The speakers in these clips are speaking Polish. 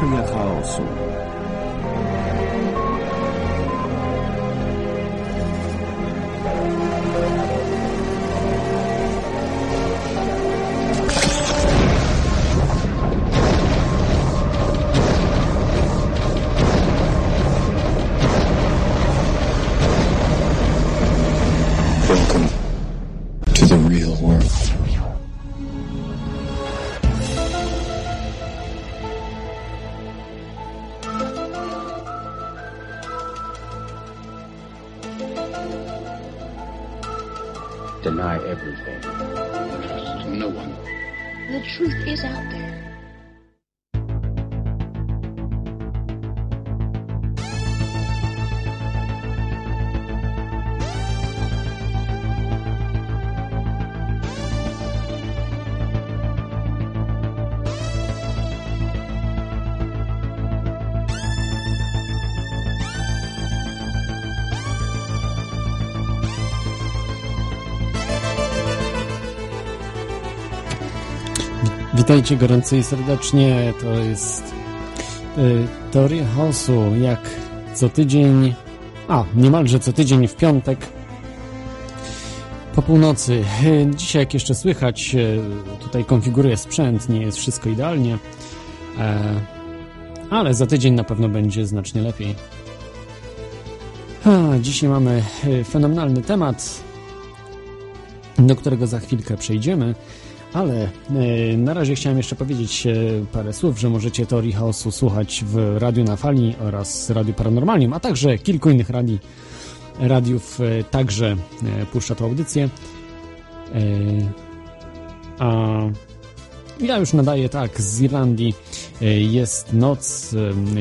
Teoria chaosu. Witajcie gorąco i serdecznie. To jest y, Teoria Chaosu, jak co tydzień, a niemalże co tydzień w piątek po północy. Y, Dzisiaj, jak jeszcze słychać, y, tutaj konfiguruję sprzęt, nie jest wszystko idealnie, e, ale za tydzień na pewno będzie znacznie lepiej. Dzisiaj mamy fenomenalny temat, do którego za chwilkę przejdziemy. Ale e, na razie chciałem jeszcze powiedzieć e, parę słów, że możecie Teorii Chaosu słuchać w Radiu na Fali oraz Radiu Paranormalnym, a także kilku innych radii, radiów e, także puszcza tą audycję. A ja już nadaję tak, z Irlandii jest noc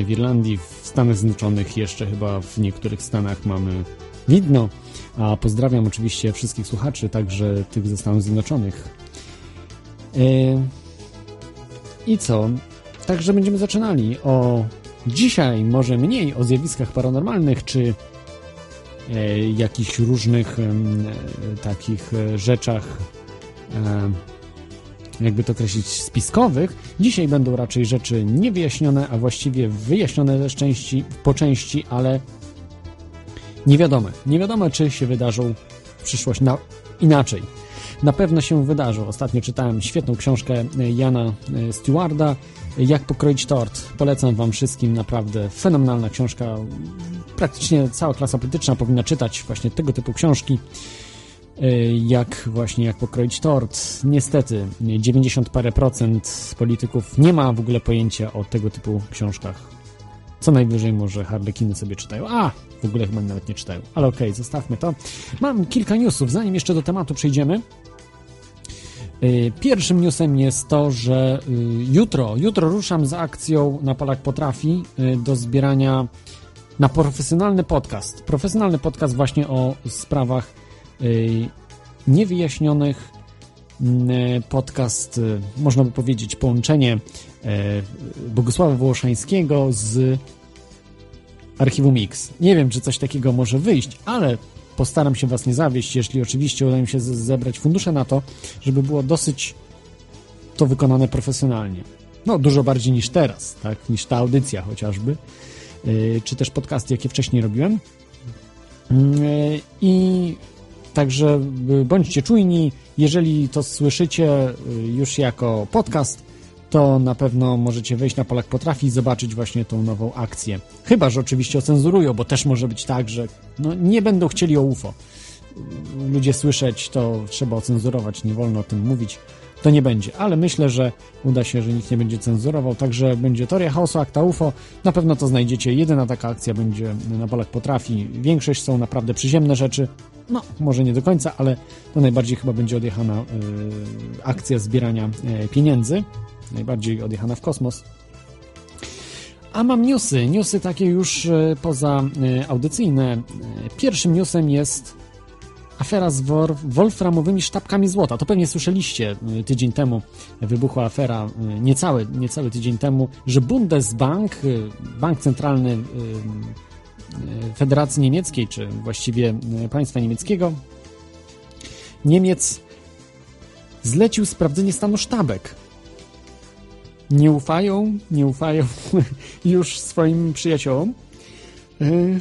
w Irlandii, w Stanach Zjednoczonych jeszcze chyba w niektórych stanach mamy widno, a pozdrawiam oczywiście wszystkich słuchaczy, także tych ze Stanów Zjednoczonych. Yy, I co? Także będziemy zaczynali o dzisiaj może mniej o zjawiskach paranormalnych, czy e, jakichś różnych e, takich rzeczach, jakby to określić, spiskowych. Dzisiaj będą raczej rzeczy niewyjaśnione, a właściwie wyjaśnione części, po części, ale niewiadome. Nie wiadomo, czy się wydarzą w przyszłość na, inaczej na pewno się wydarzą. Ostatnio czytałem świetną książkę Jana Stewarda Jak pokroić tort. Polecam wam wszystkim, naprawdę fenomenalna książka. Praktycznie cała klasa polityczna powinna czytać właśnie tego typu książki. Jak właśnie jak pokroić tort. Niestety 90 parę procent polityków nie ma w ogóle pojęcia o tego typu książkach. Co najwyżej może harlekiny sobie czytają. A, w ogóle chyba nawet nie czytają. Ale okej, okay, zostawmy to. Mam kilka newsów, zanim jeszcze do tematu przejdziemy. Pierwszym newsem jest to, że jutro, jutro ruszam z akcją na Polak Potrafi do zbierania na profesjonalny podcast. Profesjonalny podcast właśnie o sprawach niewyjaśnionych. Podcast, można by powiedzieć, połączenie Bogusława Wołoszańskiego z archiwum X. Nie wiem, czy coś takiego może wyjść, ale postaram się Was nie zawieść, jeśli oczywiście uda mi się zebrać fundusze na to, żeby było dosyć to wykonane profesjonalnie. No, dużo bardziej niż teraz, tak, niż ta audycja chociażby, yy, czy też podcasty, jakie wcześniej robiłem. Yy, I także yy, bądźcie czujni, jeżeli to słyszycie już jako podcast, to na pewno możecie wejść na Polak Potrafi i zobaczyć właśnie tą nową akcję. Chyba, że oczywiście ocenzurują, bo też może być tak, że no, nie będą chcieli o UFO. Ludzie słyszeć, to trzeba ocenzurować, nie wolno o tym mówić. To nie będzie, ale myślę, że uda się, że nikt nie będzie cenzurował, także będzie Teoria Chaosu, Akta UFO, na pewno to znajdziecie. Jedyna taka akcja będzie na Polak Potrafi. Większość są naprawdę przyziemne rzeczy, no może nie do końca, ale to najbardziej chyba będzie odjechana yy, akcja zbierania yy, pieniędzy najbardziej odjechana w kosmos. A mam newsy, newsy takie już poza audycyjne. Pierwszym newsem jest afera z wolframowymi sztabkami złota. To pewnie słyszeliście tydzień temu, wybuchła afera niecały, niecały tydzień temu, że Bundesbank, bank centralny Federacji Niemieckiej, czy właściwie państwa niemieckiego, Niemiec zlecił sprawdzenie stanu sztabek nie ufają, nie ufają już swoim przyjaciołom, y,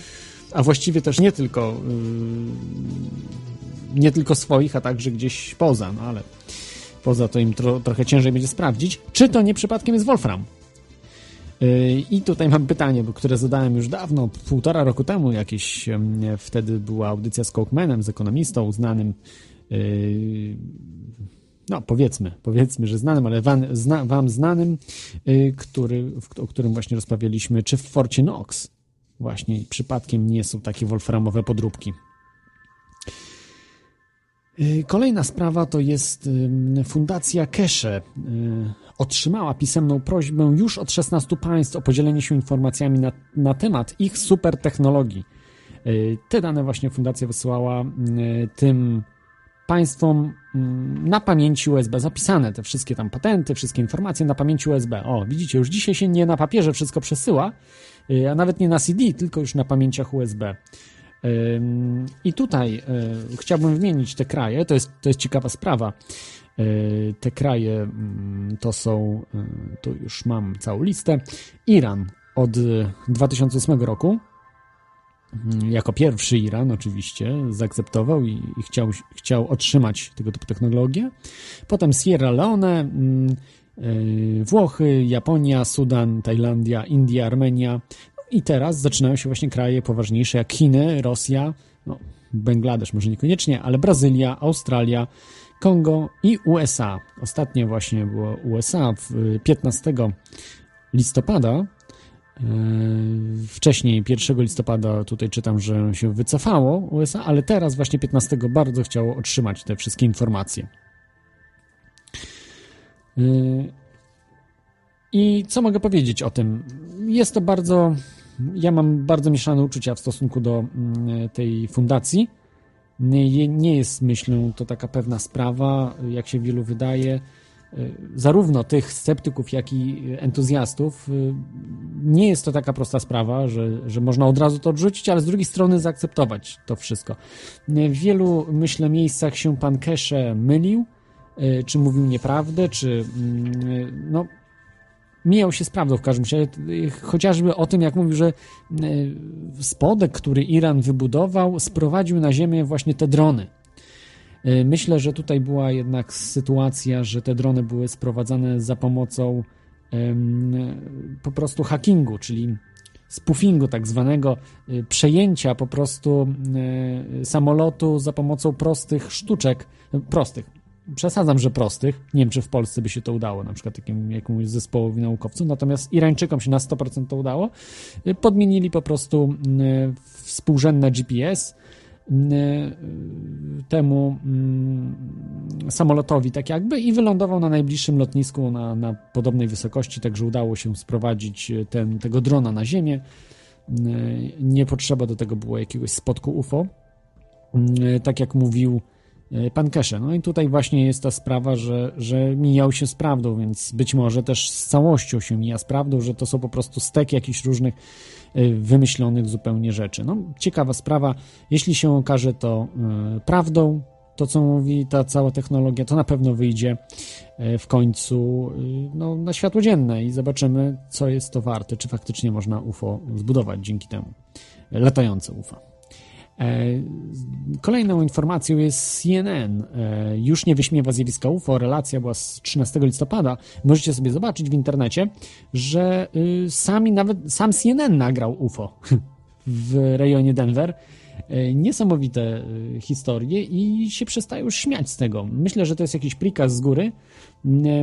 a właściwie też nie tylko y, nie tylko swoich, a także gdzieś poza, no ale poza to im tro, trochę ciężej będzie sprawdzić, czy to nie przypadkiem jest Wolfram. Y, I tutaj mam pytanie, które zadałem już dawno, półtora roku temu jakieś, wtedy była audycja z Coke z ekonomistą znanym no powiedzmy, powiedzmy, że znanym, ale wam, zna, wam znanym, y, który, o którym właśnie rozmawialiśmy, czy w Forcie Knox właśnie przypadkiem nie są takie wolframowe podróbki. Y, kolejna sprawa to jest Fundacja Kesze. Y, otrzymała pisemną prośbę już od 16 państw o podzielenie się informacjami na, na temat ich supertechnologii. Te dane właśnie fundacja wysłała tym państwom mm, na pamięci USB zapisane, te wszystkie tam patenty, wszystkie informacje na pamięci USB. O, widzicie, już dzisiaj się nie na papierze wszystko przesyła, y, a nawet nie na CD, tylko już na pamięciach USB. I tutaj y, chciałbym wymienić te kraje, to jest, to jest ciekawa sprawa. Y, te kraje mm, to są, tu już mam całą listę. Iran od 2008 roku, jako pierwszy Iran oczywiście zaakceptował i, i chciał, chciał otrzymać tego typu technologię. Potem Sierra Leone, mm, y, Włochy, Japonia, Sudan, Tajlandia, India, Armenia. No I teraz zaczynają się właśnie kraje poważniejsze jak Chiny, Rosja, no, Bangladesz może niekoniecznie, ale Brazylia, Australia, Kongo i USA. Ostatnie właśnie było USA w 15 listopada Yy, wcześniej, 1 listopada, tutaj czytam, że się wycofało USA, ale teraz, właśnie 15, bardzo chciało otrzymać te wszystkie informacje. Yy, I co mogę powiedzieć o tym? Jest to bardzo. Ja mam bardzo mieszane uczucia w stosunku do mm, tej fundacji. Nie, nie jest, myślę, to taka pewna sprawa, jak się wielu wydaje. Y, zarówno tych sceptyków, jak i entuzjastów, y, nie jest to taka prosta sprawa, że, że można od razu to odrzucić, ale z drugiej strony zaakceptować to wszystko. W wielu, myślę, miejscach się pan Kesze mylił, y, czy mówił nieprawdę, czy mm, no, mijał się z prawdą w każdym razie. Chociażby o tym, jak mówił, że spodek, który Iran wybudował, sprowadził na ziemię właśnie te drony myślę, że tutaj była jednak sytuacja, że te drony były sprowadzane za pomocą po prostu hackingu, czyli spoofingu tak zwanego, e, przejęcia po prostu e, samolotu za pomocą prostych sztuczek, prostych, przesadzam, że prostych, nie wiem, czy w Polsce by się to udało, na przykład takim jakiemuś zespołowi naukowców, natomiast Irańczykom się na 100% to udało, podmienili po prostu współrzędne GPS, Y, temu mm, samolotowi, tak jakby, i wylądował na najbliższym lotnisku na, na podobnej wysokości, także udało się sprowadzić ten, tego drona na ziemię. Y, nie potrzeba do tego było jakiegoś spotku UFO. Y, tak jak mówił pan Kesze. No i tutaj właśnie jest ta sprawa, że, że mijał się z prawdą, więc być może też z całością się mija z prawdą, że to są po prostu stek jakichś różnych Y, wymyślonych zupełnie rzeczy. No, ciekawa sprawa. Jeśli się okaże to y, prawdą, to co mówi ta cała technologia, to na pewno wyjdzie w końcu no, na światło dzienne i zobaczymy, co jest to warte, czy faktycznie można UFO zbudować dzięki temu. Latające UFO. E, kolejną informacją jest CNN. E, już nie wyśmiewa zjawiska UFO. Relacja była z 13 listopada. Możecie sobie zobaczyć w internecie, że y, sami nawet sam CNN nagrał UFO w rejonie Denver. E, niesamowite y, historie i się przestają śmiać z tego. Myślę, że to jest jakiś prikaz z góry.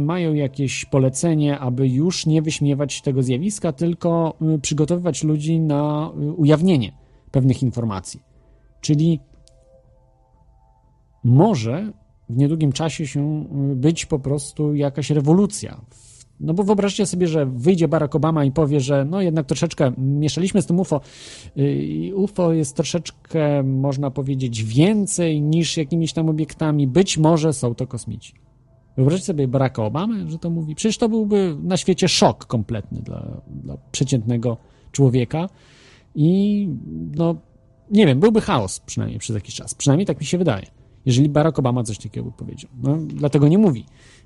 Mają jakieś polecenie, aby już nie wyśmiewać tego zjawiska, tylko y, przygotowywać ludzi na ujawnienie pewnych informacji. Czyli może w niedługim czasie się y, być po prostu jakaś rewolucja. No bo wyobraźcie sobie, że wyjdzie Barack Obama i powie, że no jednak troszeczkę mieszaliśmy z tym UFO. Y, UFO jest troszeczkę, można powiedzieć, więcej niż jakimiś tam obiektami. Być może są to kosmici. Wyobraźcie sobie Baracka Obamy, że to mówi. Przecież to byłby na świecie szok kompletny dla, dla przeciętnego człowieka. I no, nie wiem, byłby chaos przynajmniej przez jakiś czas. Przynajmniej tak mi się wydaje. Jeżeli Barack Obama coś takiego by powiedział. No, dlatego nie mówi.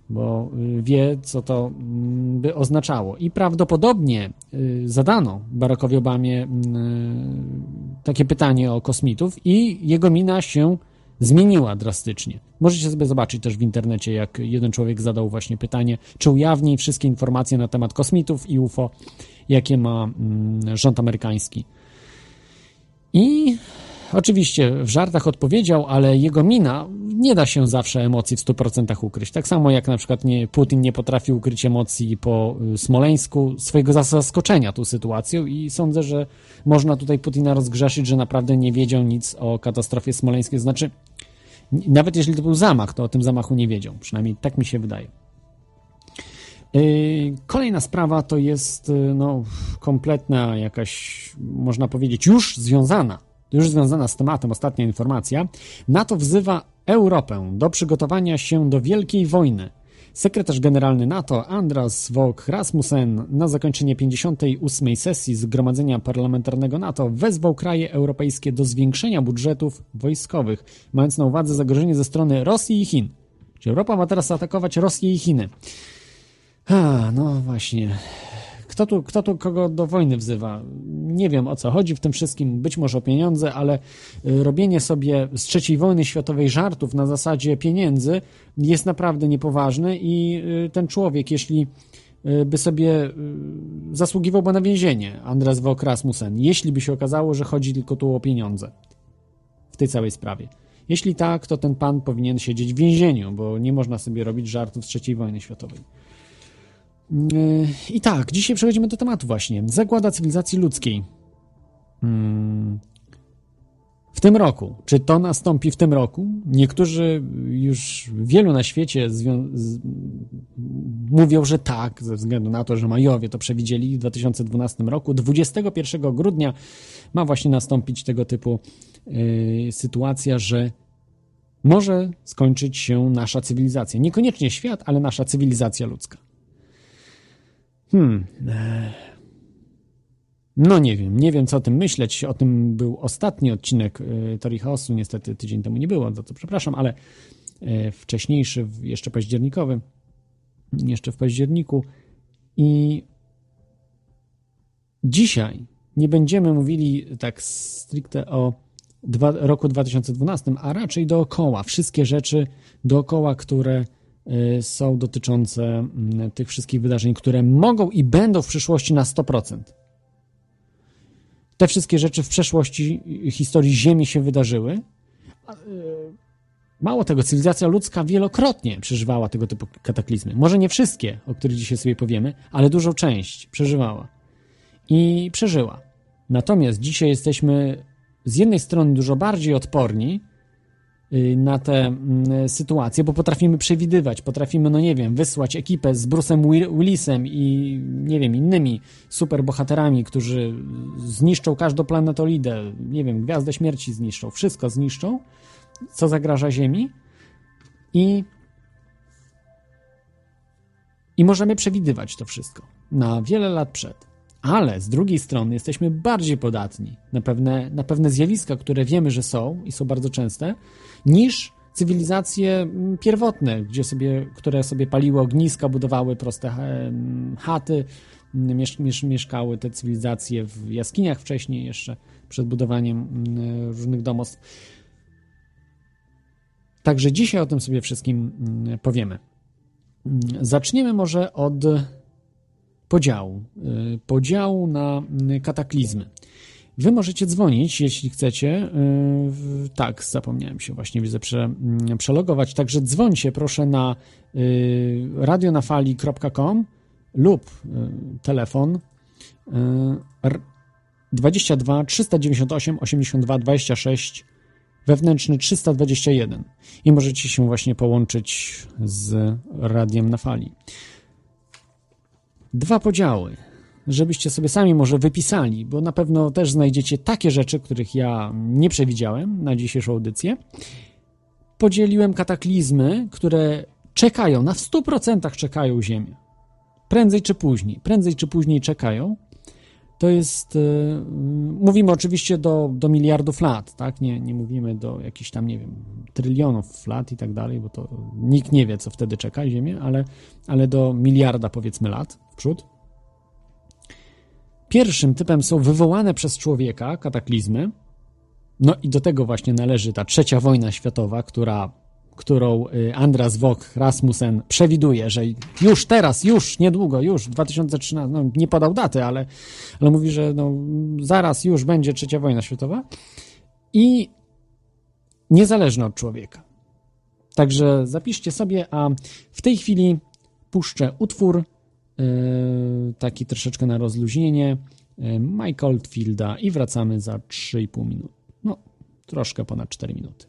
bo y, wie, co to mm, by oznaczało. I prawdopodobnie y, zadano Barackowi Obamie mm, takie pytanie o kosmitów i jego mina się zmieniła drastycznie. Możecie sobie zobaczyć też w internecie, jak jeden człowiek zadał właśnie pytanie, czy ujawni wszystkie informacje na temat kosmitów i UFO, jakie ma mm, rząd amerykański. I oczywiście w żartach odpowiedział, ale jego mina nie da się zawsze emocji w 100% ukryć. Tak samo jak na przykład nie, Putin nie potrafi ukryć emocji po y, Smoleńsku, swojego zaskoczenia tą sytuacją i sądzę, że można tutaj Putina rozgrzeszyć, że naprawdę nie wiedział nic o katastrofie smoleńskiej. Znaczy, nawet jeśli to był zamach, to o tym zamachu nie wiedział. Przynajmniej tak mi się wydaje. Y, kolejna sprawa to jest y, no, kompletna jakaś, można powiedzieć, już związana, już związana z tematem, ostatnia informacja. NATO wzywa Europę do przygotowania się do wielkiej wojny. Sekretarz generalny NATO Andras Vog Rasmussen na zakończenie 58. sesji Zgromadzenia Parlamentarnego NATO wezwał kraje europejskie do zwiększenia budżetów wojskowych, mając na uwadze zagrożenie ze strony Rosji i Chin. Czy Europa ma teraz atakować Rosję i Chiny? A, no właśnie. Kto tu, kto tu kogo do wojny wzywa? Nie wiem o co chodzi w tym wszystkim, być może o pieniądze, ale y, robienie sobie z trzeciej wojny światowej żartów na zasadzie pieniędzy jest naprawdę niepoważne i y, ten człowiek, jeśli y, by sobie zasługiwałby na więzienie, Andras Wok Rasmussen, jeśli by się okazało, że chodzi tylko tu o pieniądze w tej całej sprawie. Jeśli tak, to ten pan powinien siedzieć w więzieniu, bo nie można sobie robić żartów z trzeciej wojny światowej. I tak, dzisiaj przechodzimy do tematu właśnie. Zagłada cywilizacji ludzkiej. Hmm. W tym roku. Czy to nastąpi w tym roku? Niektórzy już wielu na świecie z... mówią, że tak, ze względu na to, że Majowie to przewidzieli w 2012 roku. 21 grudnia ma właśnie nastąpić tego typu yy, sytuacja, że może skończyć się nasza cywilizacja. Niekoniecznie świat, ale nasza cywilizacja ludzka. Hmm. No nie wiem, nie wiem co o tym myśleć. O tym był ostatni odcinek e, Tori Chaosu. Niestety tydzień temu nie było, za co przepraszam, ale e, wcześniejszy, jeszcze październikowy, jeszcze w październiku. I dzisiaj nie będziemy mówili tak stricte o dwa, roku 2012, a raczej dookoła. Wszystkie rzeczy dookoła, które są dotyczące mm, tych wszystkich wydarzeń, które mogą i będą w przyszłości na 100%. Te wszystkie rzeczy w przeszłości historii Ziemi się wydarzyły. Y, mało tego, cywilizacja ludzka wielokrotnie przeżywała tego typu kataklizmy. Może nie wszystkie, o których dzisiaj sobie powiemy, ale dużą część przeżywała. I przeżyła. Natomiast dzisiaj jesteśmy z jednej strony dużo bardziej odporni Y, na te mm, sytuacje, bo potrafimy przewidywać, potrafimy, no nie wiem, wysłać ekipę z Bruce'em Willisem i, nie wiem, innymi superbohaterami, którzy zniszczą każdą planetolidę, nie wiem, Gwiazdę Śmierci zniszczą, wszystko zniszczą, co zagraża Ziemi i i możemy przewidywać to wszystko na wiele lat przed. Ale z drugiej strony jesteśmy bardziej podatni na pewne, na pewne zjawiska, które wiemy, że są i są bardzo częste, niż cywilizacje mm, pierwotne, gdzie sobie, które sobie paliły ogniska, budowały proste mm, chaty, mm, miesz, miesz, mieszkały te cywilizacje w jaskiniach wcześniej, jeszcze przed budowaniem różnych domostw. Także dzisiaj o tym sobie wszystkim powiemy. Zaczniemy może od podziału. Y, podziału na y, kataklizmy. Wy możecie dzwonić, jeśli chcecie. Y, tak, zapomniałem się właśnie, widzę, prze, mm, przelogować. Także dzwońcie proszę na radionafali.com lub telefon 22 398 82 26 wewnętrzny 321 i możecie się właśnie połączyć z radiem na fali dwa podziały, żebyście sobie sami może wypisali, bo na pewno też znajdziecie takie rzeczy, których ja nie przewidziałem na dzisiejszą audycję. Podzieliłem kataklizmy, które czekają, na 100% czekają Ziemię. Prędzej czy później, prędzej czy później czekają. To jest, y, mówimy oczywiście do, do miliardów lat, tak? Nie, nie mówimy do jakichś tam, nie wiem, trylionów lat i tak dalej, bo to nikt nie wie, co wtedy czeka Ziemię, ale, ale do miliarda, powiedzmy, lat w przód. Pierwszym typem są wywołane przez człowieka kataklizmy, no i do tego właśnie należy ta trzecia wojna światowa, która którą y, Andras Wok Rasmussen przewiduje, że już teraz, już niedługo, już 2013, no nie podał daty, ale, ale mówi, że no, zaraz już będzie trzecia wojna światowa i niezależna od człowieka. Także zapiszcie sobie, a w tej chwili puszczę utwór yy, taki troszeczkę na rozluźnienie yy, Mike Oldfielda i wracamy za 3,5 minut. No, troszkę ponad 4 minuty.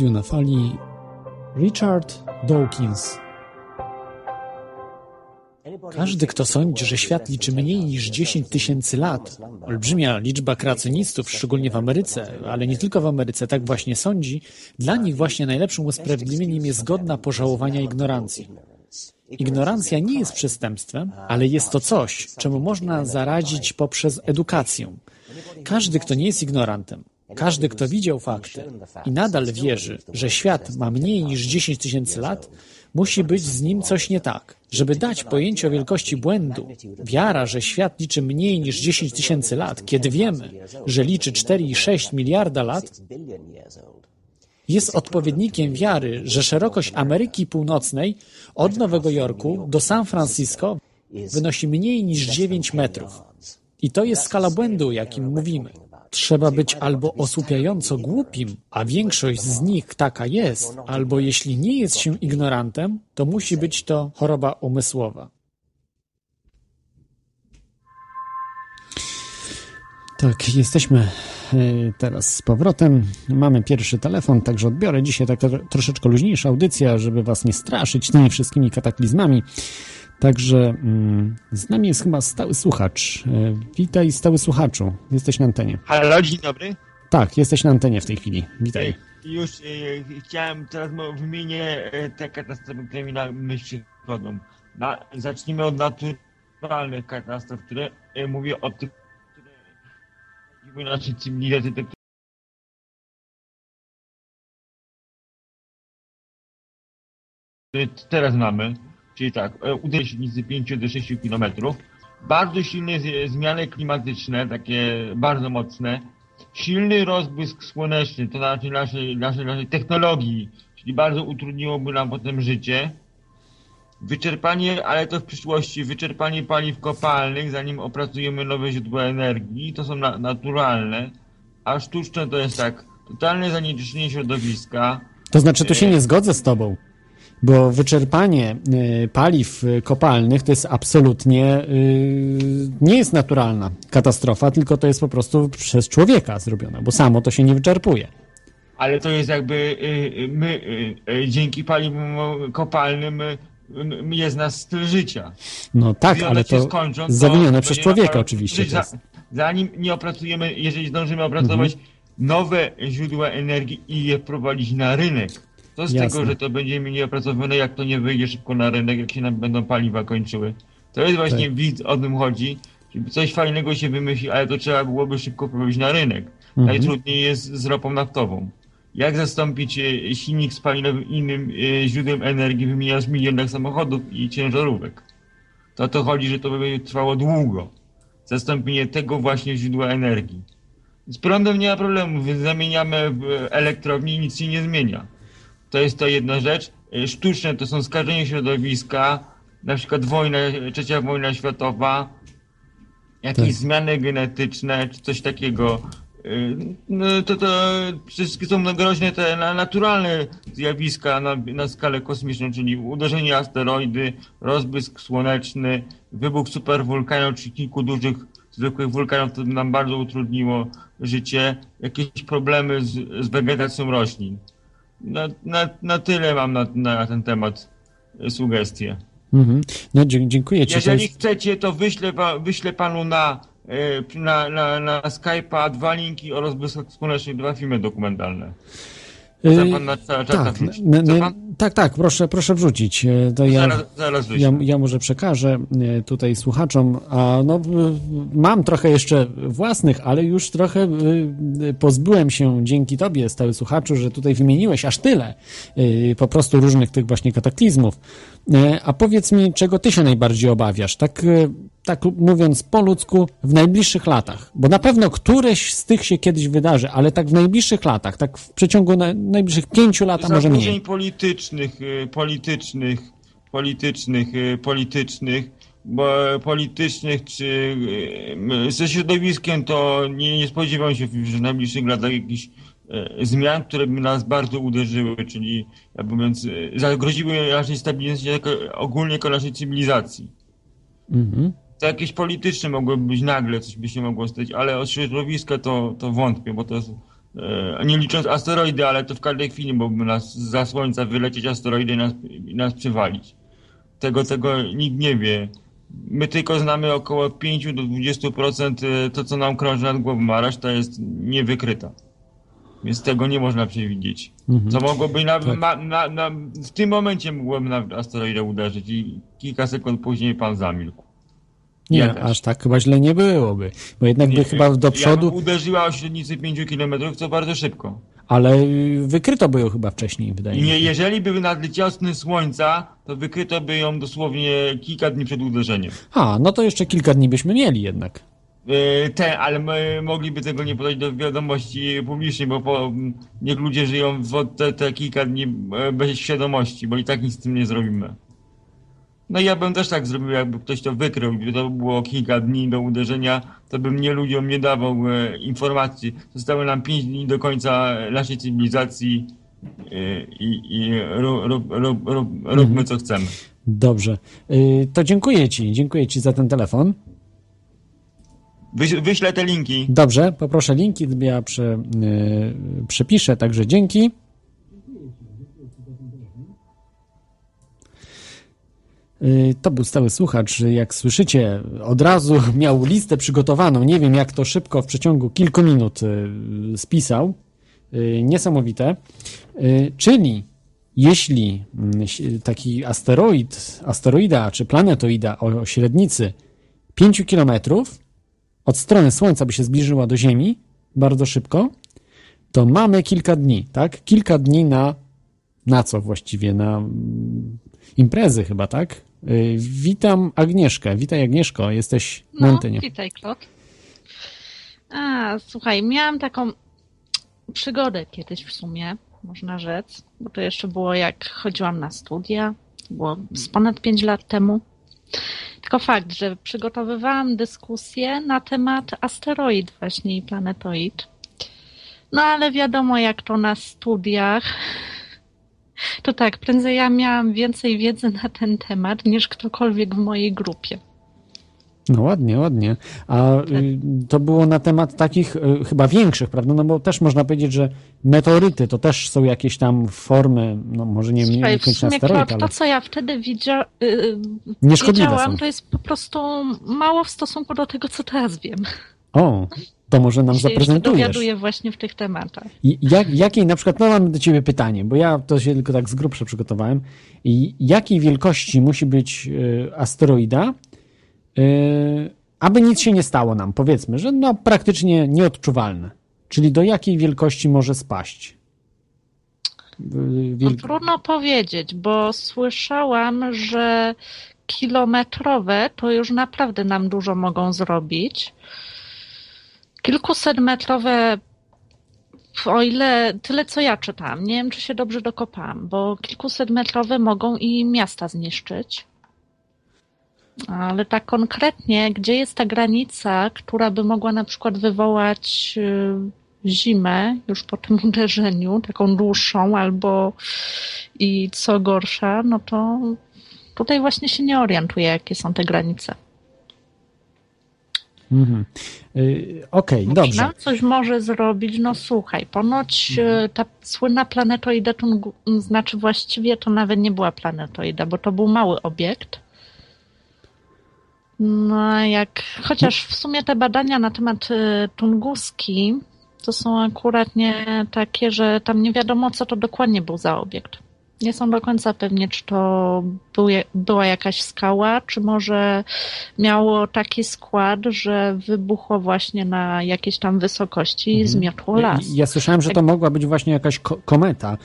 Radiu na fali Richard Dawkins. Każdy, kto sądzi, że świat liczy mniej niż 10 tysięcy lat, olbrzymia liczba kreacjonistów, szczególnie w Ameryce, ale nie tylko w Ameryce, tak właśnie sądzi, dla nich właśnie najlepszym usprawiedliwieniem jest godna pożałowania ignorancji. Ignorancja nie jest przestępstwem, ale jest to coś, czemu można zaradzić poprzez edukację. Każdy, kto nie jest ignorantem, każdy, kto widział fakty i nadal wierzy, że świat ma mniej niż 10 tysięcy lat, musi być z nim coś nie tak. Żeby dać pojęcie o wielkości błędu, wiara, że świat liczy mniej niż 10 tysięcy lat, kiedy wiemy, że liczy 4,6 miliarda lat, jest odpowiednikiem wiary, że szerokość Ameryki Północnej od Nowego Jorku do San Francisco wynosi mniej niż 9 metrów. I to jest skala błędu, o jakim mówimy. Trzeba być albo osłupiająco głupim, a większość z nich taka jest, albo jeśli nie jest się ignorantem, to musi być to choroba umysłowa. Tak, jesteśmy e, teraz z powrotem. Mamy pierwszy telefon, także odbiorę dzisiaj taka troszeczkę luźniejsza audycja, żeby was nie straszyć tymi wszystkimi kataklizmami. Także mm, z nami jest chyba stały słuchacz. E, Witaj, stały słuchaczu. Jesteś na antenie. Halo, dzień dobry. Tak, jesteś na antenie w tej chwili. Witaj. Już e, chciałem teraz wymienię e, te katastrofy, które mi na myśl przychodzą. Na, zacznijmy od naturalnych katastrof, które e, mówię o tych, które naszej cywilizacji, te, które teraz mamy. Czyli tak, e, uderzenie średnicy 5 do 6 km. Bardzo silne zmiany klimatyczne, takie bardzo mocne. Silny rozbłysk słoneczny, to znaczy naszej, naszej, naszej technologii, czyli bardzo utrudniłoby nam potem życie. Wyczerpanie, ale to w przyszłości, wyczerpanie paliw kopalnych, zanim opracujemy nowe źródła energii, to są na, naturalne, a sztuczne to jest tak, totalne zanieczyszczenie środowiska, To znaczy, tu się nie zgodzę z tobą, bo wyczerpanie y, paliw y, kopalnych to jest absolutnie y, nie jest naturalna katastrofa, tylko to jest po prostu przez człowieka zrobiona, bo samo to się nie wyczerpuje. ale to jest jakby my dzięki paliwom kopalnym jest nasz styl życia. No tak, ale to skończą, przez człowieka oczywiście. Za-. Zanim nie opracujemy, jeżeli zdążymy opracować Mhm. nowe źródła energii i je wprowadzić na rynek, to z Jasne. tego, że to będzie mniej opracowane, jak to nie wyjdzie szybko na rynek, jak się nam będą paliwa kończyły. To jest właśnie Tak. widz, o tym chodzi. Coś fajnego się wymyśli, ale to trzeba byłoby szybko wprowadzić na rynek. Mhm. Najtrudniej jest z ropą naftową. Jak zastąpić e, silnik spalinowym innym e, źródłem energii, wymieniasz milionach samochodów i ciężarówek. To to chodzi, że to będzie trwało długo. Zastąpienie tego właśnie źródła energii. Z prądem nie ma problemu, więc zamieniamy w elektrowni i nic się nie zmienia. To jest to jedna rzecz. E, Sztuczne to są skażenie środowiska, na przykład wojna, trzecia wojna światowa, jakieś Tak. zmiany genetyczne, czy coś takiego. Y, No, to, to wszystkie są groźne te na- naturalne zjawiska na, na skalę kosmiczną, czyli uderzenie asteroidy, rozbłysk słoneczny, wybuch superwulkanu, czy kilku dużych zwykłych wulkanów, to nam bardzo utrudniło życie, jakieś problemy z, z wegetacją roślin. Na, na, na tyle mam na, na ten temat sugestie. Mhm. No dziękuję ci. Jeżeli jest... chcecie, to wyślę, wyślę panu na, e, na, na, na Skype'a dwa linki o rozbłyskach słonecznych, dwa filmy dokumentalne. Y, pan na czata tak, wrzucić? n- Chce n- pan? tak, tak, proszę, proszę wrzucić. E, To ja... Zaraz, zaraz. Ja, ja może przekażę e, tutaj słuchaczom, a no, mam trochę jeszcze własnych, ale już trochę pozbyłem się dzięki tobie, stały słuchaczu, że tutaj wymieniłeś aż tyle po prostu różnych tych właśnie kataklizmów. A powiedz mi, czego ty się najbardziej obawiasz? Tak, tak mówiąc po ludzku, w najbliższych latach, bo na pewno któreś z tych się kiedyś wydarzy, ale tak w najbliższych latach, tak w przeciągu na, najbliższych pięciu lat, a może mniej. politycznych, y, politycznych, politycznych, y, politycznych, bo politycznych czy y, ze środowiskiem to nie, nie spodziewam się że w najbliższych latach jakichś e, zmian, które by nas bardzo uderzyły, czyli jakby mówiąc, zagroziły naszej stabilizacji jako, ogólnie jako naszej cywilizacji. Mhm. To jakieś polityczne mogłyby być nagle, coś by się mogło stać, ale od środowiska to, to wątpię, bo to jest, e, nie licząc asteroidy, ale to w każdej chwili mogłyby nas za Słońca wylecieć asteroidy i nas, i nas przywalić. Tego, tego nikt nie wie. My tylko znamy około 5 do 20% e, to, co nam krąży nad głową, a reszta jest niewykryta. Więc tego nie można przewidzieć. Mhm. Co mogłoby na, Tak. na, na, na, w tym momencie mogłoby na asteroidę uderzyć i kilka sekund później pan zamilkł. Nie, Ja aż tak chyba źle nie byłoby, bo jednak by chyba do Ja przodu... bym uderzyła o średnicy 5 km, co bardzo szybko. ale y, wykryto by ją chyba wcześniej, wydaje mi nie, się. jeżeli by nadleciał słońca, to wykryto by ją dosłownie kilka dni przed uderzeniem. A, no to jeszcze kilka dni byśmy mieli jednak. Yy, Te, ale my mogliby tego nie podać do wiadomości publicznej, bo po, niech ludzie żyją w te, te kilka dni e, bez świadomości, bo i tak nic z tym nie zrobimy. No ja bym też tak zrobił, jakby ktoś to wykrył, gdyby to było kilka dni do uderzenia, to bym nie ludziom nie dawał e, informacji. Zostały nam pięć dni do końca naszej cywilizacji e, i, i ro, ro, ro, róbmy co chcemy. Dobrze. Y, To dziękuję Ci, dziękuję Ci za ten telefon. Wyś, wyślę te linki. Dobrze, poproszę linki, ja prze, y, przepiszę, także dzięki. To był stały słuchacz. Jak słyszycie, od razu miał listę przygotowaną. Nie wiem, jak to szybko w przeciągu kilku minut y, spisał. Y, Niesamowite. Y, Czyli jeśli mm, taki asteroid, asteroida czy planetoida o średnicy 5 kilometrów od strony Słońca by się zbliżyła do Ziemi bardzo szybko, to mamy kilka dni, tak? Kilka dni na, na co właściwie? Na mm, imprezy chyba, tak? Y, Witam Agnieszkę. Witaj Agnieszko, jesteś na No, antenie. witaj, Klot. A, słuchaj, miałam taką przygodę kiedyś w sumie, można rzec, bo to jeszcze było jak chodziłam na studia, to było z ponad 5 lat temu. Tylko fakt, że przygotowywałam dyskusję na temat asteroid właśnie i planetoid. No ale wiadomo, jak to na studiach. To tak, prędzej ja miałam więcej wiedzy na ten temat niż ktokolwiek w mojej grupie. No ładnie, ładnie. A y, to było na temat takich y, chyba większych, prawda? No bo też można powiedzieć, że meteoryty to też są jakieś tam formy, no może nie, nie Słuchaj, w niekoniecznie sumie asteroid, ale to co ja wtedy widzia, nieszkodliwe wiedziałam, są. to jest po prostu mało w stosunku do tego, co teraz wiem. O, to może nam się zaprezentujesz. dowiaduję właśnie w tych tematach. Jak, jakiej na przykład, no mam do ciebie pytanie, bo ja to się tylko tak z grubsza przygotowałem. I jakiej wielkości musi być y, asteroida, y, aby nic się nie stało nam? Powiedzmy, że no praktycznie nieodczuwalne. Czyli do jakiej wielkości może spaść? Y, No, trudno powiedzieć, bo słyszałam, że kilometrowe to już naprawdę nam dużo mogą zrobić. Kilkusetmetrowe, o ile tyle co ja czytałam, nie wiem czy się dobrze dokopałam, bo kilkusetmetrowe mogą i miasta zniszczyć. Ale tak konkretnie, gdzie jest ta granica, która by mogła na przykład wywołać y, zimę już po tym uderzeniu, taką dłuższą, albo i co gorsza, no to tutaj właśnie się nie orientuję, jakie są te granice. Mhm. Y, Okej, Czy dobrze. nam coś może zrobić? No słuchaj, ponoć y, ta słynna planetoida, Tungu, znaczy właściwie to nawet nie była planetoida, bo to był mały obiekt. No jak, chociaż w sumie te badania na temat y, Tunguski to są akurat nie takie, że tam nie wiadomo, co to dokładnie był za obiekt. Nie są do końca pewni, czy to był, była jakaś skała, czy może miało taki skład, że wybuchło właśnie na jakiejś tam wysokości i zmiotło las. Ja słyszałem, że to mogła być właśnie jakaś ko- kometa,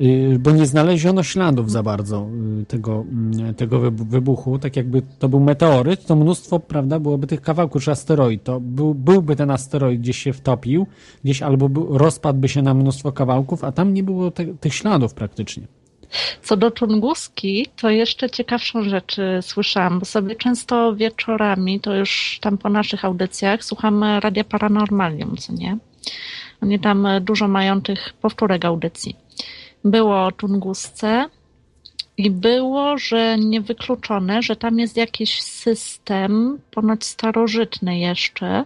y, bo nie znaleziono śladów za bardzo y, tego, mm, tego wybu- wybuchu. Tak jakby to był meteoryt, to mnóstwo, prawda, byłoby tych kawałków, czy asteroid. To był, byłby ten asteroid gdzieś się wtopił, gdzieś albo rozpadłby się na mnóstwo kawałków, a tam nie było te, tych śladów praktycznie. Co do Tunguski, to jeszcze ciekawszą rzecz słyszałam, bo sobie często wieczorami, to już tam po naszych audycjach, słucham y, Radia Paranormalium, co nie? Oni tam dużo mają tych powtórek audycji. Było o Tungusce i było, że niewykluczone, że tam jest jakiś system, ponoć starożytny jeszcze,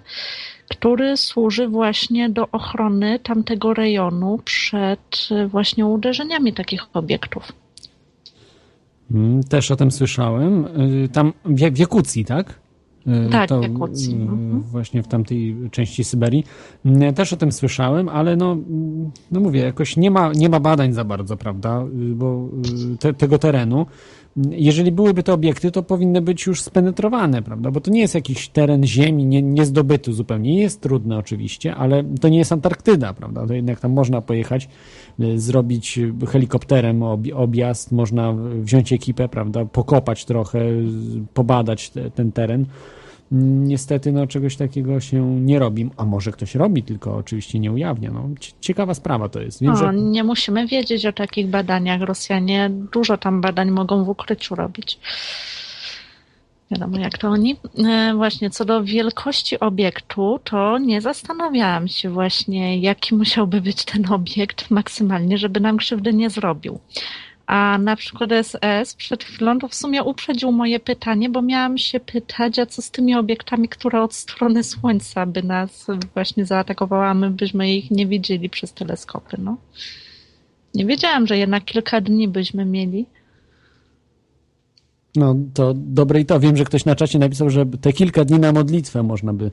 który służy właśnie do ochrony tamtego rejonu przed y, właśnie uderzeniami takich obiektów. Mm, Też o tym słyszałem. Y, Tam w Jak- w Jakucji, tak? Y, Tak, to, w Jakucji, y, mhm. Właśnie w tamtej części Syberii. Mm, Też o tym słyszałem, ale no, mm, no mówię, jakoś nie ma, nie ma badań za bardzo, prawda? Bo te, tego terenu, jeżeli byłyby te obiekty, to powinny być już spenetrowane, prawda? Bo to nie jest jakiś teren Ziemi nie, niezdobyty zupełnie. Jest trudne oczywiście, ale to nie jest Antarktyda, prawda? To jednak tam można pojechać, y, zrobić helikopterem obi- objazd, można wziąć ekipę, prawda? Pokopać trochę, y, pobadać te, ten teren. Niestety, no, czegoś takiego się nie robi. A może ktoś robi, tylko oczywiście nie ujawnia. No, cie- ciekawa sprawa to jest. Wiem, No, że... nie musimy wiedzieć o takich badaniach. Rosjanie dużo tam badań mogą w ukryciu robić. Wiadomo, jak to oni. E, Właśnie co do wielkości obiektu, to nie zastanawiałam się właśnie, jaki musiałby być ten obiekt maksymalnie, żeby nam krzywdy nie zrobił. A na przykład SS przed chwilą to w sumie uprzedził moje pytanie, bo miałam się pytać, a co z tymi obiektami, które od strony Słońca by nas właśnie zaatakowały, a my byśmy ich nie widzieli przez teleskopy. No. Nie wiedziałam, że jednak kilka dni byśmy mieli. No to dobre i to. Wiem, że ktoś na czacie napisał, że te kilka dni na modlitwę można by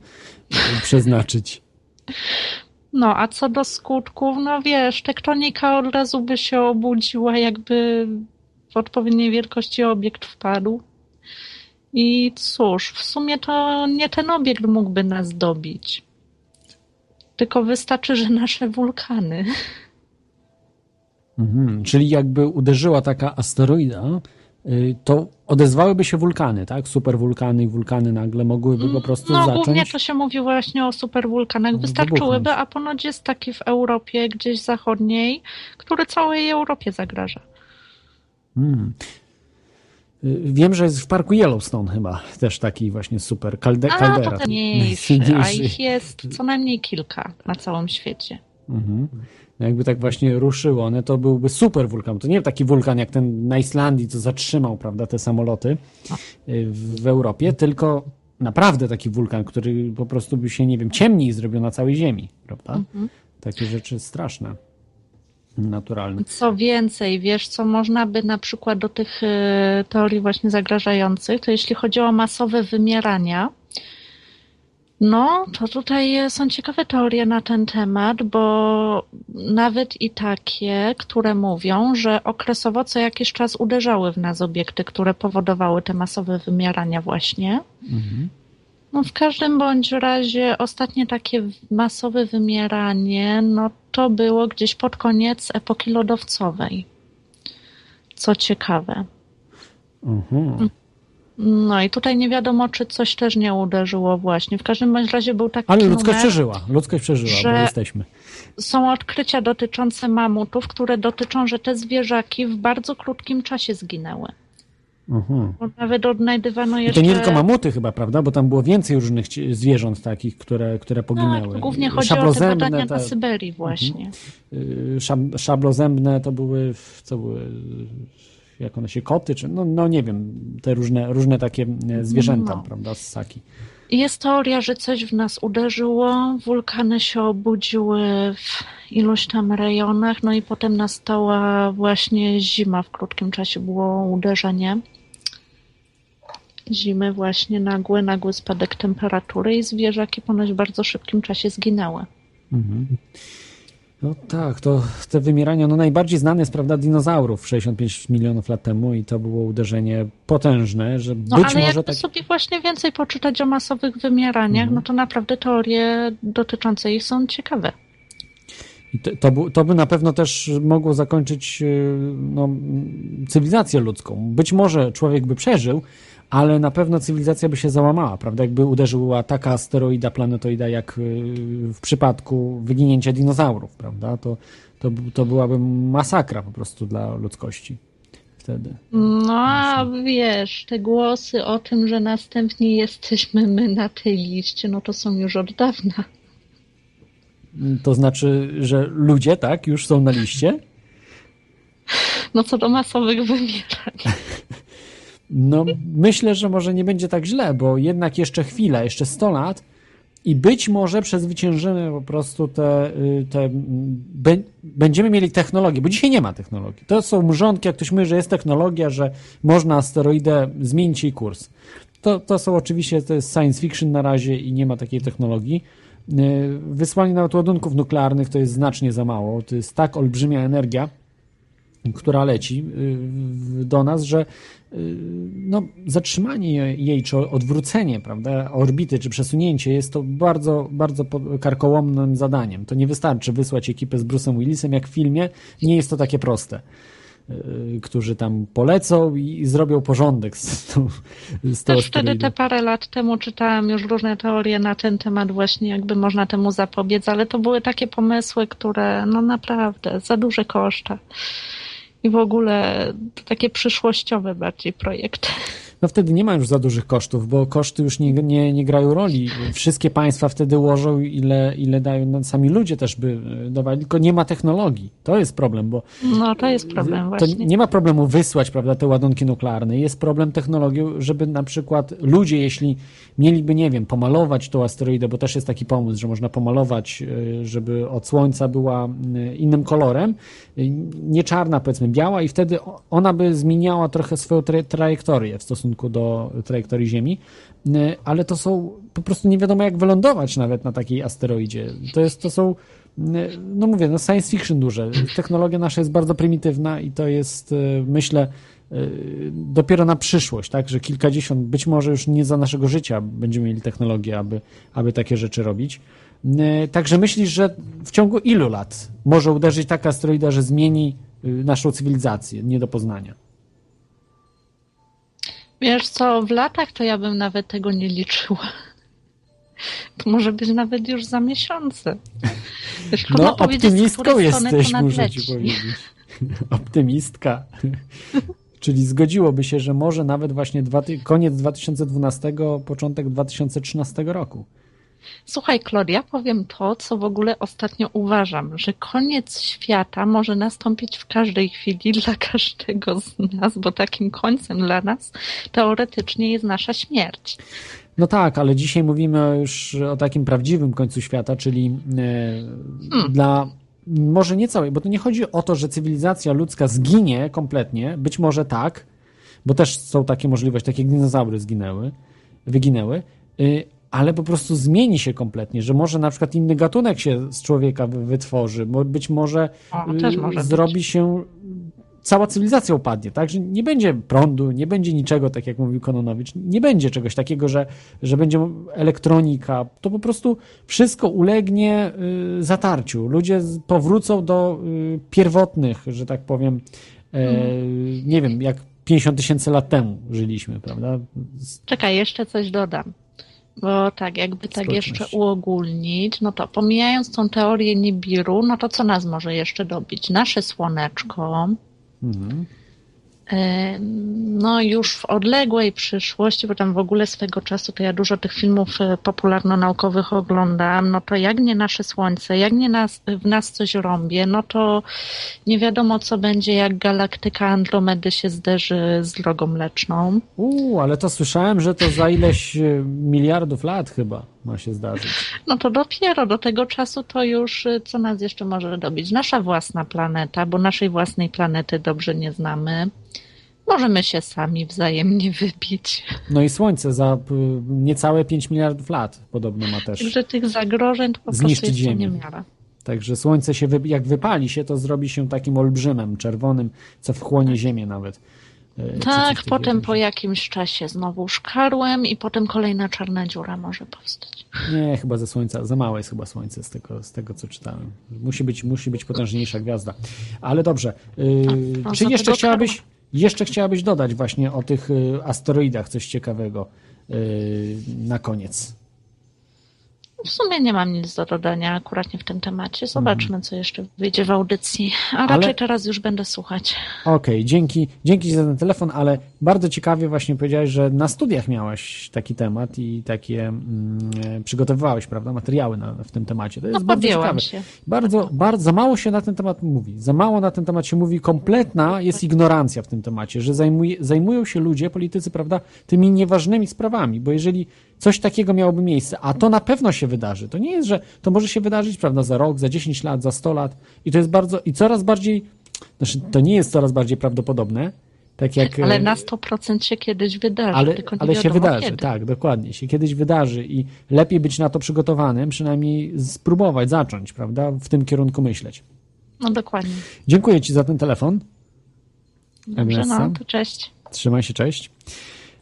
przeznaczyć. No, a co do skutków, no wiesz, tektonika od razu by się obudziła, jakby w odpowiedniej wielkości obiekt wpadł. I cóż, w sumie to nie ten obiekt mógłby nas dobić. Tylko wystarczy, że nasze wulkany. Mhm. Czyli jakby uderzyła taka asteroida, y, to odezwałyby się wulkany, tak? Superwulkany i wulkany nagle mogłyby po prostu No, zacząć. głównie to się mówi właśnie o superwulkanach. Wystarczyłyby, a ponoć jest taki w Europie, gdzieś zachodniej, który całej Europie zagraża. Mm. Y, Wiem, że jest w parku Yellowstone chyba też taki właśnie super kalde, A, kaldera. to ten mniejszy, a ich jest co najmniej kilka na całym świecie. Mhm. Jakby tak właśnie ruszyło one, to byłby super wulkan. To nie taki wulkan jak ten na Islandii, co zatrzymał, prawda, te samoloty y, w, Europie, tylko naprawdę taki wulkan, który po prostu by się, nie wiem, ciemniej zrobił na całej Ziemi, prawda? Takie rzeczy straszne. Naturalne. Co więcej, wiesz, co można by na przykład do tych e, teorii właśnie zagrażających, to jeśli chodzi o masowe wymierania, no to tutaj są ciekawe teorie na ten temat, bo nawet i takie, które mówią, że okresowo co jakiś czas uderzały w nas obiekty, które powodowały te masowe wymierania właśnie. No w każdym bądź razie ostatnie takie masowe wymieranie, no to było gdzieś pod koniec epoki lodowcowej. Co ciekawe. Mhm. No i tutaj nie wiadomo, czy coś też nie uderzyło właśnie. W każdym bądź razie był taki Ale ludzkość numer, przeżyła, ludzkość przeżyła, bo że- jesteśmy. Są odkrycia dotyczące mamutów, które dotyczą, że te zwierzaki w bardzo krótkim czasie zginęły. Mhm. Bo nawet odnajdywano I jeszcze... to nie tylko mamuty chyba, prawda? Bo tam było więcej różnych zwierząt takich, które, które poginęły. Tak, głównie chodzi o te badania te- na Syberii właśnie. y, szab, szablozębne to były, co były, jak one się, koty, czy, no, no nie wiem, te różne, różne takie e, zwierzęta, No. prawda, ssaki. Jest teoria, że coś w nas uderzyło, wulkany się obudziły w iluś tam rejonach, no i potem nastała właśnie zima. W krótkim czasie było uderzenie zimy, właśnie nagły, nagły spadek temperatury i zwierzaki ponoć w bardzo szybkim czasie zginęły. Mhm. No tak, to te wymierania, no najbardziej znane jest, prawda, dinozaurów 65 milionów lat temu i to było uderzenie potężne, że No być ale może jakby tak... sobie właśnie więcej poczytać o masowych wymieraniach, Mhm. no to naprawdę teorie dotyczące ich są ciekawe. I to, to, bu- to by na pewno też mogło zakończyć y, no, cywilizację ludzką. Być może człowiek by przeżył, ale na pewno cywilizacja by się załamała, prawda? Jakby uderzyła taka asteroida, planetoida, jak y, w przypadku wyginięcia dinozaurów, prawda? To, to, to byłaby masakra po prostu dla ludzkości wtedy. No a wiesz, te głosy o tym, że następni jesteśmy my na tej liście, no to są już od dawna. To znaczy, że ludzie, tak, już są na liście? No co do masowych wymierań. No, myślę, że może nie będzie tak źle, bo jednak jeszcze chwila, jeszcze 100 lat i być może przezwyciężymy po prostu te, y, te bę- będziemy mieli technologię, bo dzisiaj nie ma technologii. To są mrzonki, jak ktoś mówi, że jest technologia, że można asteroidę zmienić jej kurs. To, to są oczywiście, to jest science fiction na razie i nie ma takiej technologii. Y, Wysłanie nawet ładunków nuklearnych to jest znacznie za mało. To jest tak olbrzymia energia, która leci y, do nas, że no, zatrzymanie jej, czy odwrócenie prawda, orbity, czy przesunięcie jest to bardzo, bardzo karkołomnym zadaniem. To nie wystarczy wysłać ekipę z Bruce'em Willisem, jak w filmie, nie jest to takie proste. Y, którzy tam polecą i zrobią porządek z tą, z Też wtedy te parę lat temu czytałam już różne teorie na ten temat właśnie, jakby można temu zapobiec, ale to były takie pomysły, które no naprawdę za duże koszta i w ogóle takie przyszłościowe bardziej projekty no wtedy nie ma już za dużych kosztów, bo koszty już nie, nie, nie grają roli. Wszystkie państwa wtedy łożą, ile, ile dają, no, sami ludzie też by e, dawali, tylko nie ma technologii. To jest problem, bo... No, to jest problem właśnie. To nie ma problemu wysłać, prawda, te ładunki nuklearne. Jest problem technologią, żeby na przykład ludzie, jeśli mieliby, nie wiem, pomalować tą asteroidę, bo też jest taki pomysł, że można pomalować, e, żeby od Słońca była innym kolorem, e, nie czarna, powiedzmy biała i wtedy ona by zmieniała trochę swoją tra trajektorię w stosunku stosunku do trajektorii Ziemi, y, ale to są po prostu nie wiadomo jak wylądować nawet na takiej asteroidzie. To, jest, to są, y, no mówię, no science fiction duże. Technologia nasza jest bardzo prymitywna i to jest, y, myślę, dopiero na przyszłość, tak, że kilkadziesiąt, być może już nie za naszego życia będziemy mieli technologię, aby, aby takie rzeczy robić. Także myślisz, że w ciągu ilu lat może uderzyć taka asteroida, że zmieni naszą cywilizację nie do poznania? Wiesz co, w latach to ja bym nawet tego nie liczyła. To może być nawet już za miesiące. no, optymistką jesteś, muszę ci powiedzieć. Optymistka. Czyli zgodziłoby się, że może nawet właśnie dwa, koniec 2012, początek 2013 roku. Słuchaj, Klodia, powiem to, co w ogóle ostatnio uważam, że koniec świata może nastąpić w każdej chwili dla każdego z nas, bo takim końcem dla nas teoretycznie jest nasza śmierć. No tak, ale dzisiaj mówimy już o takim prawdziwym końcu świata, czyli e, hmm. dla może nie całej, bo to nie chodzi o to, że cywilizacja ludzka zginie kompletnie, być może tak, bo też są takie możliwości, takie dinozaury zginęły, wyginęły, y, ale po prostu zmieni się kompletnie, że może na przykład inny gatunek się z człowieka wytworzy, bo być może, o, może zrobi być. się cała cywilizacja upadnie, tak? Że nie będzie prądu, nie będzie niczego, tak jak mówił Kononowicz, nie będzie czegoś takiego, że, że będzie elektronika, to po prostu wszystko ulegnie y, zatarciu. Ludzie powrócą do y, pierwotnych, że tak powiem, y, nie wiem, jak 50 tysięcy lat temu żyliśmy, prawda? Czekaj, jeszcze coś dodam. Bo tak, jakby tak jeszcze uogólnić, no to pomijając tą teorię Nibiru, no to co nas może jeszcze dobić? Nasze słoneczko, mhm. No już w odległej przyszłości, bo tam w ogóle swego czasu to ja dużo tych filmów e, popularno-naukowych oglądam, no to jak nie nasze Słońce, jak nie nas, w nas coś rąbie, no to nie wiadomo co będzie, jak galaktyka Andromedy się zderzy z drogą mleczną. Uuu, ale to słyszałem, że to za ileś e, miliardów lat chyba ma się zdarzyć. No to dopiero do tego czasu to już e, co nas jeszcze może dobić? Nasza własna planeta, bo naszej własnej planety dobrze nie znamy. Możemy się sami wzajemnie wybić. No i Słońce za niecałe 5 miliardów lat podobno ma też. Także tych zagrożeń to po zniszczyć prostu Ziemię. Także Słońce się, jak wypali się, to zrobi się takim olbrzymem, czerwonym, co wchłonie Ziemię nawet. E, tak, potem po jakimś czasie znowu szkarłem i potem kolejna czarna dziura może powstać. Nie, chyba ze Słońca, za małe jest chyba Słońce z tego, z tego co czytałem. Musi być, musi być potężniejsza gwiazda. Ale dobrze, yy, czy jeszcze chciałabyś... Jeszcze chciałabyś dodać właśnie o tych y, asteroidach coś ciekawego y, na koniec. W sumie nie mam nic do dodania akurat nie w tym temacie. Zobaczmy, mhm. co jeszcze wyjdzie w audycji. A ale... raczej teraz już będę słuchać. Okej, okay, dzięki, dzięki za ten telefon, ale bardzo ciekawie właśnie powiedziałeś, że na studiach miałaś taki temat i takie mm, e, przygotowywałeś, prawda, materiały na, w tym temacie. To jest no, bardzo ciekawe. Się. Bardzo, bardzo, za mało się na ten temat mówi. Za mało na ten temat się mówi. Kompletna jest ignorancja w tym temacie, że zajmuje, zajmują się ludzie, politycy, prawda, tymi nieważnymi sprawami, bo jeżeli coś takiego miałoby miejsce, a to na pewno się wydarzy. To nie jest, że to może się wydarzyć, prawda, za rok, za 10 lat, za 100 lat i to jest bardzo, i coraz bardziej, znaczy to nie jest coraz bardziej prawdopodobne, tak jak, ale na 100% się kiedyś wydarzy. Ale, ale się wydarzy, kiedy. tak, dokładnie. Się kiedyś wydarzy i lepiej być na to przygotowanym, przynajmniej spróbować, zacząć, prawda, w tym kierunku myśleć. No dokładnie. Dziękuję Ci za ten telefon. Dobrze, no to cześć. Trzymaj się, cześć.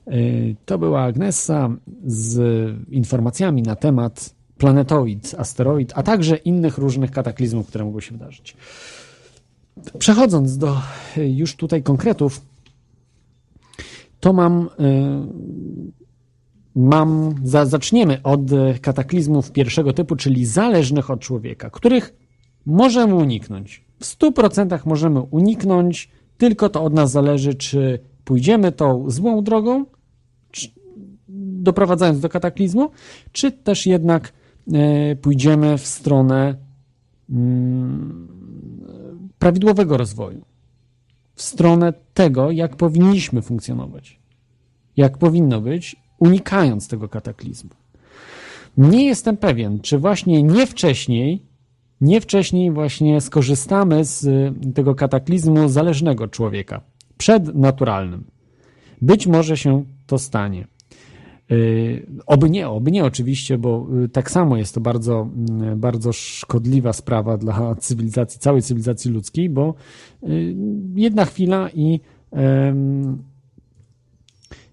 Y, To była Agnesa z informacjami na temat planetoid, asteroid, a także innych różnych kataklizmów, które mogły się wydarzyć. Przechodząc do y, już tutaj konkretów, to mam, y, mam za, zaczniemy od kataklizmów pierwszego typu, czyli zależnych od człowieka, których możemy uniknąć. W 100% możemy uniknąć, tylko to od nas zależy, czy pójdziemy tą złą drogą, doprowadzając do kataklizmu, czy też jednak e, pójdziemy w stronę mm, prawidłowego rozwoju, w stronę tego, jak powinniśmy funkcjonować, jak powinno być, unikając tego kataklizmu. Nie jestem pewien, czy właśnie nie wcześniej, nie wcześniej właśnie skorzystamy z tego kataklizmu zależnego człowieka, przednaturalnym. Być może się to stanie. Yy, Oby nie, oby nie oczywiście, bo y, tak samo jest to bardzo, mm, bardzo szkodliwa sprawa dla cywilizacji, całej cywilizacji ludzkiej, bo y, jedna chwila i,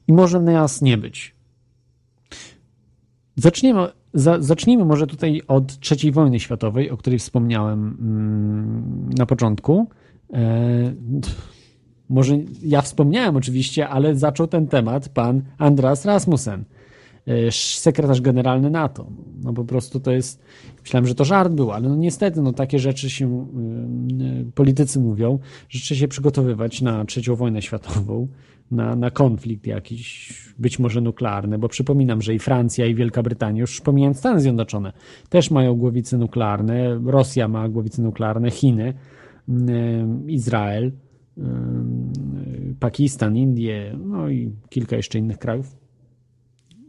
i może nas nie być. Zaczniemy, za, zacznijmy może tutaj od III wojny światowej, o której wspomniałem mm, na początku. E, może ja wspomniałem oczywiście, ale zaczął ten temat pan Andras Rasmussen, e, sekretarz generalny NATO. No po prostu to jest, myślałem, że to żart był, ale no niestety, no takie rzeczy się y, y, politycy mówią, że trzeba się przygotowywać na trzecią wojnę światową, na, na konflikt jakiś, być może nuklearny, bo przypominam, że i Francja, i Wielka Brytania, już pomijając Stany Zjednoczone, też mają głowice nuklearne, Rosja ma głowice nuklearne, Chiny, Izrael, Pakistan, Indie, no i kilka jeszcze innych krajów,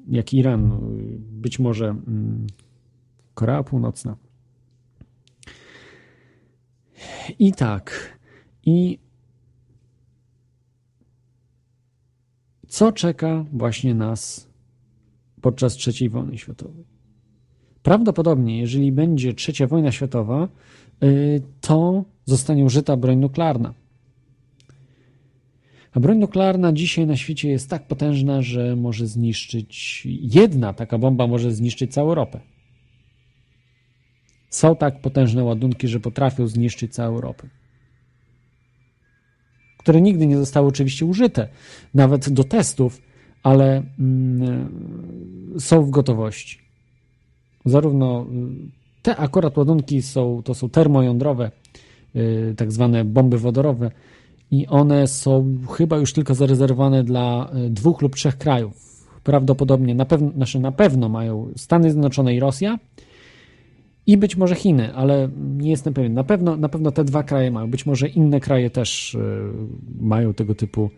jak Iran, y, być może Korea Północna. I tak. I co czeka właśnie nas podczas III wojny światowej? Prawdopodobnie, jeżeli będzie trzecia wojna światowa, y, to zostanie użyta broń nuklearna. A broń nuklearna dzisiaj na świecie jest tak potężna, że może zniszczyć, jedna taka bomba może zniszczyć całą Europę. Są tak potężne ładunki, że potrafią zniszczyć całą Europę. Które nigdy nie zostały oczywiście użyte, nawet do testów, ale mm, są w gotowości. Zarówno y, te akurat ładunki są, to są termojądrowe, y, tak zwane bomby wodorowe, i one są chyba już tylko zarezerwowane dla y, dwóch lub trzech krajów. Prawdopodobnie, na pewno, znaczy na pewno mają Stany Zjednoczone i Rosja i być może Chiny, ale nie jestem pewien. Na pewno, na pewno te dwa kraje mają. Być może inne kraje też y, mają tego typu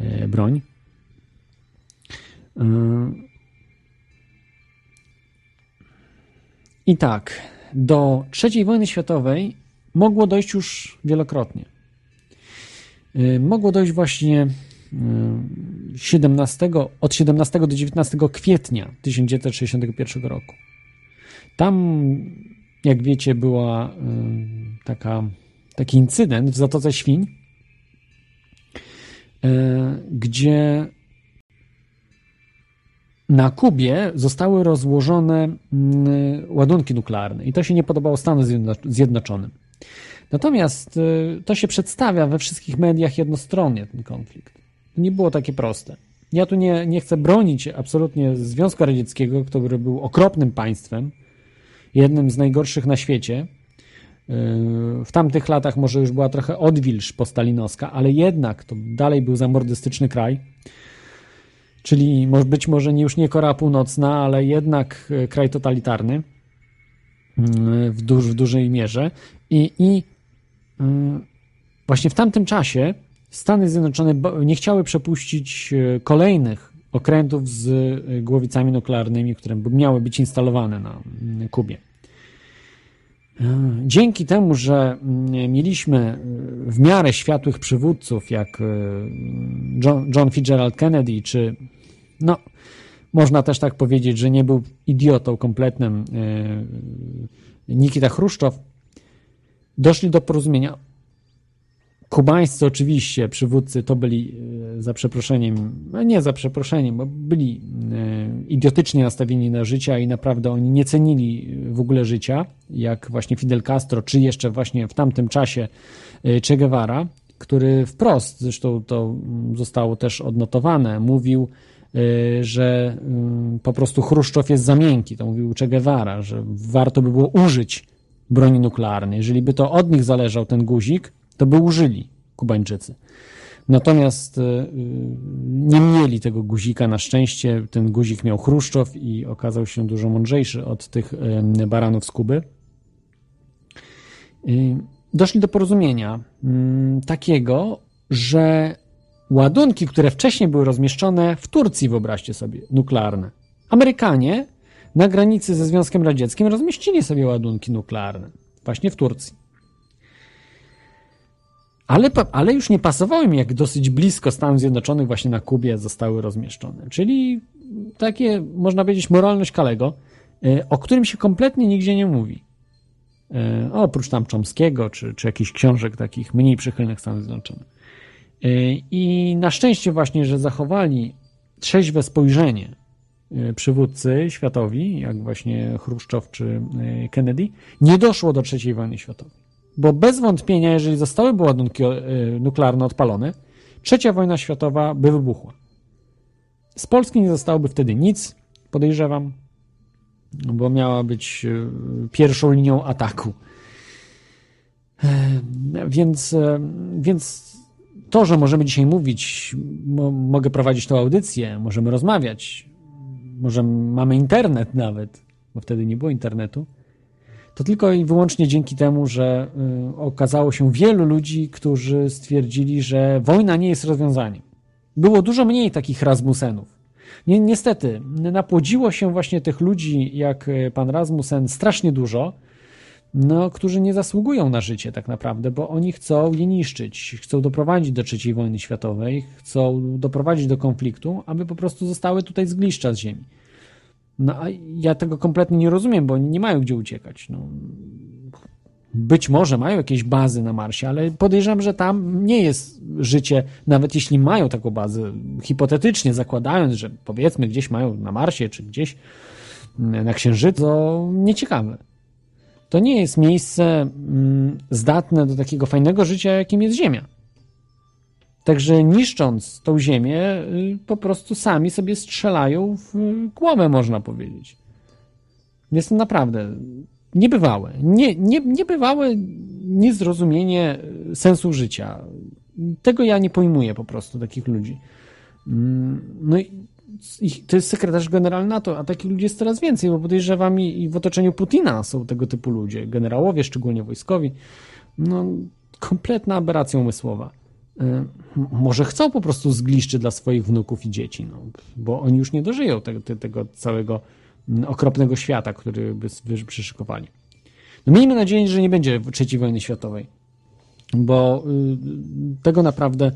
y, broń. I tak, do III wojny światowej mogło dojść już wielokrotnie. Y, Mogło dojść właśnie y, 17, od 17 do 19 kwietnia 1961 roku. Tam, jak wiecie, była y, taka, taki incydent w Zatoce Świń, y, gdzie na Kubie zostały rozłożone y, ładunki nuklearne i to się nie podobało Stanom Zjedno- Zjednoczonym. Natomiast y, to się przedstawia we wszystkich mediach jednostronnie, ten konflikt. Nie było takie proste. Ja tu nie, nie chcę bronić absolutnie Związku Radzieckiego, który był okropnym państwem, jednym z najgorszych na świecie. Y, W tamtych latach może już była trochę odwilż postalinowska, ale jednak to dalej był zamordystyczny kraj. Czyli być może już nie Korea Północna, ale jednak y, kraj totalitarny w, duż, w dużej mierze. I, i właśnie w tamtym czasie Stany Zjednoczone nie chciały przepuścić y, kolejnych okrętów z y, głowicami nuklearnymi, które miały być instalowane na y, Kubie. Y, Dzięki temu, że y, mieliśmy y, w miarę światłych przywódców, jak y, John, Fitzgerald Kennedy, czy no, można też tak powiedzieć, że nie był idiotą kompletnym y, Nikita Chruszczow, doszli do porozumienia. Kubańscy oczywiście przywódcy to byli e, za przeproszeniem, no nie za przeproszeniem, bo byli e, idiotycznie nastawieni na życie i naprawdę oni nie cenili w ogóle życia, jak właśnie Fidel Castro, czy jeszcze właśnie w tamtym czasie e, Che Guevara, który wprost, zresztą to zostało też odnotowane, mówił, że po prostu Chruszczow jest za miękki, to mówił Che Guevara, że warto by było użyć broni nuklearnej. Jeżeli by to od nich zależał ten guzik, to by użyli Kubańczycy. Natomiast y, nie mieli tego guzika na szczęście. Ten guzik miał Chruszczow i okazał się dużo mądrzejszy od tych baranów z Kuby. Y, doszli do porozumienia mm, takiego, że ładunki, które wcześniej były rozmieszczone w Turcji, wyobraźcie sobie, nuklearne. Amerykanie na granicy ze Związkiem Radzieckim rozmieścili sobie ładunki nuklearne, właśnie w Turcji. Ale, ale już nie pasowały mi, jak dosyć blisko Stanów Zjednoczonych właśnie na Kubie zostały rozmieszczone. Czyli takie, można powiedzieć, moralność Kalego, e, o którym się kompletnie nigdzie nie mówi. E, oprócz tam Chomskiego, czy, czy jakichś książek takich mniej przychylnych Stanów Zjednoczonych. E, I na szczęście właśnie, że zachowali trzeźwe spojrzenie przywódcy światowi, jak właśnie Chruszczow czy Kennedy, nie doszło do III wojny światowej. Bo bez wątpienia, jeżeli zostałyby ładunki e, nuklearne odpalone, trzecia wojna światowa by wybuchła. Z Polski nie zostałoby wtedy nic, podejrzewam, bo miała być e, pierwszą linią ataku. E, więc, więc to, że możemy dzisiaj mówić, mogę prowadzić tą audycję, możemy rozmawiać, może mamy internet nawet, bo wtedy nie było internetu, to tylko i wyłącznie dzięki temu, że y, okazało się wielu ludzi, którzy stwierdzili, że wojna nie jest rozwiązaniem. Było dużo mniej takich Rasmusenów. Ni niestety, napłodziło się właśnie tych ludzi, jak y, pan Rasmusen, strasznie dużo, no, którzy nie zasługują na życie tak naprawdę, bo oni chcą je niszczyć, chcą doprowadzić do III wojny światowej, chcą doprowadzić do konfliktu, aby po prostu zostały tutaj zgliszcza z ziemi. No a ja tego kompletnie nie rozumiem, bo oni nie mają gdzie uciekać. No, być może mają jakieś bazy na Marsie, ale podejrzewam, że tam nie jest życie, nawet jeśli mają taką bazę, hipotetycznie zakładając, że powiedzmy gdzieś mają na Marsie czy gdzieś na Księżycu, to nieciekawe. To nie jest miejsce mm, zdatne do takiego fajnego życia, jakim jest Ziemia. Także niszcząc tą ziemię, y, po prostu sami sobie strzelają w głowę, można powiedzieć. Jest to naprawdę niebywałe. Nie, nie, niebywałe niezrozumienie sensu życia. Tego ja nie pojmuję po prostu takich ludzi. Mm, no i to jest sekretarz generalny NATO, a takich ludzi jest coraz więcej, bo podejrzewam i w otoczeniu Putina są tego typu ludzie, generałowie, szczególnie wojskowi. No, kompletna aberracja umysłowa. Y, może chcą po prostu zgliszczy dla swoich wnuków i dzieci, no, bo oni już nie dożyją tego, tego całego okropnego świata, który by przyszykowali. No miejmy nadzieję, że nie będzie trzeciej wojny światowej, bo y, tego naprawdę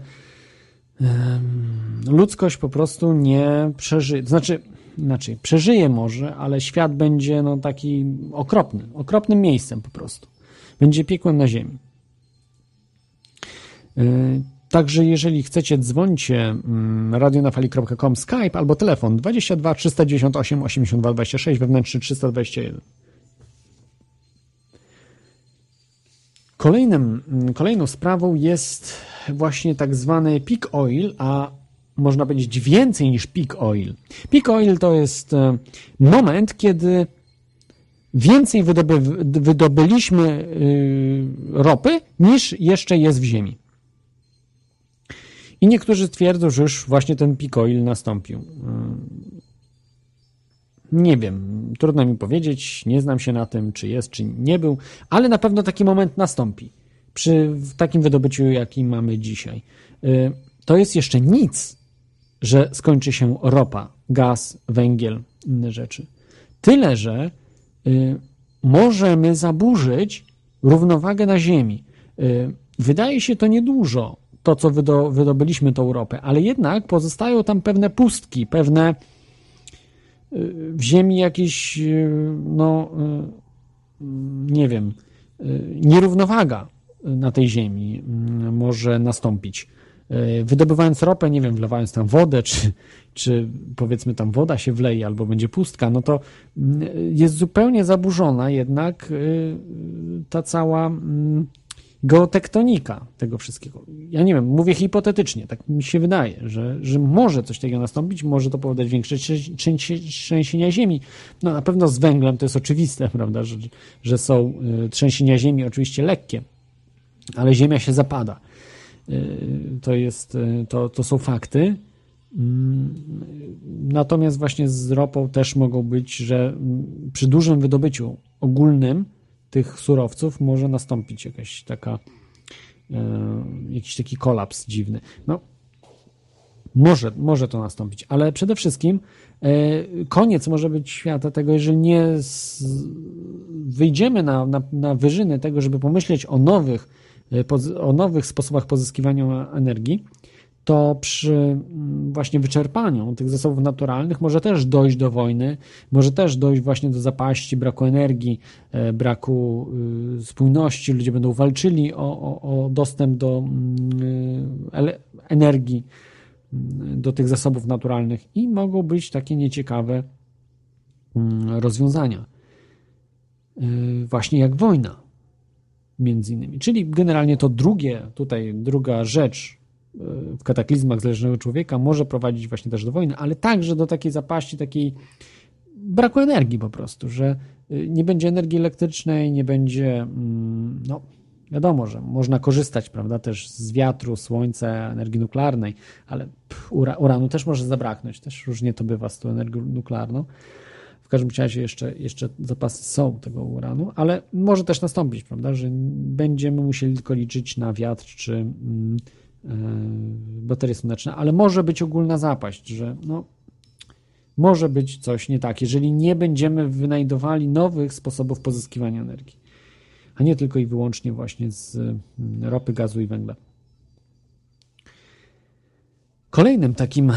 ludzkość po prostu nie przeżyje. Znaczy, inaczej, przeżyje może, ale świat będzie no, taki okropny, okropnym miejscem po prostu. Będzie piekłem na ziemi. Y, także jeżeli chcecie, dzwońcie mm, radionafali.com, Skype albo telefon 22 398 82 26, wewnętrzny 321. Kolejnym, mm, kolejną sprawą jest właśnie tak zwany peak oil, a można powiedzieć więcej niż peak oil. Peak oil to jest e, moment, kiedy więcej wydoby, wydobyliśmy y, ropy niż jeszcze jest w ziemi. I niektórzy twierdzą, że już właśnie ten pikoil nastąpił. Nie wiem, trudno mi powiedzieć, nie znam się na tym, czy jest, czy nie był, ale na pewno taki moment nastąpi przy takim wydobyciu, jaki mamy dzisiaj. Y, to jest jeszcze nic, że skończy się ropa, gaz, węgiel, inne rzeczy. Tyle, że y, możemy zaburzyć równowagę na Ziemi. Y, wydaje się to niedużo, to, co wydo, wydobyliśmy tą ropę, ale jednak pozostają tam pewne pustki, pewne w ziemi jakieś, no, nie wiem, nierównowaga na tej ziemi mm, może nastąpić. E, Wydobywając ropę, nie wiem, wlewając tam wodę, czy, czy powiedzmy tam woda się wleje albo będzie pustka, no to mm, jest zupełnie zaburzona jednak y, ta cała mm, geotektonika tego wszystkiego. Ja nie wiem, mówię hipotetycznie, tak mi się wydaje, że, że może coś takiego nastąpić, może to powodować większe trzę- trzęsie- trzęsienia ziemi. No na pewno z węglem to jest oczywiste, prawda, że, że są y, trzęsienia ziemi oczywiście lekkie, ale ziemia się zapada. Y, To, jest, y, to, to są fakty. Mm, Natomiast właśnie z ropą też mogą być, że mm, przy dużym wydobyciu ogólnym tych surowców może nastąpić jakaś taka e, jakiś taki kolaps dziwny. No, może, może to nastąpić, ale przede wszystkim e, koniec może być świata tego, jeżeli nie z, wyjdziemy na, na, na wyżyny tego, żeby pomyśleć o nowych, e, o nowych sposobach pozyskiwania energii, to przy właśnie wyczerpaniu tych zasobów naturalnych może też dojść do wojny, może też dojść właśnie do zapaści, braku energii, e, braku y, spójności. Ludzie będą walczyli o, o, o dostęp do ele- energii, do tych zasobów naturalnych i mogą być takie nieciekawe rozwiązania. Y, Właśnie jak wojna, między innymi. Czyli generalnie to drugie, tutaj druga rzecz y, w kataklizmach zależnego człowieka może prowadzić właśnie też do wojny, ale także do takiej zapaści, takiej braku energii po prostu, że y, nie będzie energii elektrycznej, nie będzie, mm, no wiadomo, że można korzystać, prawda, też z wiatru, słońca, energii nuklearnej, ale pff, ura, uranu też może zabraknąć, też różnie to bywa z tą energią nuklearną. Każdym razie jeszcze, jeszcze zapasy są tego uranu, ale może też nastąpić, prawda, że będziemy musieli tylko liczyć na wiatr czy e, baterie słoneczne, ale może być ogólna zapaść, że no, może być coś nie tak, jeżeli nie będziemy wynajdowali nowych sposobów pozyskiwania energii, a nie tylko i wyłącznie właśnie z mm, ropy, gazu i węgla. Kolejnym takim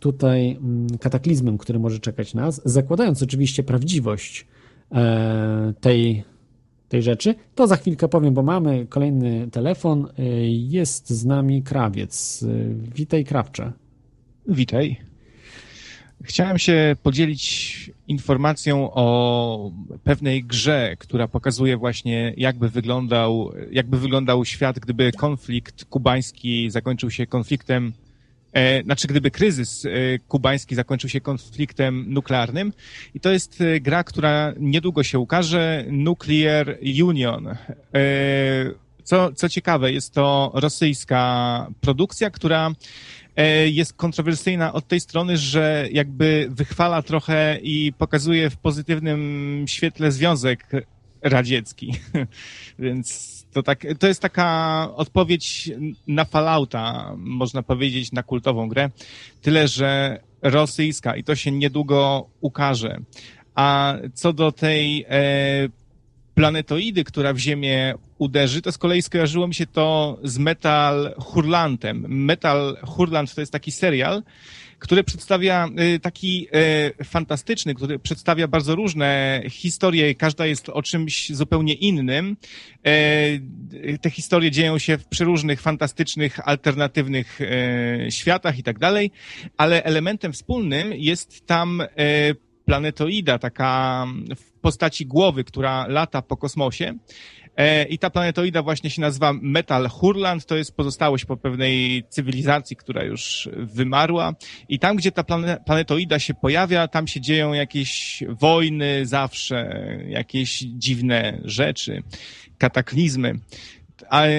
tutaj mm, kataklizmem, który może czekać nas, zakładając oczywiście prawdziwość e, tej, tej rzeczy, to za chwilkę powiem, bo mamy kolejny telefon. E, Jest z nami krawiec. E, Witaj, krawcze. Witaj. Chciałem się podzielić informacją o pewnej grze, która pokazuje właśnie, jakby wyglądał, jakby wyglądał świat, gdyby konflikt kubański zakończył się konfliktem, e, znaczy gdyby kryzys e, kubański zakończył się konfliktem nuklearnym. I to jest e, gra, która niedługo się ukaże, Nuclear Union. E, co, co ciekawe, jest to rosyjska produkcja, która e, jest kontrowersyjna od tej strony, że jakby wychwala trochę i pokazuje w pozytywnym świetle Związek Radziecki. Więc to, tak, to jest taka odpowiedź na Fallouta, można powiedzieć, na kultową grę. Tyle, że rosyjska i to się niedługo ukaże. A co do tej e, planetoidy, która w Ziemię uderzy, to z kolei skojarzyło mi się to z Metal Hurlantem. Metal Hurlant to jest taki serial, który przedstawia y, taki y, fantastyczny, który przedstawia bardzo różne historie, każda jest o czymś zupełnie innym. E, Te historie dzieją się w przeróżnych, fantastycznych, alternatywnych e, światach i tak dalej, ale elementem wspólnym jest tam e, planetoida, taka w postaci głowy, która lata po kosmosie. E, I ta planetoida właśnie się nazywa Metal Hurland, to jest pozostałość po pewnej cywilizacji, która już wymarła. I tam, gdzie ta plane- planetoida się pojawia, tam się dzieją jakieś wojny zawsze, jakieś dziwne rzeczy, kataklizmy.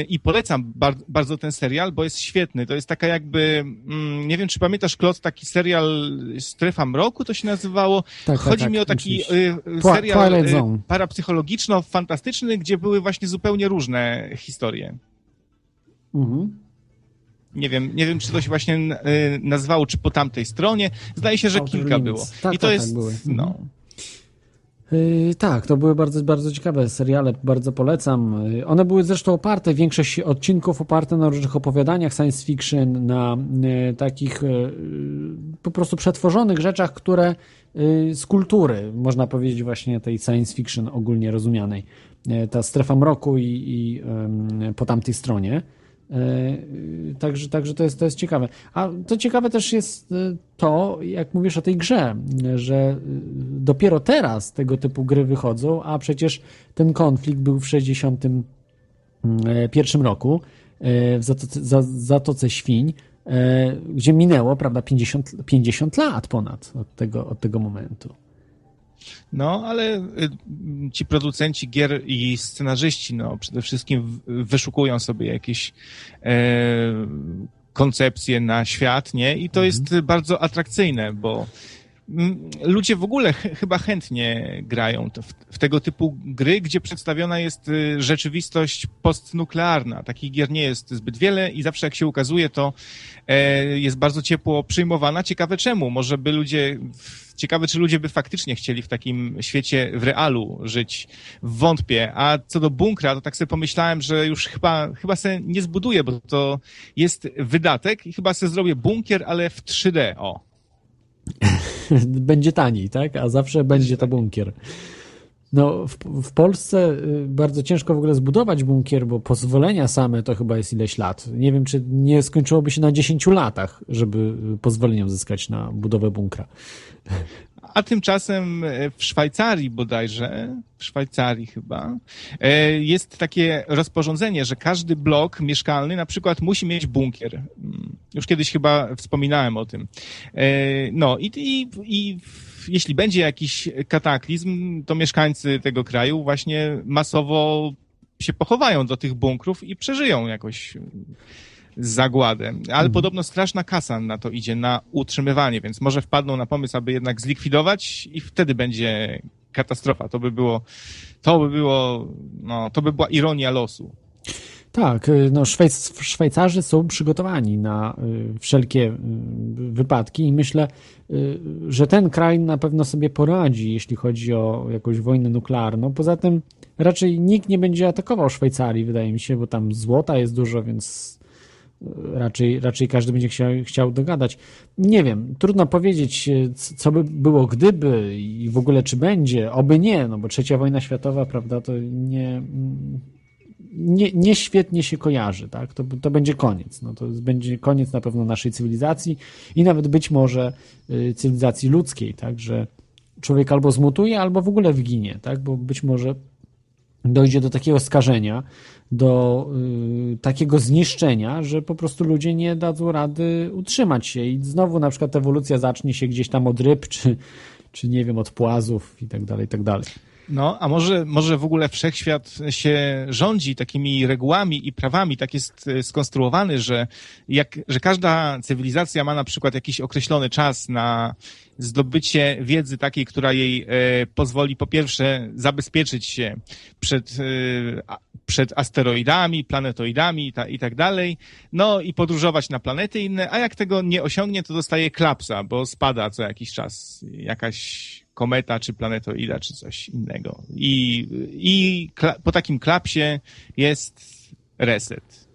I polecam bar bardzo ten serial, bo jest świetny. To jest taka jakby, mm, nie wiem czy pamiętasz, Klot, taki serial Strefa Mroku to się nazywało. Tak, Chodzi tak, mi o tak, taki oczywiście. y, serial y, parapsychologiczno-fantastyczny, gdzie były właśnie zupełnie różne historie. Mhm. Nie wiem, nie wiem, czy to się właśnie y, nazywało, czy po tamtej stronie. Zdaje się, że kilka było. Tak, I to tak, jest, tak, no. Yy, tak, to były bardzo, bardzo ciekawe seriale, bardzo polecam. Yy, One były zresztą oparte, większość odcinków oparte na różnych opowiadaniach science fiction, na yy, takich po prostu przetworzonych rzeczach, które z kultury, można powiedzieć właśnie tej science fiction ogólnie rozumianej, ta strefa mroku i, i po tamtej stronie. E, Także, także to, jest, to jest ciekawe. A to ciekawe też jest e, to, jak mówisz o tej grze, że e, dopiero teraz tego typu gry wychodzą, a przecież ten konflikt był w 61 roku e, w Zatoce, za, Zatoce Świń, e, gdzie minęło, prawda, 50, 50 lat ponad od tego, od tego momentu. No, ale y, ci producenci gier i scenarzyści, no, przede wszystkim wyszukują sobie jakieś e, koncepcje na świat, nie? I to jest bardzo atrakcyjne, bo ludzie w ogóle ch chyba chętnie grają w, w tego typu gry, gdzie przedstawiona jest y, rzeczywistość postnuklearna. Takich gier nie jest zbyt wiele i zawsze jak się ukazuje, to e, jest bardzo ciepło przyjmowana. Ciekawe czemu? Może by ludzie, ciekawe czy ludzie by faktycznie chcieli w takim świecie w realu żyć. Wątpię. A co do bunkra, to tak sobie pomyślałem, że już chyba, chyba se nie zbuduję, bo to jest wydatek i chyba sobie zrobię bunkier, ale w 3D. O. będzie taniej, tak? A zawsze będzie to bunkier. No, w, w Polsce y, bardzo ciężko w ogóle zbudować bunkier, bo pozwolenia same to chyba jest ileś lat. Nie wiem, czy nie skończyłoby się na 10 latach, żeby y, pozwolenie uzyskać na budowę bunkra. A tymczasem e, w Szwajcarii bodajże, w Szwajcarii chyba, e, jest takie rozporządzenie, że każdy blok mieszkalny na przykład musi mieć bunkier. Mm, Już kiedyś chyba wspominałem o tym. E, No i, i, i jeśli będzie jakiś kataklizm, to mieszkańcy tego kraju właśnie masowo się pochowają do tych bunkrów i przeżyją jakoś zagładę. Ale podobno straszna kasa na to idzie, na utrzymywanie, więc może wpadną na pomysł, aby jednak zlikwidować i wtedy będzie katastrofa. To by było, to by było, no, to by była ironia losu. Tak, y, no Szwajc, Szwajcarzy są przygotowani na y, wszelkie y, wypadki i myślę, że ten kraj na pewno sobie poradzi, jeśli chodzi o jakąś wojnę nuklearną. Poza tym raczej nikt nie będzie atakował Szwajcarii, wydaje mi się, bo tam złota jest dużo, więc raczej, raczej każdy będzie chciał, chciał dogadać. Nie wiem, trudno powiedzieć, c- co by było gdyby i w ogóle czy będzie, oby nie, no bo trzecia wojna światowa, prawda, to nie, mm, nie, nie świetnie się kojarzy, tak? To, to będzie koniec. No, to będzie koniec na pewno naszej cywilizacji i nawet być może y, cywilizacji ludzkiej, tak? Że człowiek albo zmutuje, albo w ogóle wyginie, tak? Bo być może dojdzie do takiego skażenia, do y, takiego zniszczenia, że po prostu ludzie nie dadzą rady utrzymać się i znowu na przykład ewolucja zacznie się gdzieś tam od ryb, czy, czy nie wiem, od płazów i tak dalej, i tak dalej. No, a może, może w ogóle wszechświat się rządzi takimi regułami i prawami, tak jest e, skonstruowany, że, jak, że każda cywilizacja ma na przykład jakiś określony czas na zdobycie wiedzy takiej, która jej e, pozwoli po pierwsze zabezpieczyć się przed, e, przed asteroidami, planetoidami ta, i tak dalej, no i podróżować na planety inne, a jak tego nie osiągnie, to dostaje klapsa, bo spada co jakiś czas jakaś kometa, czy planetoida, czy coś innego. I, i po takim klapsie jest reset.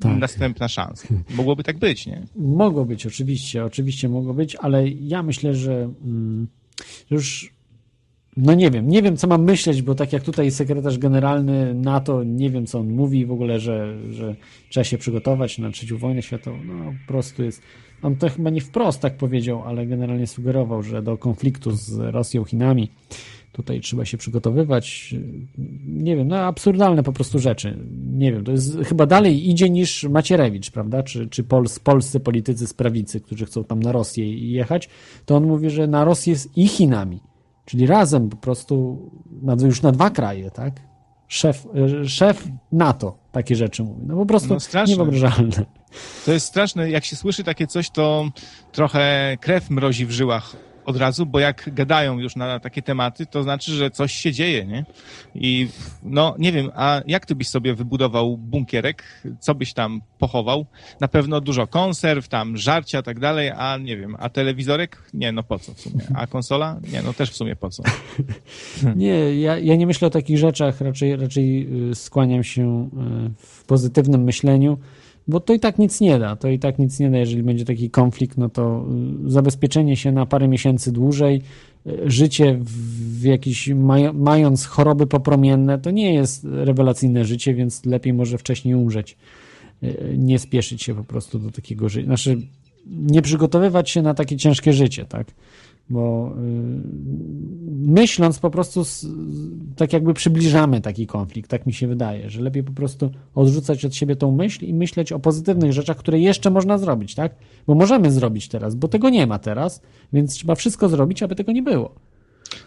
Tak. Następna szansa. Mogłoby tak być, nie? Mogło być, oczywiście, oczywiście mogło być, ale ja myślę, że mm, że już no nie wiem, nie wiem co mam myśleć, bo tak jak tutaj sekretarz generalny NATO, nie wiem co on mówi w ogóle, że, że trzeba się przygotować na trzecią wojnę światową, no po prostu jest, on to chyba nie wprost tak powiedział, ale generalnie sugerował, że do konfliktu z Rosją, Chinami tutaj trzeba się przygotowywać, nie wiem, no absurdalne po prostu rzeczy, nie wiem, to jest chyba dalej idzie niż Macierewicz, prawda, czy, czy Pols, polscy politycy z prawicy, którzy chcą tam na Rosję jechać, to on mówi, że na Rosję i Chinami, czyli razem po prostu już na dwa kraje, tak? Szef, e, szef NATO takie rzeczy mówi. No po prostu No straszne. niewyobrażalne. To jest straszne. Jak się słyszy takie coś, to trochę krew mrozi w żyłach od razu, bo jak gadają już na takie tematy, to znaczy, że coś się dzieje, nie? I no, nie wiem, a jak ty byś sobie wybudował bunkierek? Co byś tam pochował? Na pewno dużo konserw, tam żarcia, tak dalej, a nie wiem, a telewizorek? Nie, no po co w sumie? A konsola? Nie, no też w sumie po co? Nie, ja, ja nie myślę o takich rzeczach, raczej, raczej y, skłaniam się y, w pozytywnym myśleniu Bo to i tak nic nie da. To i tak nic nie da, jeżeli będzie taki konflikt, no to y, zabezpieczenie się na parę miesięcy dłużej, y, życie w jakiś, maj, mając choroby popromienne, to nie jest rewelacyjne życie, więc lepiej może wcześniej umrzeć. Y, Nie spieszyć się po prostu do takiego życia. Znaczy, nie przygotowywać się na takie ciężkie życie, tak? Bo y, myśląc po prostu tak jakby przybliżamy taki konflikt, tak mi się wydaje, że lepiej po prostu odrzucać od siebie tą myśl i myśleć o pozytywnych rzeczach, które jeszcze można zrobić, tak? Bo możemy zrobić teraz, bo tego nie ma teraz, więc trzeba wszystko zrobić, aby tego nie było.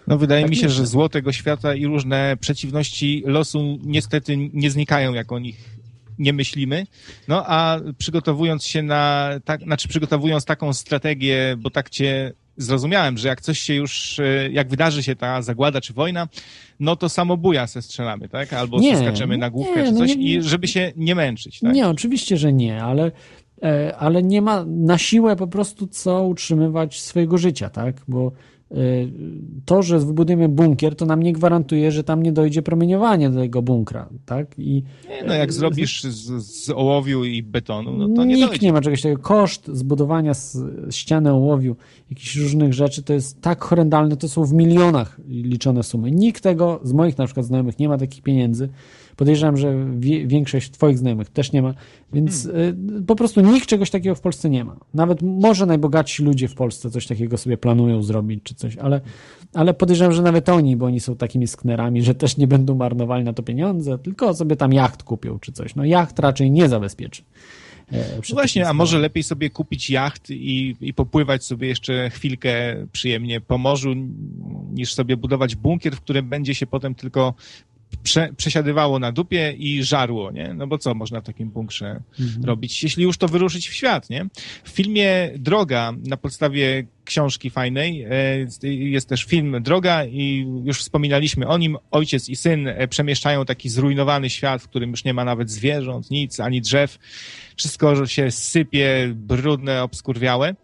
No wydaje Tak mi się, myślę. że zło tego świata i różne przeciwności losu niestety nie znikają, jak o nich nie myślimy. No a przygotowując się na, tak, znaczy przygotowując taką strategię, bo tak cię zrozumiałem, że jak coś się już, e, jak wydarzy się ta zagłada czy wojna, no to samobuja se strzelamy, tak? Albo Nie, skaczemy na główkę nie, czy no coś nie- nie. i żeby się nie męczyć, tak? Nie, oczywiście, że nie, ale, e, ale nie ma na siłę po prostu co utrzymywać swojego życia, tak? Bo to, że wybudujemy bunkier, to nam nie gwarantuje, że tam nie dojdzie promieniowanie do tego bunkra, tak? I Nie, no jak zrobisz z, z ołowiu i betonu, no to nie Nikt dojdzie. nie ma czegoś takiego. Koszt zbudowania z, ściany ołowiu, jakichś różnych rzeczy, to jest tak horrendalne, to są w milionach liczone sumy. Nikt tego, z moich na przykład znajomych, nie ma takich pieniędzy. Podejrzewam, że większość twoich znajomych też nie ma, więc Hmm. y, po prostu nikt czegoś takiego w Polsce nie ma. Nawet może najbogatsi ludzie w Polsce coś takiego sobie planują zrobić, czy coś, ale, ale podejrzewam, że nawet oni, bo oni są takimi sknerami, że też nie będą marnowali na to pieniądze, tylko sobie tam jacht kupią, czy coś. No jacht raczej nie zabezpieczy. e, No właśnie, a może lepiej sobie kupić jacht i, i popływać sobie jeszcze chwilkę przyjemnie po morzu, niż sobie budować bunkier, w którym będzie się potem tylko prze, przesiadywało na dupie i żarło, nie? No bo co można w takim bunkrze robić, jeśli już to wyruszyć w świat, nie? W filmie Droga, na podstawie książki fajnej, e, jest też film Droga i już wspominaliśmy o nim. Ojciec i syn e, przemieszczają taki zrujnowany świat, w którym już nie ma nawet zwierząt, nic, ani drzew. Wszystko się sypie, brudne, obskurwiałe.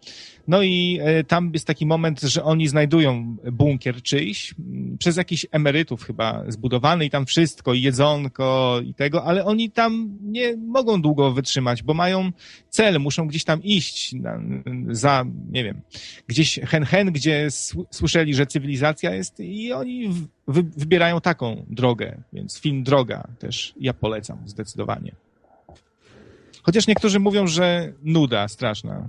No i e, tam jest taki moment, że oni znajdują bunkier czyjś, przez jakichś emerytów chyba zbudowany i tam wszystko, i jedzonko i tego, ale oni tam nie mogą długo wytrzymać, bo mają cel, muszą gdzieś tam iść na, za, nie wiem, gdzieś hen hen, gdzie sł- słyszeli, że cywilizacja jest i oni wybierają taką drogę, więc film Droga też ja polecam zdecydowanie. Chociaż niektórzy mówią, że nuda straszna.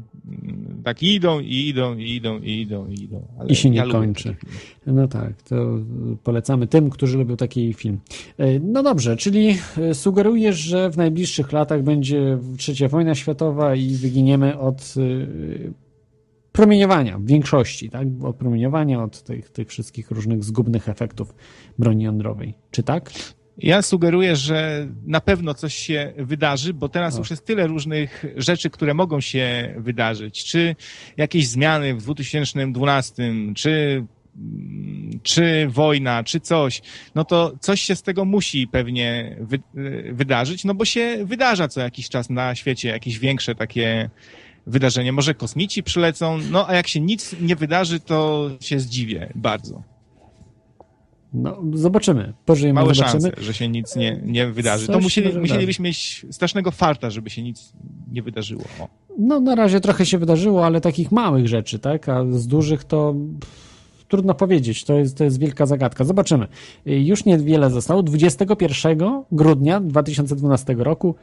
Tak idą i idą i idą i idą i idą. I się nie ja kończy. No tak, to polecamy tym, którzy lubią taki film. E, No dobrze, czyli e, sugerujesz, że w najbliższych latach będzie trzecia wojna światowa i wyginiemy od e, promieniowania w większości, tak? Od promieniowania, od tych, tych wszystkich różnych zgubnych efektów broni jądrowej. Czy tak? Ja sugeruję, że na pewno coś się wydarzy, bo teraz O. już jest tyle różnych rzeczy, które mogą się wydarzyć. Czy jakieś zmiany w 2012, czy, mm, czy wojna, czy coś. No to coś się z tego musi pewnie wy, y, wydarzyć, no bo się wydarza co jakiś czas na świecie jakieś większe takie wydarzenie. Może kosmici przylecą, no a jak się nic nie wydarzy, to się zdziwię bardzo. No, zobaczymy. Pożyjemy, Małe zobaczymy. szanse, że się nic nie, nie wydarzy. Coś to musieli, musielibyśmy mieć strasznego farta, żeby się nic nie wydarzyło. O. No, na razie trochę się wydarzyło, ale takich małych rzeczy, tak? A z dużych to trudno powiedzieć. To jest, to jest wielka zagadka. Zobaczymy. Już niewiele zostało. 21 grudnia 2012 roku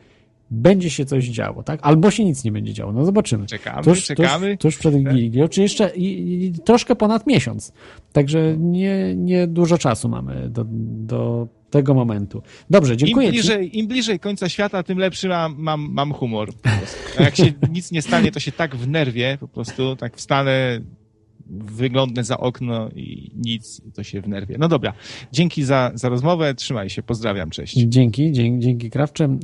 będzie się coś działo, tak? Albo się nic nie będzie działo. No zobaczymy. Czekamy, Tuż, czekamy. tuż, tuż przed Wigilią, czy jeszcze i, i troszkę ponad miesiąc. Także nie, nie dużo czasu mamy do, do tego momentu. Dobrze, Im dziękuję Ci. bliżej, Im bliżej końca świata, tym lepszy mam, mam, mam humor. A jak się nic nie stanie, to się tak w nerwie, po prostu tak wstanę, wyglądnę za okno i nic, to się w nerwie. No dobra, dzięki za, za rozmowę, trzymaj się, pozdrawiam, cześć. Dzięki, dzięki, dzięki Krawcze. E,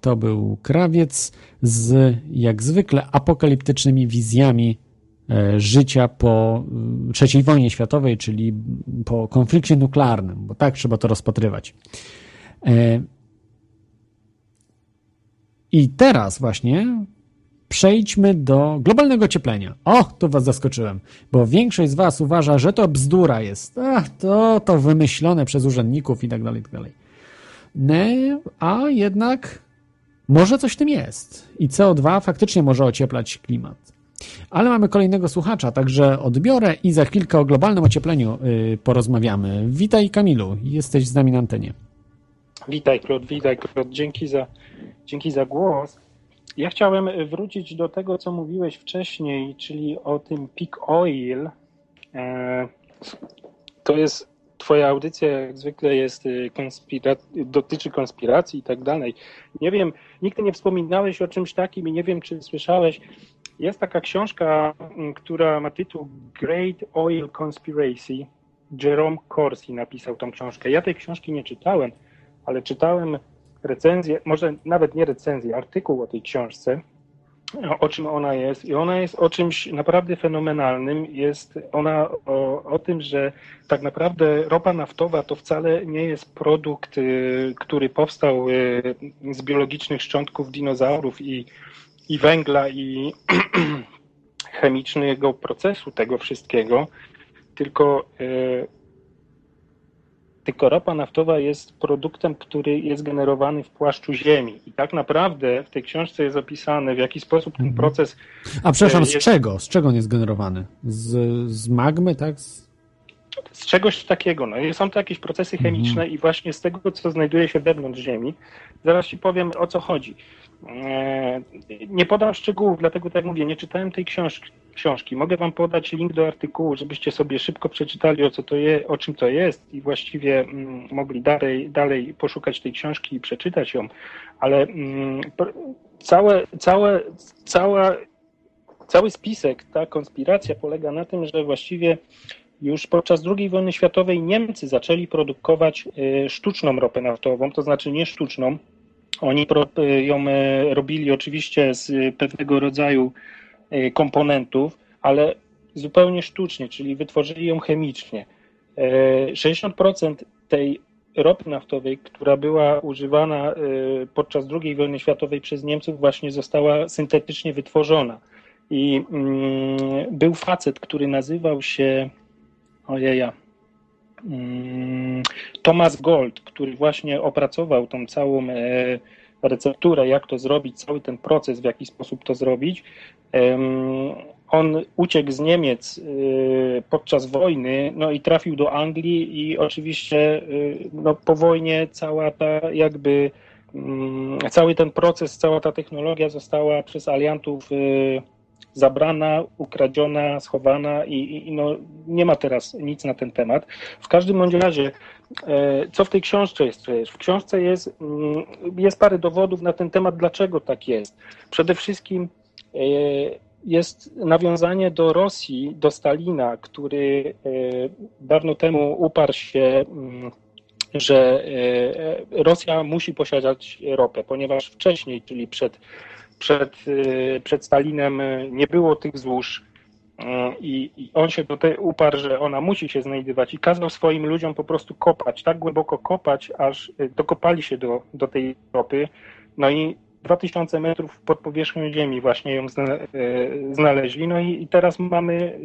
To był Krawiec z, jak zwykle, apokaliptycznymi wizjami e, życia po y, III wojnie światowej, czyli po konflikcie nuklearnym, bo tak trzeba to rozpatrywać. E, I teraz właśnie przejdźmy do globalnego ocieplenia. O, tu was zaskoczyłem, bo większość z was uważa, że to bzdura jest. Ach, to, to wymyślone przez urzędników i tak dalej, i tak dalej. Ne, a jednak może coś w tym jest i CO2 faktycznie może ocieplać klimat. Ale mamy kolejnego słuchacza, także odbiorę i za chwilkę o globalnym ociepleniu y, porozmawiamy. Witaj Kamilu, jesteś z nami na antenie. Witaj Klod, witaj Klod, dzięki za, dzięki za głos. Ja chciałem wrócić do tego, co mówiłeś wcześniej, czyli o tym peak oil. E, to jest Twoja audycja jak zwykle jest y, konspira dotyczy konspiracji i tak dalej. Nie wiem, nigdy nie wspominałeś o czymś takim i nie wiem, czy słyszałeś. Jest taka książka, mm, która ma tytuł Great Oil Conspiracy. Jerome Corsi napisał tą książkę. Ja tej książki nie czytałem, ale czytałem recenzję, może nawet nie recenzję, artykuł o tej książce, o czym ona jest. I ona jest o czymś naprawdę fenomenalnym. Jest ona o, o tym, że tak naprawdę ropa naftowa to wcale nie jest produkt, y, który powstał y, z biologicznych szczątków dinozaurów i, i węgla i chemicznego procesu tego wszystkiego, tylko y, tylko ropa naftowa jest produktem, który jest generowany w płaszczu ziemi. I tak naprawdę w tej książce jest opisane, w jaki sposób ten proces. A przepraszam, z jest, czego? Z czego on jest generowany? Z, z magmy, tak? Z... z czegoś takiego. No, są to jakieś procesy chemiczne i właśnie z tego, co znajduje się wewnątrz ziemi. Zaraz ci powiem, o co chodzi. E, Nie podam szczegółów, dlatego tak mówię, nie czytałem tej książki. Książki. Mogę wam podać link do artykułu, żebyście sobie szybko przeczytali, o, co to je, o czym to jest i właściwie mm, mogli dalej, dalej poszukać tej książki i przeczytać ją. Ale mm, całe, całe, cała, cały spisek, ta konspiracja polega na tym, że właściwie już podczas II wojny światowej Niemcy zaczęli produkować y, sztuczną ropę naftową, to znaczy nie sztuczną, oni y, ją y, robili oczywiście z pewnego rodzaju komponentów, ale zupełnie sztucznie, czyli wytworzyli ją chemicznie. Y, 60% tej ropy naftowej, która była używana y, podczas II wojny światowej przez Niemców, właśnie została syntetycznie wytworzona. I mm, był facet, który nazywał się ojeja, mm, Thomas Gold, który właśnie opracował tą całą e, recepturę, jak to zrobić, cały ten proces, w jaki sposób to zrobić. On uciekł z Niemiec y, podczas wojny, no i trafił do Anglii i oczywiście y, no, po wojnie cała ta jakby mm, cały ten proces, cała ta technologia została przez aliantów y, zabrana, ukradziona, schowana i, i no, nie ma teraz nic na ten temat. W każdym bądź razie, e, co w tej książce jest? W książce jest, mm, jest parę dowodów na ten temat, dlaczego tak jest. Przede wszystkim e, jest nawiązanie do Rosji, do Stalina, który e, dawno temu uparł się, mm, że Rosja musi posiadać ropę, ponieważ wcześniej, czyli przed przed, y, przed Stalinem y, nie było tych złóż y, i, i on się do tej uparł, że ona musi się znajdywać i kazał swoim ludziom po prostu kopać, tak głęboko kopać, aż dokopali się do, do tej ropy. No i 2000 metrów pod powierzchnią ziemi właśnie ją zna, znaleźli. No i, i teraz mamy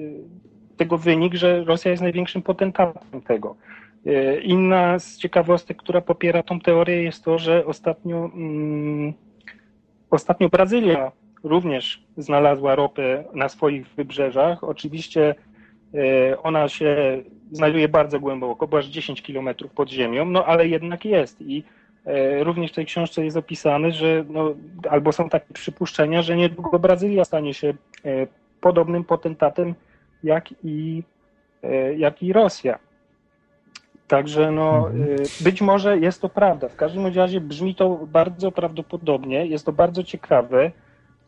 tego wynik, że Rosja jest największym potentatem tego. Inna z ciekawostek, która popiera tą teorię jest to, że ostatnio mm, Ostatnio Brazylia również znalazła ropę na swoich wybrzeżach. Oczywiście e, ona się znajduje bardzo głęboko, bo aż 10 kilometrów pod ziemią, no ale jednak jest i e, również w tej książce jest opisane, że no, albo są takie przypuszczenia, że niedługo Brazylia stanie się e, podobnym potentatem jak i, jak i Rosja. Także no, y, być może jest to prawda. W każdym razie brzmi to bardzo prawdopodobnie, jest to bardzo ciekawe.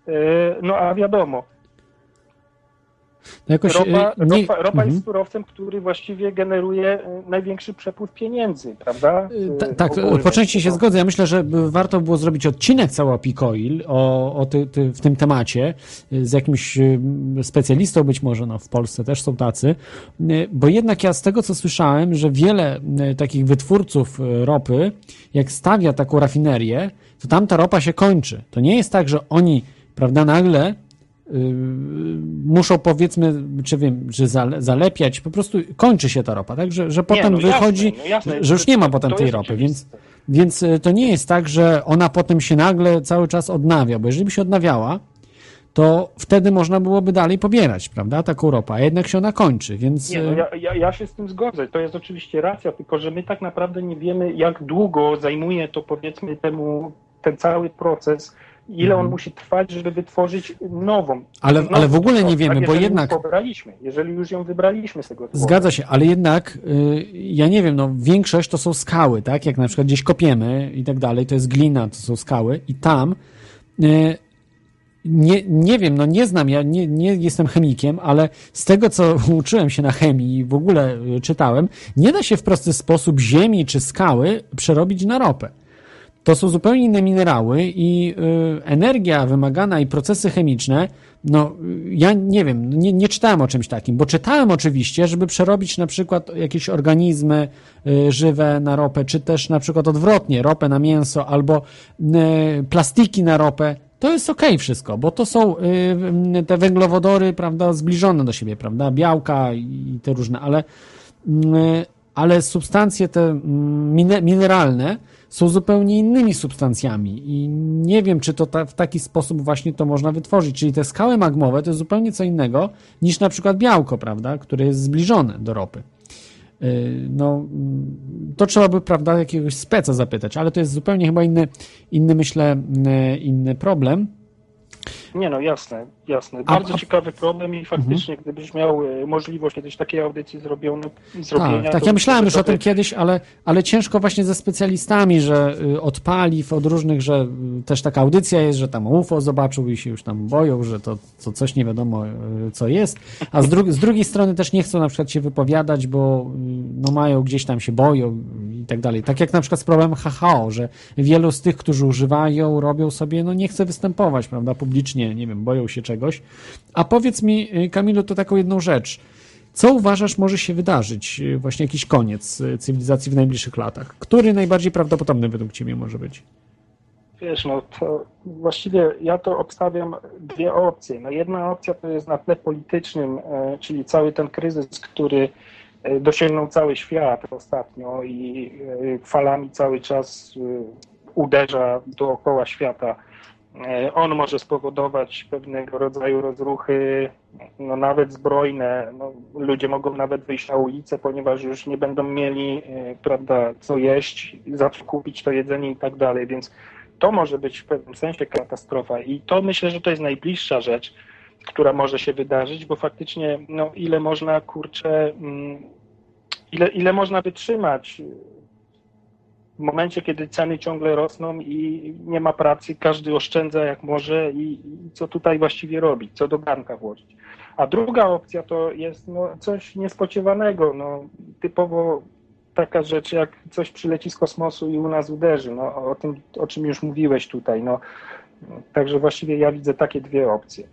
Y, No a wiadomo, No Jakoś, ropa, e, nie- ropa, ropa Mhm. jest surowcem, który właściwie generuje y, największy przepływ pieniędzy, prawda? Y, Y, ta- Tak, po części się zgodzę. Ja myślę, że warto było zrobić odcinek cały o Picoil, o, o ty, ty, w tym temacie, y, z jakimś y, specjalistą być może, no w Polsce też są tacy, Y, bo jednak ja z tego, co słyszałem, że wiele y, takich wytwórców y, ropy, jak stawia taką rafinerię, to tam ta ropa się kończy. To nie jest tak, że oni, prawda, nagle muszą powiedzmy, czy wiem, że zale, zalepiać, po prostu kończy się ta ropa, tak? Że, że potem no wychodzi, jasne, no jasne, że już nie ma potem tej ropy, więc, więc y, to nie jest tak, że ona potem się nagle cały czas odnawia, bo jeżeli by się odnawiała, to wtedy można byłoby dalej pobierać, prawda, taką ropę, a jednak się ona kończy, więc... Nie, no y, ja, ja, ja się z tym zgodzę. To jest oczywiście racja, tylko że my tak naprawdę nie wiemy, jak długo zajmuje to powiedzmy temu ten cały proces, ile on musi trwać, żeby wytworzyć nową. Mhm. Ale- nową ale w ogóle nie wiemy, tak, bo jednak- pobraliśmy, jeżeli już ją wybraliśmy z tego złoża. Zgadza się, ale jednak y, ja nie wiem, no większość to są skały, tak? Jak na przykład gdzieś kopiemy i tak dalej, to jest glina, to są skały i tam y, nie, nie wiem, no nie znam, ja nie, nie jestem chemikiem, ale z tego, co uczyłem się na chemii i w ogóle czytałem, nie da się w prosty sposób ziemi czy skały przerobić na ropę. To są zupełnie inne minerały i y, energia wymagana i procesy chemiczne, no y, ja nie wiem, nie, nie czytałem o czymś takim, bo czytałem oczywiście, żeby przerobić na przykład jakieś organizmy y, żywe na ropę, czy też na przykład odwrotnie, ropę na mięso albo plastiki na ropę. To jest okej wszystko, bo to są te węglowodory, prawda, zbliżone do siebie, prawda, białka i te różne, ale ale substancje te mm, mine- mineralne są zupełnie innymi substancjami i nie wiem, czy to ta, w taki sposób właśnie to można wytworzyć. Czyli te skały magmowe to jest zupełnie co innego niż na przykład białko, prawda, które jest zbliżone do ropy. Yy, No, to trzeba by, prawda, jakiegoś speca zapytać, ale to jest zupełnie chyba inny, inny myślę, mm, inny problem. Nie no, jasne, jasne. Bardzo a- Mhm. ciekawy problem i faktycznie, gdybyś miał e, możliwość kiedyś takiej audycji zrobione, zrobienia... Tak, tak ja myślałem już o tym kiedyś, ale, ale ciężko właśnie ze specjalistami, że y, od paliw, od różnych, że y, też taka audycja jest, że tam UFO zobaczył i się już tam boją, że to, to coś nie wiadomo y, co jest, a z, dru- z drugiej strony też nie chcą na przykład się wypowiadać, bo no mają gdzieś tam się boją i tak dalej. Tak jak na przykład z problemem HHO, że wielu z tych, którzy używają, robią sobie, no nie chce występować, prawda, publicznie, nie wiem, boją się czegoś. A powiedz mi, y, Kamilu, to taką jedną rzecz. Co uważasz może się wydarzyć, y, właśnie jakiś koniec y, cywilizacji w najbliższych latach? Który najbardziej prawdopodobny według Ciebie może być? Wiesz, no to właściwie ja to obstawiam dwie opcje. No jedna opcja to jest na tle politycznym, e, czyli cały ten kryzys, który e, dosięgnął cały świat ostatnio i e, falami cały czas uderza dookoła świata. E, On może spowodować pewnego rodzaju rozruchy, no nawet zbrojne. No, ludzie mogą nawet wyjść na ulicę, ponieważ już nie będą mieli, e, prawda, co jeść, za co kupić to jedzenie i tak dalej, więc to może być w pewnym sensie katastrofa i to myślę, że to jest najbliższa rzecz, która może się wydarzyć, bo faktycznie no, ile można, kurczę, mm, ile, ile można wytrzymać w momencie, kiedy ceny ciągle rosną i nie ma pracy, każdy oszczędza jak może i, i co tutaj właściwie robić, co do garnka włożyć. A druga opcja to jest no, coś niespodziewanego, no, typowo taka rzecz, jak coś przyleci z kosmosu i u nas uderzy, no, o tym, o czym już mówiłeś tutaj. No. Także właściwie ja widzę takie dwie opcje.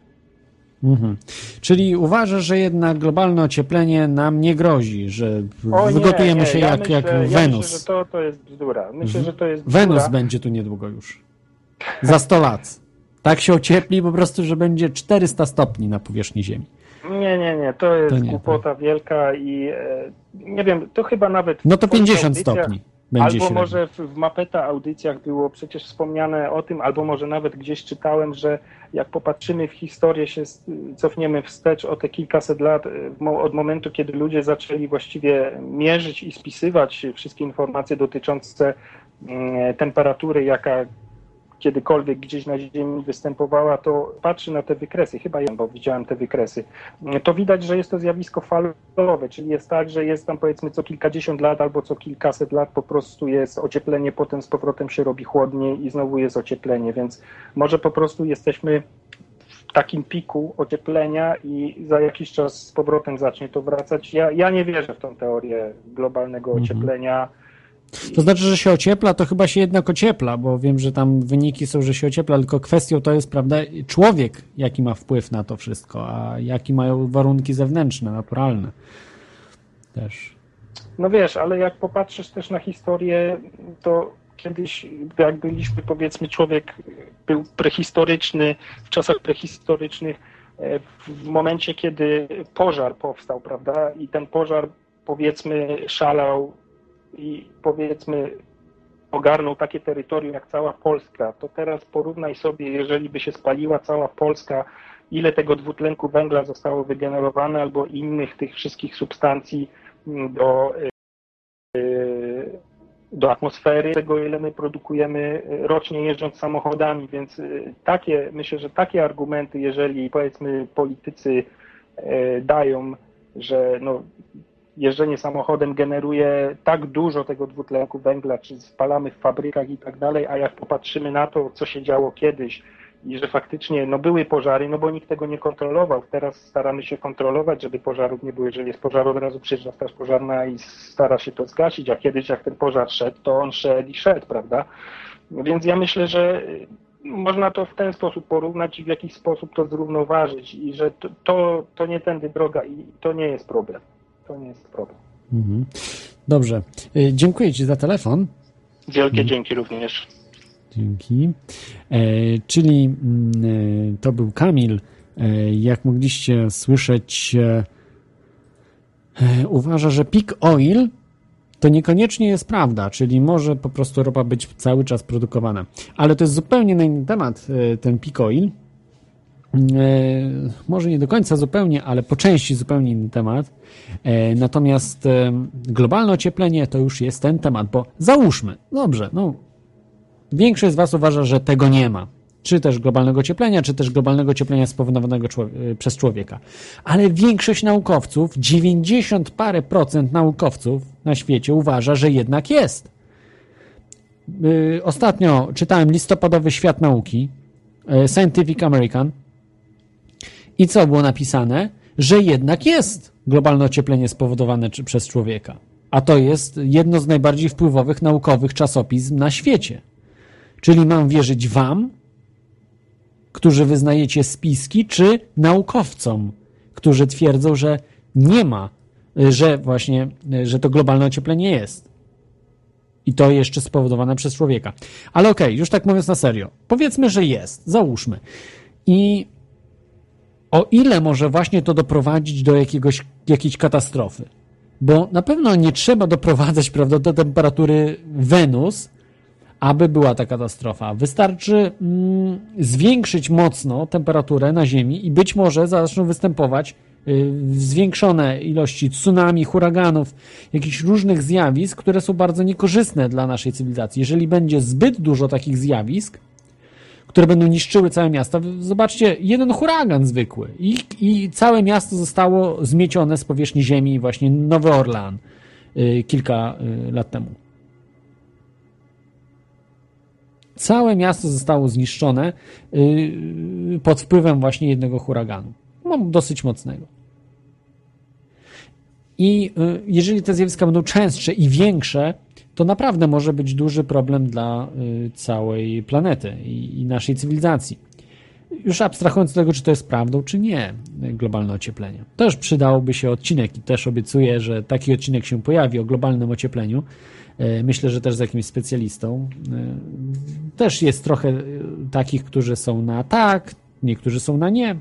Mhm. Czyli uważasz, że jednak globalne ocieplenie nam nie grozi, że O nie, wygotujemy nie, się ja jak, myślę, jak Ja Wenus. myślę, że to, to jest bzdura. Myślę, że to jest bzdura. Wenus będzie tu niedługo już. Za 100 lat. Tak się ociepli po prostu, że będzie 400 stopni na powierzchni Ziemi. Nie, nie, nie, to jest To nie, głupota wielka i e, nie wiem, to chyba nawet... No to twoich 50 audycjach- stopni będzie Albo może w, w Mapeta audycjach było przecież wspomniane o tym, albo może nawet gdzieś czytałem, że jak popatrzymy w historię, się cofniemy wstecz o te kilkaset lat, y, od momentu, kiedy ludzie zaczęli właściwie mierzyć i spisywać wszystkie informacje dotyczące mm, temperatury, jaka kiedykolwiek gdzieś na Ziemi występowała, to patrzy na te wykresy, chyba ja, bo widziałem te wykresy, to widać, że jest to zjawisko falowe, czyli jest tak, że jest tam powiedzmy co kilkadziesiąt lat albo co kilkaset lat po prostu jest ocieplenie, potem z powrotem się robi chłodniej i znowu jest ocieplenie, więc może po prostu jesteśmy w takim piku ocieplenia i za jakiś czas z powrotem zacznie to wracać. Ja, ja nie wierzę w tą teorię globalnego Mhm. To znaczy, że się ociepla, to chyba się jednak ociepla, bo wiem, że tam wyniki są, że się ociepla, tylko kwestią to jest, prawda, człowiek, jaki ma wpływ na to wszystko, a jakie mają warunki zewnętrzne, naturalne. Też. No wiesz, ale jak popatrzysz też na historię, to kiedyś, jak byliśmy, powiedzmy, człowiek był prehistoryczny, w czasach prehistorycznych, w momencie, kiedy pożar powstał, prawda, i ten pożar powiedzmy szalał i powiedzmy ogarnął takie terytorium jak cała Polska, to teraz porównaj sobie, jeżeli by się spaliła cała Polska, ile tego dwutlenku węgla zostało wygenerowane albo innych tych wszystkich substancji mm, do, y, do atmosfery, tego ile my produkujemy rocznie jeżdżąc samochodami, więc y, takie, myślę, że takie argumenty, jeżeli powiedzmy politycy y, dają, że no, jeżdżenie samochodem generuje tak dużo tego dwutlenku węgla, czy spalamy w fabrykach i tak dalej, a jak popatrzymy na to, co się działo kiedyś i że faktycznie no, były pożary, no bo nikt tego nie kontrolował. Teraz staramy się kontrolować, żeby pożarów nie było. Jeżeli jest pożar, od razu przyjeżdża straż pożarna i stara się to zgasić, a kiedyś jak ten pożar szedł, to on szedł i szedł, prawda? Więc ja myślę, że można to w ten sposób porównać i w jakiś sposób to zrównoważyć i że to, to, to nie tędy droga i to nie jest problem to nie jest problem. Mhm. Dobrze. Y, dziękuję Ci za telefon. Wielkie mhm. dzięki również. Dzięki. E, czyli mm, e, to był Kamil. E, jak mogliście słyszeć, e, e, uważa, że peak oil to niekoniecznie jest prawda, czyli może po prostu ropa być cały czas produkowana. Ale to jest zupełnie inny temat, e, ten peak oil. Może nie do końca zupełnie, ale po części zupełnie inny temat. E, natomiast e, globalne ocieplenie to już jest ten temat, bo załóżmy, dobrze, no, większość z Was uważa, że tego nie ma. Czy też globalnego ocieplenia, czy też globalnego ocieplenia spowodowanego e, przez człowieka. Ale większość naukowców, 90 parę procent naukowców na świecie uważa, że jednak jest. Ostatnio czytałem listopadowy świat nauki, Scientific American, i co było napisane? Że jednak jest globalne ocieplenie spowodowane przez człowieka. A to jest jedno z najbardziej wpływowych naukowych czasopism na świecie. Czyli mam wierzyć wam, którzy wyznajecie spiski, czy naukowcom, którzy twierdzą, że nie ma, że właśnie, że to globalne ocieplenie jest. I to jeszcze spowodowane przez człowieka. Ale okej, okay, już tak mówiąc na serio. Powiedzmy, że jest. Załóżmy. I o ile może właśnie to doprowadzić do jakiegoś, jakiejś katastrofy. Bo na pewno nie trzeba doprowadzać prawda, do temperatury Wenus, aby była ta katastrofa. Wystarczy mm, zwiększyć mocno temperaturę na Ziemi i być może zaczną występować y, zwiększone ilości tsunami, huraganów, jakichś różnych zjawisk, które są bardzo niekorzystne dla naszej cywilizacji. Jeżeli będzie zbyt dużo takich zjawisk, które będą niszczyły całe miasto. Zobaczcie, jeden huragan zwykły i, i całe miasto zostało zmiecione z powierzchni ziemi, właśnie Nowy Orlan y, kilka y, lat temu. Całe miasto zostało zniszczone y, pod wpływem właśnie jednego huraganu. No, dosyć mocnego. I jeżeli te zjawiska będą częstsze i większe, to naprawdę może być duży problem dla y, całej planety i naszej cywilizacji. Już abstrahując od tego, czy to jest prawdą, czy nie, globalne ocieplenie. Też przydałoby się odcinek i też obiecuję, że taki odcinek się pojawi o globalnym ociepleniu. Y, myślę, że też z jakimś specjalistą. Y, też jest trochę takich, którzy są na tak, niektórzy są na nie.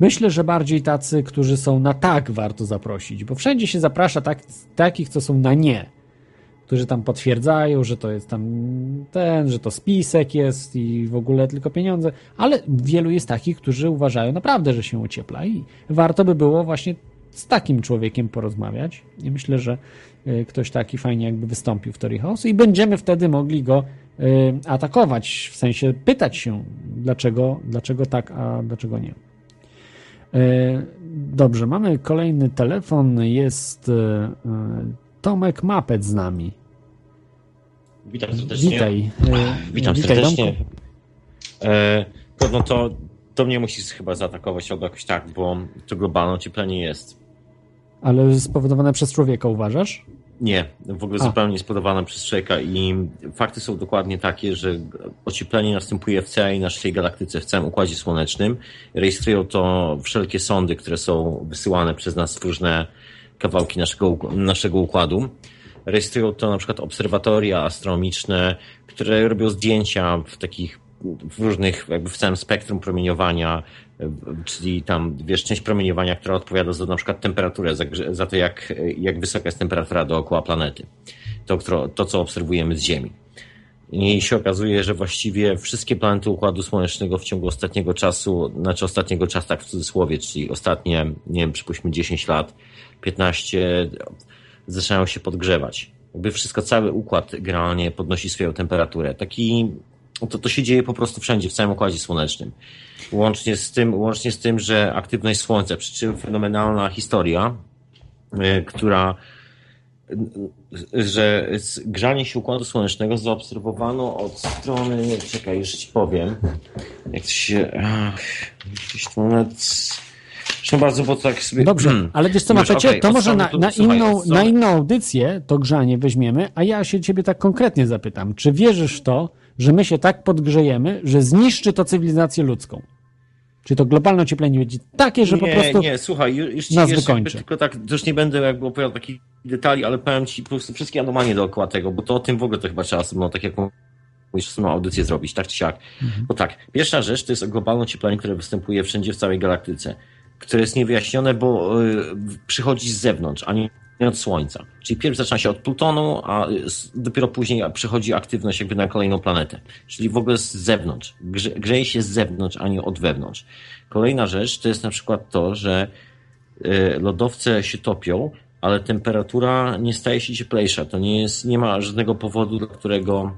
Myślę, że bardziej tacy, którzy są na tak, warto zaprosić, bo wszędzie się zaprasza tak, takich, co są na nie którzy tam potwierdzają, że to jest tam ten, że to spisek jest i w ogóle tylko pieniądze, ale wielu jest takich, którzy uważają naprawdę, że się ociepla i warto by było właśnie z takim człowiekiem porozmawiać i myślę, że y, ktoś taki fajnie jakby wystąpił w Tori House i będziemy wtedy mogli go y, atakować, w sensie pytać się, dlaczego, dlaczego tak, a dlaczego nie. Y, dobrze, mamy kolejny telefon, jest Tomek Mapet z nami. Witam serdecznie. Witaj. Witam Witaj, serdecznie. E, no to, to mnie musisz chyba zaatakować albo jakoś tak, bo to globalne ocieplenie jest. Ale spowodowane przez człowieka uważasz? Nie, w ogóle A. zupełnie spowodowane przez człowieka i fakty są dokładnie takie, że ocieplenie następuje w całej naszej galaktyce, w całym Układzie Słonecznym. Rejestrują to wszelkie sondy, które są wysyłane przez nas w różne kawałki naszego, naszego układu. Rejestrują to na przykład obserwatoria astronomiczne, które robią zdjęcia w takich w różnych, jakby w całym spektrum promieniowania, czyli tam, wiesz, część promieniowania, która odpowiada za na przykład temperaturę, za, za to, jak, jak wysoka jest temperatura dookoła planety. To, to, co obserwujemy z Ziemi. I się okazuje, że właściwie wszystkie planety Układu Słonecznego w ciągu ostatniego czasu, znaczy ostatniego czasu, tak w cudzysłowie, czyli ostatnie, nie wiem, przypuśćmy 10 lat, 15, zaczynają się podgrzewać. Jakby wszystko, cały układ generalnie podnosi swoją temperaturę. Taki, to, to się dzieje po prostu wszędzie, w całym Układzie Słonecznym. Łącznie z tym, łącznie z tym że aktywność Słońca, przy czym fenomenalna historia, y, która że grzanie się Układu Słonecznego zaobserwowano od strony, czekaj, już ci powiem, jak to się, ach, to nawet, zresztą bardzo, bo tak sobie... Dobrze, hmm, ale wiesz co, Mapecie, okay, to może na, na, inną, na inną audycję to grzanie weźmiemy, a ja się ciebie tak konkretnie zapytam, czy wierzysz w to, że my się tak podgrzejemy, że zniszczy to cywilizację ludzką? Czy to globalne ocieplenie będzie takie, że nie, po prostu Nie, słuchaj, już ci nas wykończy. Tylko tak, już nie będę jakby opowiadał takich detali, ale powiem ci po prostu wszystkie anomalie dookoła tego, bo to o tym w ogóle to chyba trzeba sobie, no, tak jak mówisz, sobie audycję zrobić, tak czy siak. Mhm. Bo tak, pierwsza rzecz to jest globalne ocieplenie, które występuje wszędzie w całej galaktyce, które jest niewyjaśnione, bo y, przychodzi z zewnątrz, a nie od Słońca. Czyli pierw zaczyna się od Plutonu, a dopiero później przychodzi aktywność jakby na kolejną planetę. Czyli w ogóle z zewnątrz. Grze, grzeje się z zewnątrz, a nie od wewnątrz. Kolejna rzecz to jest na przykład to, że y, lodowce się topią, ale temperatura nie staje się cieplejsza. To nie jest, nie ma żadnego powodu, dla którego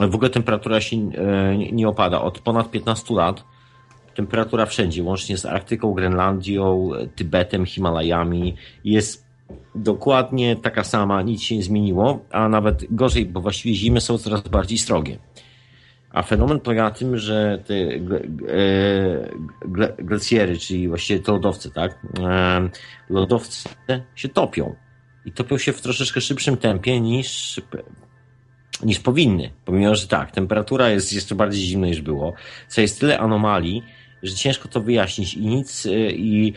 w ogóle temperatura się y, nie opada. Od ponad 15 lat temperatura wszędzie, łącznie z Arktyką, Grenlandią, Tybetem, Himalajami, jest dokładnie taka sama, nic się nie zmieniło, a nawet gorzej, bo właściwie zimy są coraz bardziej srogie. A fenomen polega na tym, że te glecjery, czyli właściwie te lodowce, tak? E, lodowce się topią. I topią się w troszeczkę szybszym tempie niż, niż powinny. Pomimo, że tak, temperatura jest jeszcze bardziej zimna niż było. Co jest tyle anomalii, że ciężko to wyjaśnić i nic, e, i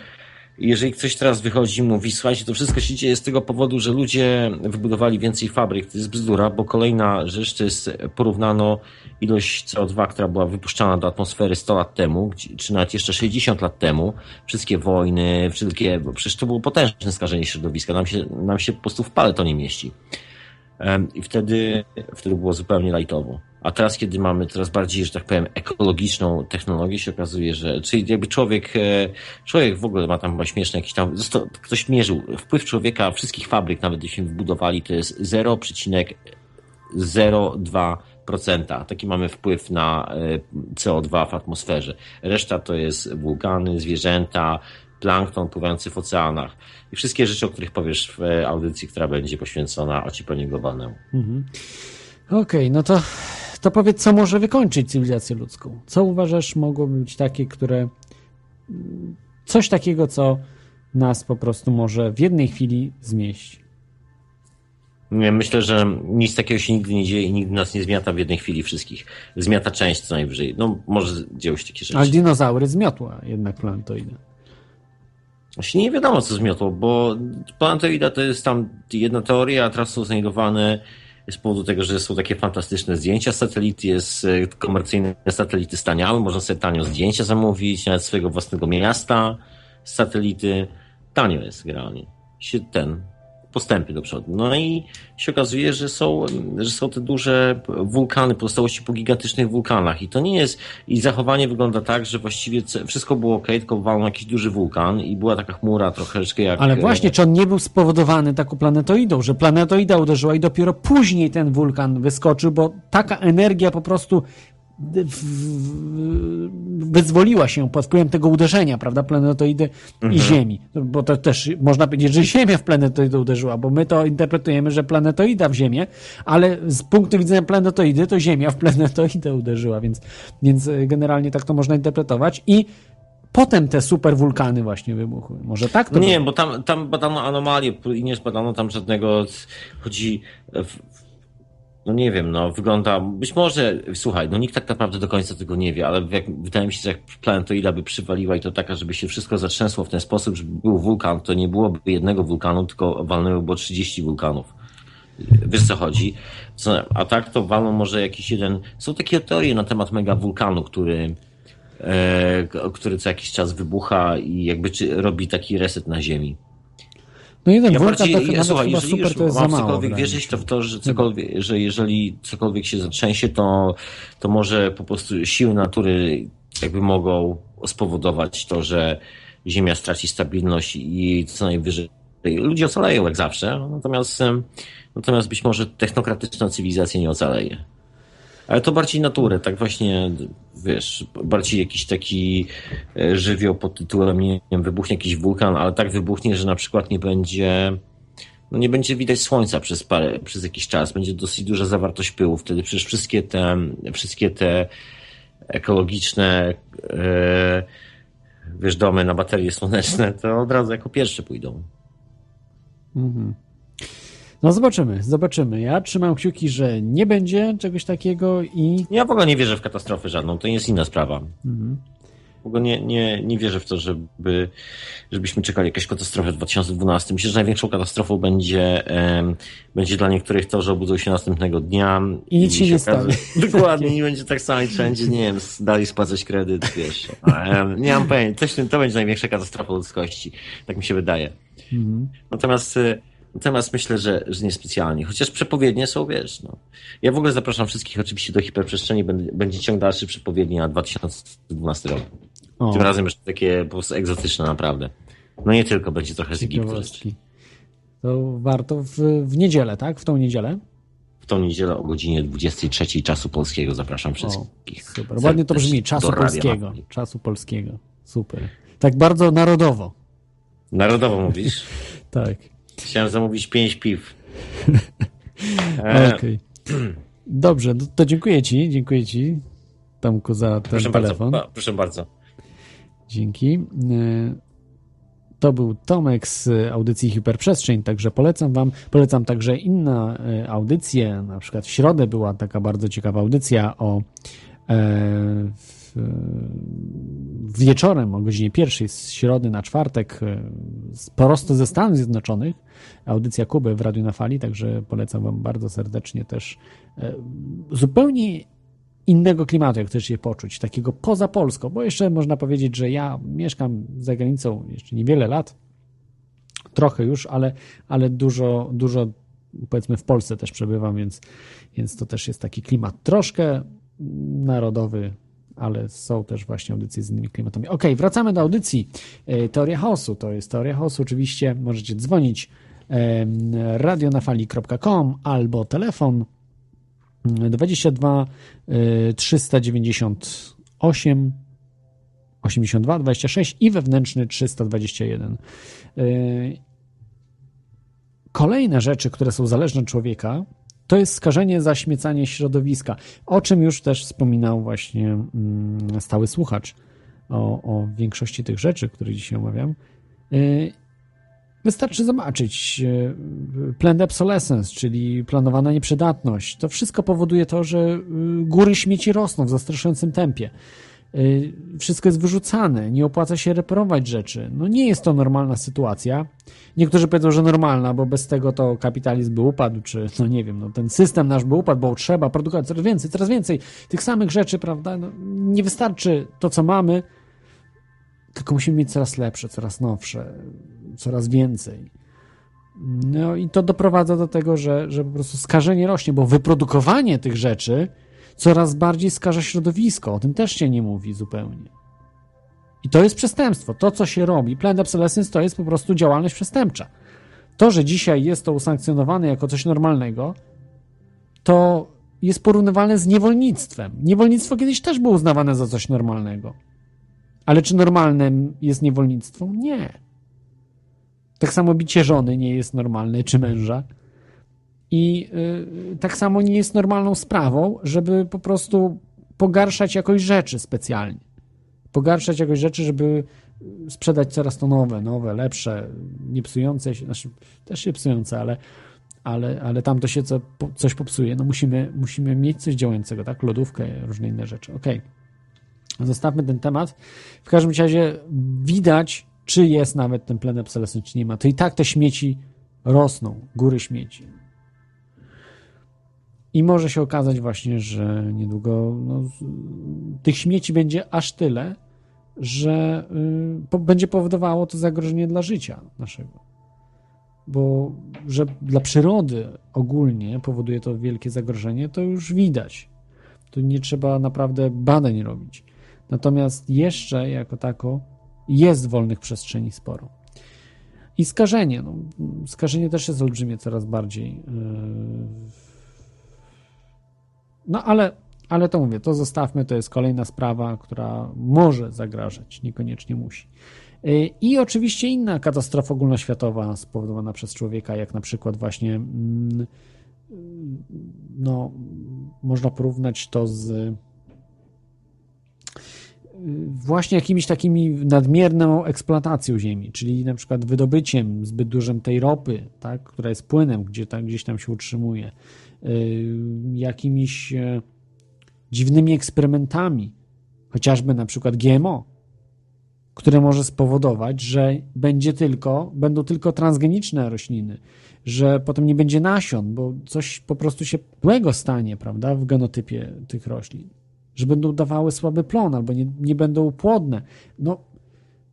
jeżeli ktoś teraz wychodzi i mówi, słuchajcie, to wszystko się dzieje z tego powodu, że ludzie wybudowali więcej fabryk, to jest bzdura, bo kolejna rzecz to jest porównano ilość CO2, która była wypuszczana do atmosfery 100 lat temu, czy nawet jeszcze 60 lat temu, wszystkie wojny, wszystkie, przecież to było potężne skażenie środowiska, nam się, nam się po prostu w pale to nie mieści. I wtedy, wtedy było zupełnie lajtowo. A teraz, kiedy mamy coraz bardziej, że tak powiem, ekologiczną technologię, się okazuje, że, czyli jakby człowiek, e, człowiek w ogóle ma tam chyba śmieszne jakieś tam, ktoś mierzył, wpływ człowieka, wszystkich fabryk, nawet jeśli wybudowali, to jest 0,02%. Taki mamy wpływ na e, CO2 w atmosferze. Reszta to jest wulkany, zwierzęta, plankton pływający w oceanach i wszystkie rzeczy, o których powiesz w audycji, która będzie poświęcona ociepleniu globalnemu. Mhm. Okej, okay, no to to powiedz, co może wykończyć cywilizację ludzką? Co uważasz mogłoby być takie, które. coś takiego, co nas po prostu może w jednej chwili zmieść? Myślę, że nic takiego się nigdy nie dzieje i nigdy nas nie zmiata w jednej chwili wszystkich. Zmiata część co najwyżej. No, może dzieją się takie rzeczy. Ale dinozaury zmiotła jednak planetoidę. Właśnie nie wiadomo, co zmiotło, bo planetoida to jest tam jedna teoria, a teraz są znajdowane z powodu tego, że są takie fantastyczne zdjęcia satelity, jest e, komercyjne satelity staniały, można sobie tanio zdjęcia zamówić, nawet swojego własnego miasta satelity. Tanio jest generalnie. Się ten, postępy do przodu. No i się okazuje, że są, że są te duże wulkany, pozostałości po gigantycznych wulkanach i to nie jest, i zachowanie wygląda tak, że właściwie wszystko było ok, tylko walnął jakiś duży wulkan i była taka chmura troszeczkę jak... Ale właśnie, czy on nie był spowodowany taką planetoidą, że planetoida uderzyła i dopiero później ten wulkan wyskoczył, bo taka energia po prostu wyzwoliła się pod wpływem tego uderzenia, prawda, planetoidy mhm. i Ziemi. Bo to też można powiedzieć, że Ziemia w planetoidę uderzyła, bo my to interpretujemy, że planetoida w Ziemię, ale z punktu widzenia planetoidy to Ziemia w planetoidę uderzyła, więc, więc generalnie tak to można interpretować i potem te superwulkany właśnie wybuchły. Może tak to Nie, było? bo tam, tam badano anomalie i nie zbadano tam żadnego, chodzi w, no nie wiem, no wygląda, być może, słuchaj, no nikt tak naprawdę do końca tego nie wie, ale jak, wydaje mi się, że jak planetoida by przywaliła i to taka, żeby się wszystko zatrzęsło w ten sposób, żeby był wulkan, to nie byłoby jednego wulkanu, tylko walnęło było 30 wulkanów. Wiesz co chodzi? A tak to walną może jakiś jeden... Są takie teorie na temat mega wulkanu, który e, który co jakiś czas wybucha i jakby czy, robi taki reset na Ziemi. No jeden Ja wulkan bardziej, to słuchaj, chyba jeżeli super to jest za mam mało. cokolwiek mi wierzyć, to w to, że, cokolwiek, że jeżeli cokolwiek się zatrzęsie, to, to może po prostu siły natury jakby mogą spowodować to, że Ziemia straci stabilność i co najwyżej ludzie ocaleją jak zawsze, natomiast, natomiast być może technokratyczna cywilizacja nie ocaleje. Ale to bardziej naturę, tak właśnie, wiesz, bardziej jakiś taki e, żywioł pod tytułem, nie wiem, wybuchnie jakiś wulkan, ale tak wybuchnie, że na przykład nie będzie, no nie będzie widać słońca przez parę, przez jakiś czas, będzie dosyć duża zawartość pyłu, wtedy przecież wszystkie te, wszystkie te ekologiczne, e, wiesz, domy na baterie słoneczne, to od razu jako pierwsze pójdą. Mhm. No zobaczymy, zobaczymy. Ja trzymam kciuki, że nie będzie czegoś takiego i... Ja w ogóle nie wierzę w katastrofę żadną, to jest inna sprawa. Mhm. W ogóle nie, nie, nie wierzę w to, żeby, żebyśmy czekali jakąś katastrofę w 2012. Myślę, że największą katastrofą będzie, będzie dla niektórych to, że obudzą się następnego dnia. I nic się nie okaże- stanie. Dokładnie, i będzie tak samo i wszędzie, nie wiem, dalej spłacać kredyt, wiesz. Nie mam pojęcia, to, to będzie największa katastrofa ludzkości. Tak mi się wydaje. Mhm. Natomiast, y, natomiast myślę, że, że niespecjalnie. Chociaż przepowiednie są, wiesz, no. Ja w ogóle zapraszam wszystkich oczywiście do hiperprzestrzeni. Będzie, ciąg dalszy przepowiedni na 2012 rok. O, Tym razem jeszcze takie po prostu egzotyczne naprawdę. No nie tylko, będzie trochę z Egiptu. To warto w, w niedzielę, tak? W tą niedzielę? W tą niedzielę o godzinie 23 czasu polskiego zapraszam wszystkich. Super. Ładnie to brzmi. Czasu polskiego. Czasu polskiego. Super. Tak bardzo narodowo. Narodowo mówisz? Tak. Chciałem zamówić 5 piw. E, Okej. Dobrze, no to dziękuję ci, dziękuję ci, Tomku, za ten proszę bardzo, telefon. ba- proszę bardzo. Dzięki. E, To był Tomek z audycji Hiperprzestrzeń, także polecam wam. Polecam także inne e, audycje, na przykład w środę była taka bardzo ciekawa audycja o e, wieczorem o godzinie pierwszej z środy na czwartek e, prosto ze Stanów Zjednoczonych audycja Kuby w Radiu na Fali, także polecam wam bardzo serdecznie też e, zupełnie innego klimatu, jak chcesz je poczuć, takiego poza Polską, bo jeszcze można powiedzieć, że ja mieszkam za granicą jeszcze niewiele lat, trochę już, ale, ale dużo, dużo powiedzmy w Polsce też przebywam, więc, więc to też jest taki klimat troszkę narodowy, ale są też właśnie audycje z innymi klimatami. Ok, wracamy do audycji. E, Teoria chaosu, to jest Teoria chaosu oczywiście, możecie dzwonić radionafali.com albo telefon 22 y, 398 82 26 i wewnętrzny 321. Y, Kolejne rzeczy, które są zależne od człowieka, to jest skażenie, zaśmiecanie środowiska, o czym już też wspominał właśnie mm, stały słuchacz o, o większości tych rzeczy, które dzisiaj omawiam. Y, Wystarczy zobaczyć e, planned obsolescence, czyli planowana nieprzydatność. To wszystko powoduje to, że y, góry śmieci rosną w zastraszającym tempie. Y, Wszystko jest wyrzucane, nie opłaca się reparować rzeczy. No nie jest to normalna sytuacja. Niektórzy powiedzą, że normalna, bo bez tego to kapitalizm by upadł, czy no nie wiem, no ten system nasz by upadł, bo trzeba produkować coraz więcej, coraz więcej tych samych rzeczy, prawda? No, nie wystarczy to, co mamy, tylko musimy mieć coraz lepsze, coraz nowsze, coraz więcej. No i to doprowadza do tego, że, że po prostu skażenie rośnie, bo wyprodukowanie tych rzeczy coraz bardziej skaża środowisko. O tym też się nie mówi zupełnie. I to jest przestępstwo. To, co się robi, planned obsolescence to jest po prostu działalność przestępcza. To, że dzisiaj jest to usankcjonowane jako coś normalnego, to jest porównywalne z niewolnictwem. Niewolnictwo kiedyś też było uznawane za coś normalnego. Ale czy normalnym jest niewolnictwo? Nie. Tak samo bicie żony nie jest normalne, czy męża. I y, tak samo nie jest normalną sprawą, żeby po prostu pogarszać jakoś rzeczy specjalnie. Pogarszać jakoś rzeczy, żeby sprzedać coraz to nowe, nowe, lepsze, nie psujące się, znaczy też się psujące, ale, ale, ale tam to się co, coś popsuje. No musimy, musimy mieć coś działającego, tak? Lodówkę, różne inne rzeczy. Okej. Zostawmy ten temat. W każdym razie widać, czy jest nawet ten plen obsolescence, czy nie ma. To i tak te śmieci rosną, góry śmieci. I może się okazać właśnie, że niedługo no, tych śmieci będzie aż tyle, że y, po, będzie powodowało to zagrożenie dla życia naszego. Bo że dla przyrody ogólnie powoduje to wielkie zagrożenie, to już widać. Tu nie trzeba naprawdę badań robić. Natomiast jeszcze jako tako jest wolnych przestrzeni sporo. I skażenie. No, skażenie też jest olbrzymie coraz bardziej. Yy. No ale, ale to mówię, to zostawmy, to jest kolejna sprawa, która może zagrażać, niekoniecznie musi. Yy, I oczywiście inna katastrofa ogólnoświatowa spowodowana przez człowieka, jak na przykład właśnie mm, no, można porównać to z właśnie jakimiś takimi nadmierną eksploatacją ziemi, czyli na przykład wydobyciem zbyt dużym tej ropy, tak, która jest płynem, gdzie tam, gdzieś tam się utrzymuje, jakimiś yy, dziwnymi eksperymentami, chociażby na przykład GMO, które może spowodować, że będzie tylko, będą tylko transgeniczne rośliny, że potem nie będzie nasion, bo coś po prostu się złego stanie, prawda, w genotypie tych roślin że będą dawały słaby plon albo nie, nie będą płodne. No,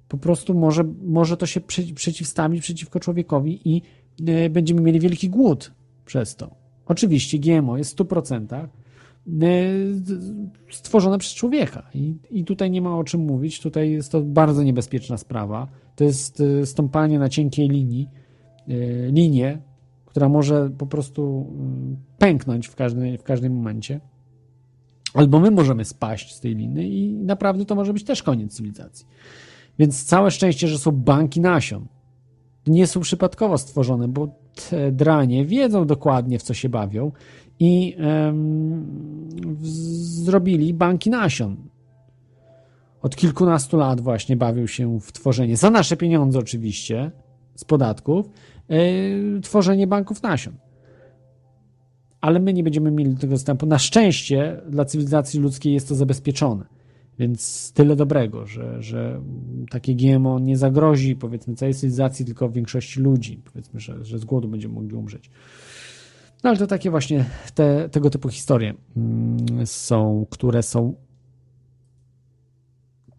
po prostu może, może to się przeciwstawić przeciwko człowiekowi i y, będziemy mieli wielki głód przez to. Oczywiście GMO jest w 100% y, stworzone przez człowieka I, i tutaj nie ma o czym mówić. Tutaj jest to bardzo niebezpieczna sprawa. To jest y, stąpanie na cienkiej linii, linię, która może po prostu pęknąć w, każdy, w każdym momencie. Albo my możemy spaść z tej liny i naprawdę to może być też koniec cywilizacji. Więc całe szczęście, że są banki nasion. Nie są przypadkowo stworzone, bo dranie wiedzą dokładnie, w co się bawią i zrobili banki nasion. Od kilkunastu lat właśnie bawią się w tworzenie, za nasze pieniądze oczywiście, z podatków, yy, tworzenie banków nasion ale my nie będziemy mieli do tego dostępu. Na szczęście dla cywilizacji ludzkiej jest to zabezpieczone. Więc tyle dobrego, że, że takie GMO nie zagrozi powiedzmy całej cywilizacji, tylko większości ludzi. Powiedzmy, że, że z głodu będziemy mogli umrzeć. No ale to takie właśnie te, tego typu historie mm, są, które są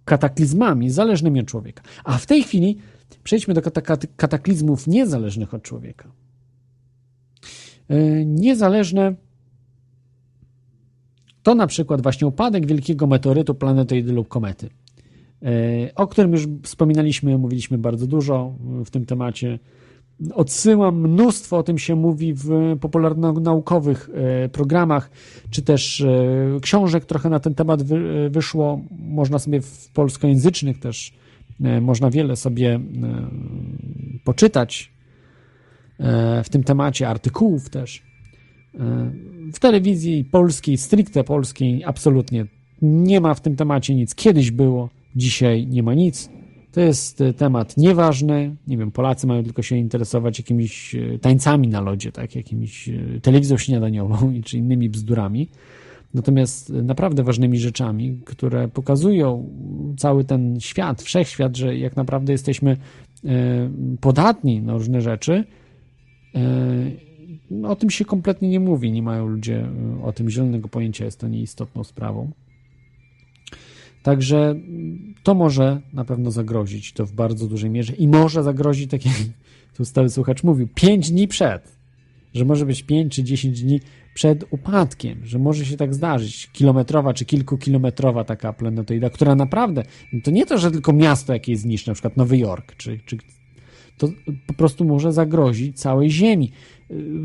kataklizmami zależnymi od człowieka. A w tej chwili przejdźmy do kataklizmów niezależnych od człowieka. E, niezależne to na przykład właśnie upadek wielkiego meteorytu, planetoidy lub komety, e, o którym już wspominaliśmy, mówiliśmy bardzo dużo w tym temacie. Odsyłam, mnóstwo o tym się mówi w popularno-naukowych e, programach, czy też książek trochę na ten temat wyszło. Można sobie w polskojęzycznych też, można wiele sobie poczytać E, w tym temacie, artykułów też. E, w telewizji polskiej, stricte polskiej, absolutnie nie ma w tym temacie nic. Kiedyś było, dzisiaj nie ma nic. To jest e, temat nieważny. Nie wiem, Polacy mają tylko się interesować jakimiś tańcami na lodzie, tak, jakimiś telewizją śniadaniową czy innymi bzdurami. Natomiast naprawdę ważnymi rzeczami, które pokazują cały ten świat, wszechświat, że jak naprawdę jesteśmy podatni na różne rzeczy, no, o tym się kompletnie nie mówi, nie mają ludzie e, o tym zielonego pojęcia, jest to nieistotną sprawą. Także to może na pewno zagrozić. To w bardzo dużej mierze. I może zagrozić, tak jak tu stały słuchacz mówił, 5 dni przed, że może być 5 czy 10 dni przed upadkiem, że może się tak zdarzyć, kilometrowa czy kilkukilometrowa taka planetoida, która naprawdę, to nie to, że tylko miasto jakieś zniszczy, na przykład Nowy Jork, czy, czy to po prostu może zagrozić całej Ziemi.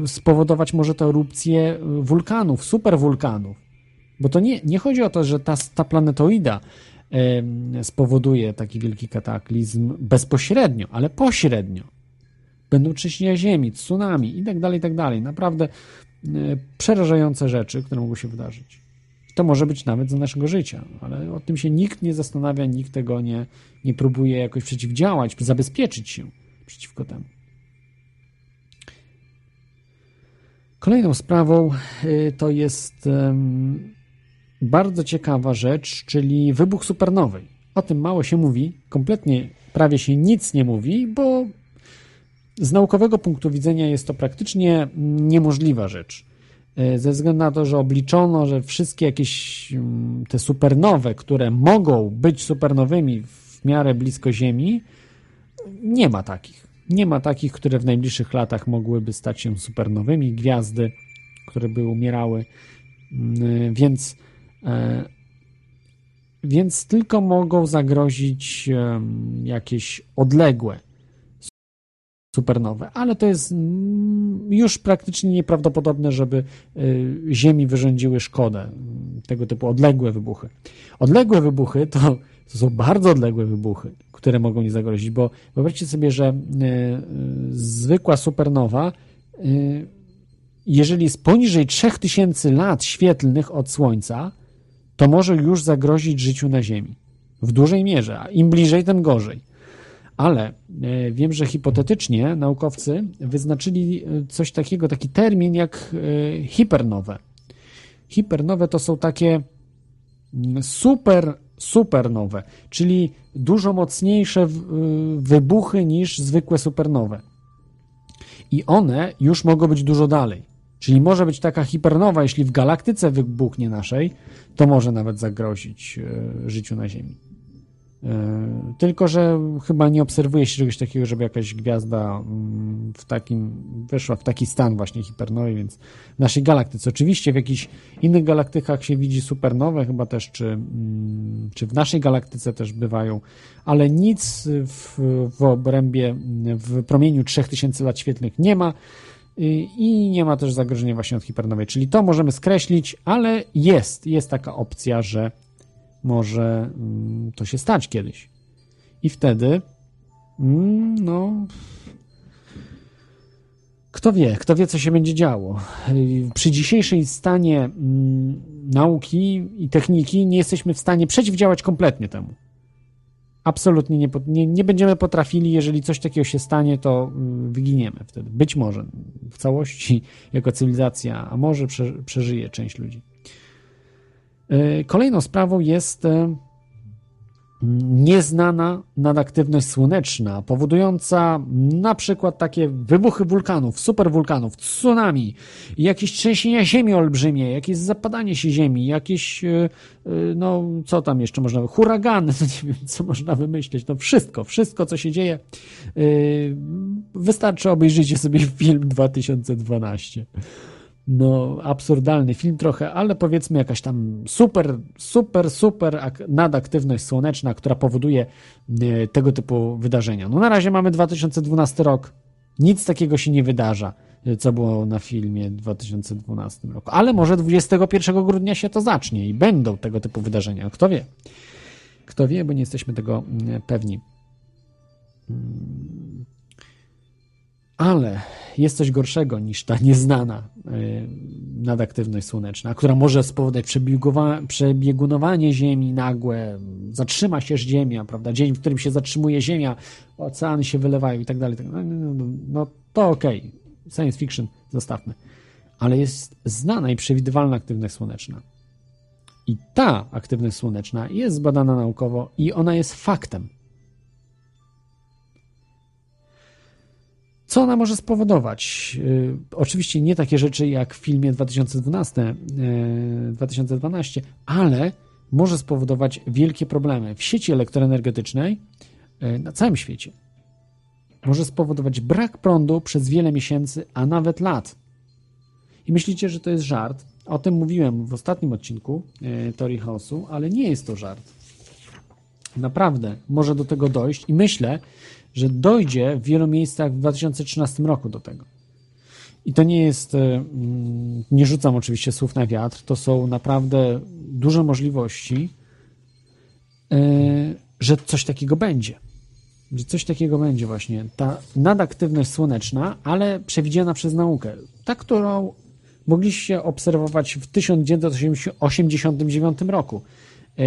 Spowodować może to erupcję wulkanów, superwulkanów. Bo to nie, nie chodzi o to, że ta, ta planetoida spowoduje taki wielki kataklizm bezpośrednio, ale pośrednio. Będą trzęsienia ziemi, tsunami i tak dalej, i tak dalej. Naprawdę przerażające rzeczy, które mogą się wydarzyć. To może być nawet za naszego życia, ale o tym się nikt nie zastanawia, nikt tego nie, nie próbuje jakoś przeciwdziałać, zabezpieczyć się przeciwko temu. Kolejną sprawą y, to jest bardzo ciekawa rzecz, czyli wybuch supernowej. O tym mało się mówi, kompletnie prawie się nic nie mówi, bo z naukowego punktu widzenia jest to praktycznie niemożliwa rzecz. e, ze względu na to, że obliczono, że wszystkie jakieś mm, te supernowe, które mogą być supernowymi w miarę blisko Ziemi, nie ma takich. Nie ma takich, które w najbliższych latach mogłyby stać się supernowymi, gwiazdy, które by umierały, Mm, więc e, więc tylko mogą zagrozić jakieś odległe supernowe, ale to jest mm, już praktycznie nieprawdopodobne, żeby y, Ziemi wyrządziły szkodę. Tego typu odległe wybuchy. Odległe wybuchy to, to są bardzo odległe wybuchy, które mogą nie zagrozić, bo wyobraźcie sobie, że y, zwykła supernowa, y, jeżeli jest poniżej 3000 lat świetlnych od Słońca, to może już zagrozić życiu na Ziemi. W dużej mierze, a im bliżej, tym gorzej. Ale e, wiem, że hipotetycznie naukowcy wyznaczyli e, coś takiego, taki termin jak e, hipernowe. Hipernowe to są takie mm, super, supernowe, czyli dużo mocniejsze y, wybuchy niż zwykłe supernowe. I one już mogą być dużo dalej. Czyli może być taka hipernowa, jeśli w galaktyce wybuchnie naszej, to może nawet zagrozić e, życiu na Ziemi. E, Tylko, że chyba nie obserwuje się czegoś takiego, żeby jakaś gwiazda mm, w takim, weszła w taki stan właśnie hipernowy, więc w naszej galaktyce. Oczywiście w jakichś innych galaktykach się widzi supernowe, chyba też, czy, mm, czy w naszej galaktyce też bywają, ale nic w, w obrębie, w promieniu 3000 lat świetlnych nie ma y, i nie ma też zagrożenia właśnie od hipernowej, czyli to możemy skreślić, ale jest, jest taka opcja, że może mm, to się stać kiedyś. I wtedy, mm, no. Kto wie, kto wie, co się będzie działo. Przy dzisiejszej stanie mm, nauki i techniki nie jesteśmy w stanie przeciwdziałać kompletnie temu. Absolutnie nie, nie, nie będziemy potrafili, jeżeli coś takiego się stanie, to wyginiemy wtedy. Być może w całości jako cywilizacja, a może prze, przeżyje część ludzi. E, Kolejną sprawą jest e, nieznana nadaktywność słoneczna, powodująca na przykład takie wybuchy wulkanów, superwulkanów, tsunami, jakieś trzęsienia ziemi olbrzymie, jakieś zapadanie się ziemi, jakieś, e, no co tam jeszcze można, huragany, no nie wiem, co można wymyśleć, no wszystko, wszystko, co się dzieje. Wystarczy obejrzyjcie sobie film 2012 no, absurdalny film trochę, ale powiedzmy jakaś tam super, super, super ak- nadaktywność słoneczna, która powoduje e, tego typu wydarzenia. No na razie mamy 2012 rok. Nic takiego się nie wydarza, e, co było na filmie w 2012 roku. Ale może 21 grudnia się to zacznie i będą tego typu wydarzenia. Kto wie? Kto wie, bo nie jesteśmy tego mm, pewni. Mm. Ale jest coś gorszego niż ta nieznana y, nadaktywność słoneczna, która może spowodować przebiegunowanie Ziemi nagłe, zatrzyma się Ziemia, prawda? Dzień, w którym się zatrzymuje Ziemia, oceany się wylewają i tak dalej. No, no, no, no to okej, science fiction zostawmy. Ale jest znana i przewidywalna aktywność słoneczna. I ta aktywność słoneczna jest zbadana naukowo i ona jest faktem. Co ona może spowodować? Yy, oczywiście nie takie rzeczy jak w filmie 2012, yy, 2012, ale może spowodować wielkie problemy w sieci elektroenergetycznej yy, na całym świecie. Może spowodować brak prądu przez wiele miesięcy, a nawet lat. I myślicie, że to jest żart? O tym mówiłem w ostatnim odcinku Teorii Chaosu, ale nie jest to żart. Naprawdę może do tego dojść i myślę, że dojdzie w wielu miejscach w 2013 roku do tego. I to nie jest, e, mm, nie rzucam oczywiście słów na wiatr, to są naprawdę duże możliwości, e, że coś takiego będzie. Że coś takiego będzie właśnie. Ta nadaktywność słoneczna, ale przewidziana przez naukę. Ta, którą mogliście obserwować w 1989 roku. E,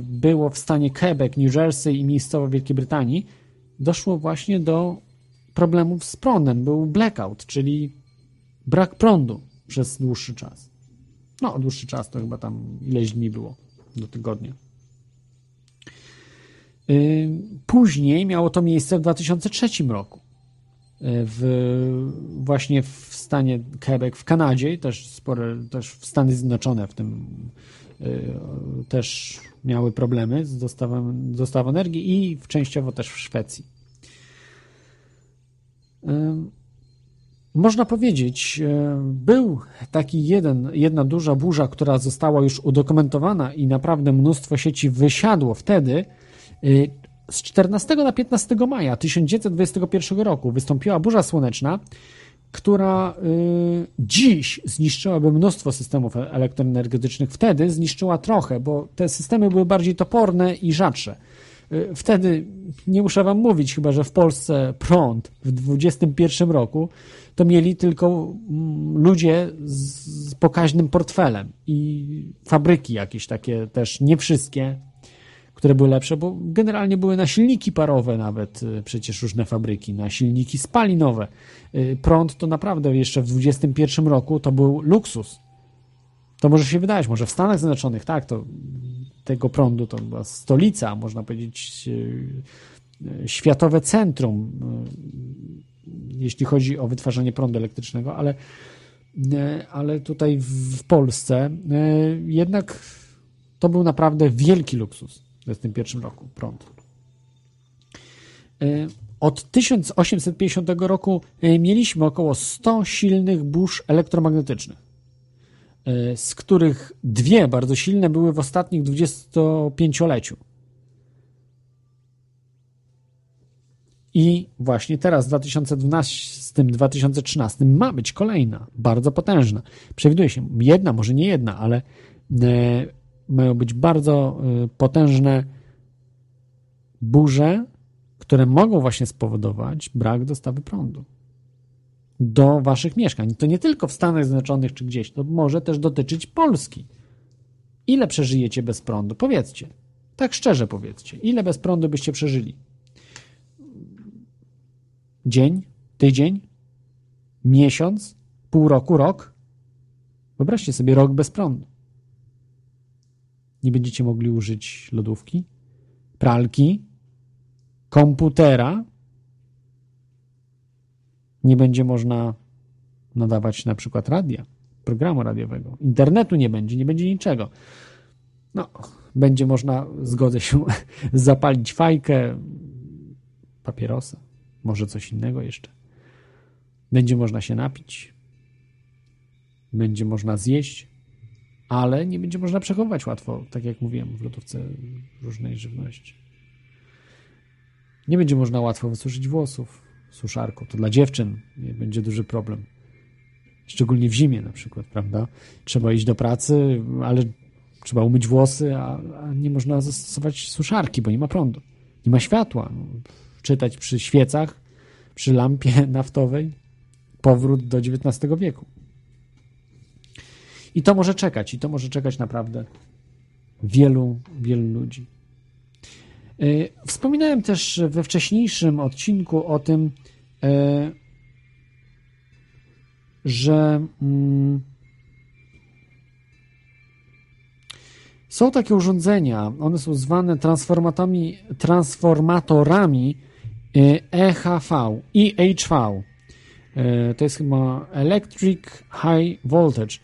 Było w stanie Quebec, New Jersey i miejscowo Wielkiej Brytanii doszło właśnie do problemów z prądem. Był blackout, czyli brak prądu przez dłuższy czas. No, dłuższy czas to chyba tam ileś dni było do tygodnia. Yy, Później miało to miejsce w 2003 roku. w, właśnie w stanie Quebec, w Kanadzie też spore, też w Stany Zjednoczone w tym też miały problemy z dostawą, dostawą energii i częściowo też w Szwecji. Można powiedzieć, był taki jeden, jedna duża burza, która została już udokumentowana i naprawdę mnóstwo sieci wysiadło wtedy. Z 14 na 15 maja 1921 roku wystąpiła burza słoneczna, która y, dziś zniszczyłaby mnóstwo systemów elektroenergetycznych. Wtedy zniszczyła trochę, bo te systemy były bardziej toporne i rzadsze. Y, wtedy, nie muszę wam mówić, chyba że w Polsce prąd w 21 roku to mieli tylko mm, ludzie z pokaźnym portfelem i fabryki jakieś takie też, nie wszystkie, które były lepsze, bo generalnie były na silniki parowe nawet y, przecież różne fabryki, na silniki spalinowe. Y, prąd to naprawdę jeszcze w 21 roku to był luksus. To może się wydawać, może w Stanach Zjednoczonych, tak, to tego prądu to była stolica, można powiedzieć, y, światowe centrum, jeśli chodzi o wytwarzanie prądu elektrycznego, ale, ale tutaj w Polsce jednak to był naprawdę wielki luksus. 1921 roku prąd. E, od 1850 roku e, mieliśmy około 100 silnych burz elektromagnetycznych, e, z których dwie bardzo silne były w ostatnich 25-leciu. I właśnie teraz, w 2012-2013, ma być kolejna, bardzo potężna. Przewiduje się jedna, może nie jedna, ale mają być bardzo y, potężne burze, które mogą właśnie spowodować brak dostawy prądu do waszych mieszkań. To nie tylko w Stanach Zjednoczonych czy gdzieś, to może też dotyczyć Polski. Ile przeżyjecie bez prądu? Powiedzcie. Tak szczerze powiedzcie. Ile bez prądu byście przeżyli? Dzień? Tydzień? Miesiąc? Pół roku? Rok? Wyobraźcie sobie rok bez prądu nie będziecie mogli użyć lodówki, pralki, komputera. Nie będzie można nadawać na przykład radia, programu radiowego. Internetu nie będzie, nie będzie niczego. No, będzie można, zgodzę się, zapalić fajkę, papierosa, może coś innego jeszcze. Będzie można się napić. Będzie można zjeść ale nie będzie można przechowywać łatwo, tak jak mówiłem, w lodówce różnej żywności. Nie będzie można łatwo wysuszyć włosów suszarką. To dla dziewczyn będzie duży problem. Szczególnie w zimie na przykład, prawda? Trzeba iść do pracy, ale trzeba umyć włosy, a, a nie można zastosować suszarki, bo nie ma prądu. Nie ma światła. No, czytać przy świecach, przy lampie naftowej. Powrót do XIX wieku. I to może czekać, i to może czekać naprawdę wielu, wielu ludzi. E, wspominałem też we wcześniejszym odcinku o tym, e, że mm, są takie urządzenia, one są zwane transformatorami, transformatorami EHV, EHV. To jest chyba Electric High Voltage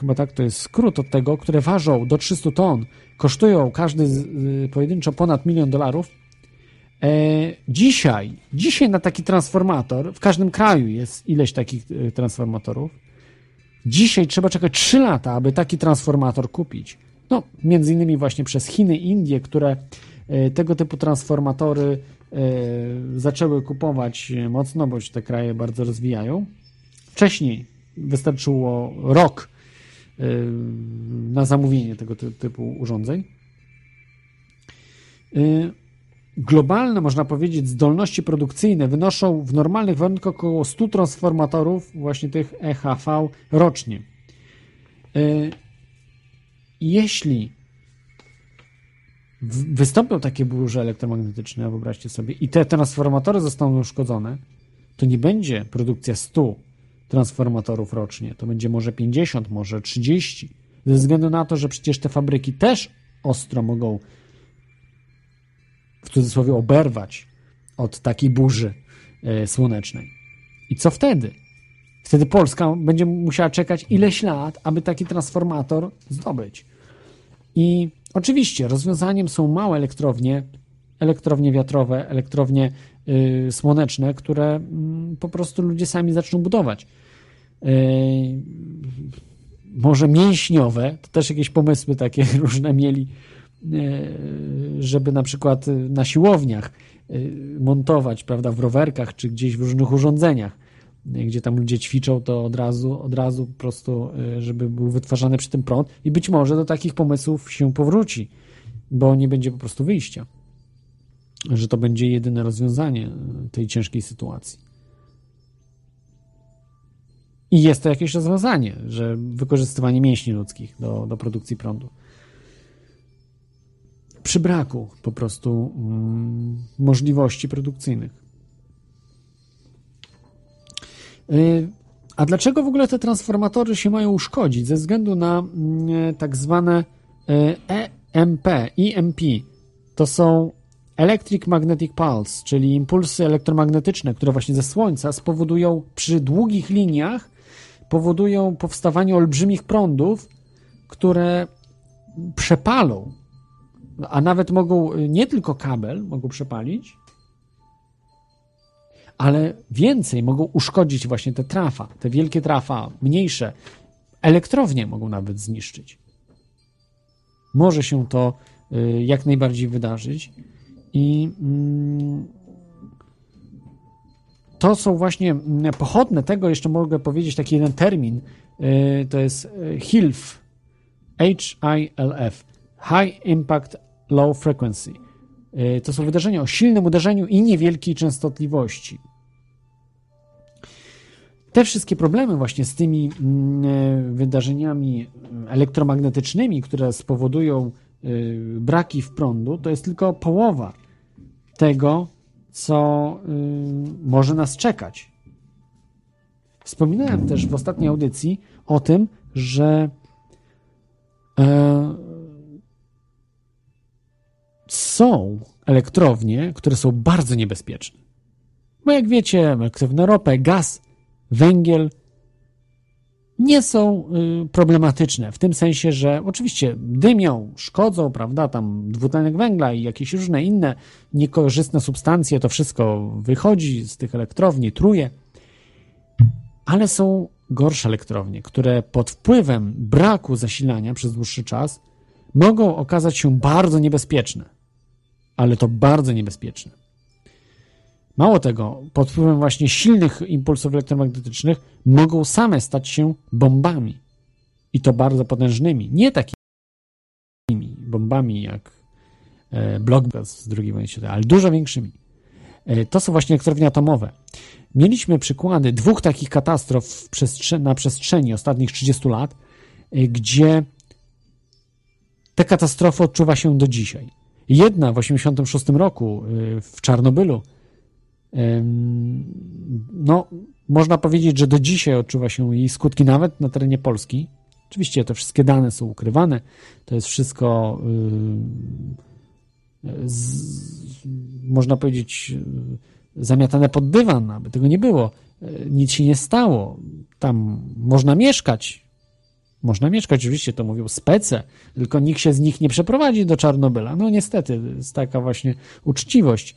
chyba tak to jest skrót od tego, które ważą do 300 ton, kosztują każdy z, y, pojedynczo ponad milion dolarów. E, dzisiaj, dzisiaj na taki transformator, w każdym kraju jest ileś takich y, transformatorów. Dzisiaj trzeba czekać 3 lata, aby taki transformator kupić. No, między innymi właśnie przez Chiny, Indie, które e, tego typu transformatory e, zaczęły kupować mocno, bo się te kraje bardzo rozwijają. Wcześniej wystarczyło rok na zamówienie tego typu urządzeń. Y, globalne, można powiedzieć, zdolności produkcyjne wynoszą w normalnych warunkach około 100 transformatorów, właśnie tych EHV rocznie. Y, jeśli wystąpią takie burze elektromagnetyczne, wyobraźcie sobie, i te transformatory zostaną uszkodzone, to nie będzie produkcja 100 transformatorów rocznie. To będzie może 50, może 30. Ze względu na to, że przecież te fabryki też ostro mogą w cudzysłowie oberwać od takiej burzy e, słonecznej. I co wtedy? Wtedy Polska będzie musiała czekać ileś lat, aby taki transformator zdobyć. I oczywiście rozwiązaniem są małe elektrownie, elektrownie wiatrowe, elektrownie y, słoneczne, które y, po prostu ludzie sami zaczną budować. Y, może mięśniowe, to też jakieś pomysły takie różne mieli, y, żeby na przykład na siłowniach montować, prawda, w rowerkach czy gdzieś w różnych urządzeniach gdzie tam ludzie ćwiczą, to od razu, od razu po prostu, żeby był wytwarzany przy tym prąd i być może do takich pomysłów się powróci, bo nie będzie po prostu wyjścia. Że to będzie jedyne rozwiązanie y, tej ciężkiej sytuacji. I jest to jakieś rozwiązanie, że wykorzystywanie mięśni ludzkich do, do produkcji prądu. Przy braku po prostu mm, możliwości produkcyjnych. Y, a dlaczego w ogóle te transformatory się mają uszkodzić? Ze względu na mm, tak zwane EMP, EMP. To są Electric Magnetic Pulse, czyli impulsy elektromagnetyczne, które właśnie ze Słońca spowodują przy długich liniach powodują powstawanie olbrzymich prądów, które przepalą, a nawet mogą nie tylko kabel mogą przepalić, ale więcej mogą uszkodzić właśnie te trafa, te wielkie trafa, mniejsze. Elektrownie mogą nawet zniszczyć. Może się to y, jak najbardziej wydarzyć i mm, to są właśnie mm, pochodne tego, jeszcze mogę powiedzieć taki jeden termin, y, to jest y, HILF, H-I-L-F, High Impact Low Frequency. To są wydarzenia o silnym uderzeniu i niewielkiej częstotliwości. Te wszystkie problemy właśnie z tymi mm, wydarzeniami elektromagnetycznymi, które spowodują braki w prądu, to jest tylko połowa tego, co e, może nas czekać. Wspominałem też w ostatniej audycji o tym, że są elektrownie, które są bardzo niebezpieczne. Bo jak wiecie, elektrowne ropę, gaz węgiel nie są y, problematyczne w tym sensie, że oczywiście dymią, szkodzą, prawda, tam dwutlenek węgla i jakieś różne inne niekorzystne substancje, to wszystko wychodzi z tych elektrowni, truje, ale są gorsze elektrownie, które pod wpływem braku zasilania przez dłuższy czas mogą okazać się bardzo niebezpieczne, ale to bardzo niebezpieczne. Mało tego, pod wpływem właśnie silnych impulsów elektromagnetycznych mogą same stać się bombami. I to bardzo potężnymi. Nie takimi bombami jak e, Blockbus z II wojny światowej, ale dużo większymi. E, to są właśnie elektrownie atomowe. Mieliśmy przykłady dwóch takich katastrof na przestrzeni ostatnich 30 lat, e, gdzie te katastrofy odczuwa się do dzisiaj. Jedna w 1986 roku w Czarnobylu no, można powiedzieć, że do dzisiaj odczuwa się jej skutki nawet na terenie Polski. Oczywiście te wszystkie dane są ukrywane, to jest wszystko z, można powiedzieć zamiatane pod dywan, aby tego nie było. Nic się nie stało. Tam można mieszkać. Można mieszkać, oczywiście to mówią spece, tylko nikt się z nich nie przeprowadzi do Czarnobyla. No niestety, jest taka właśnie uczciwość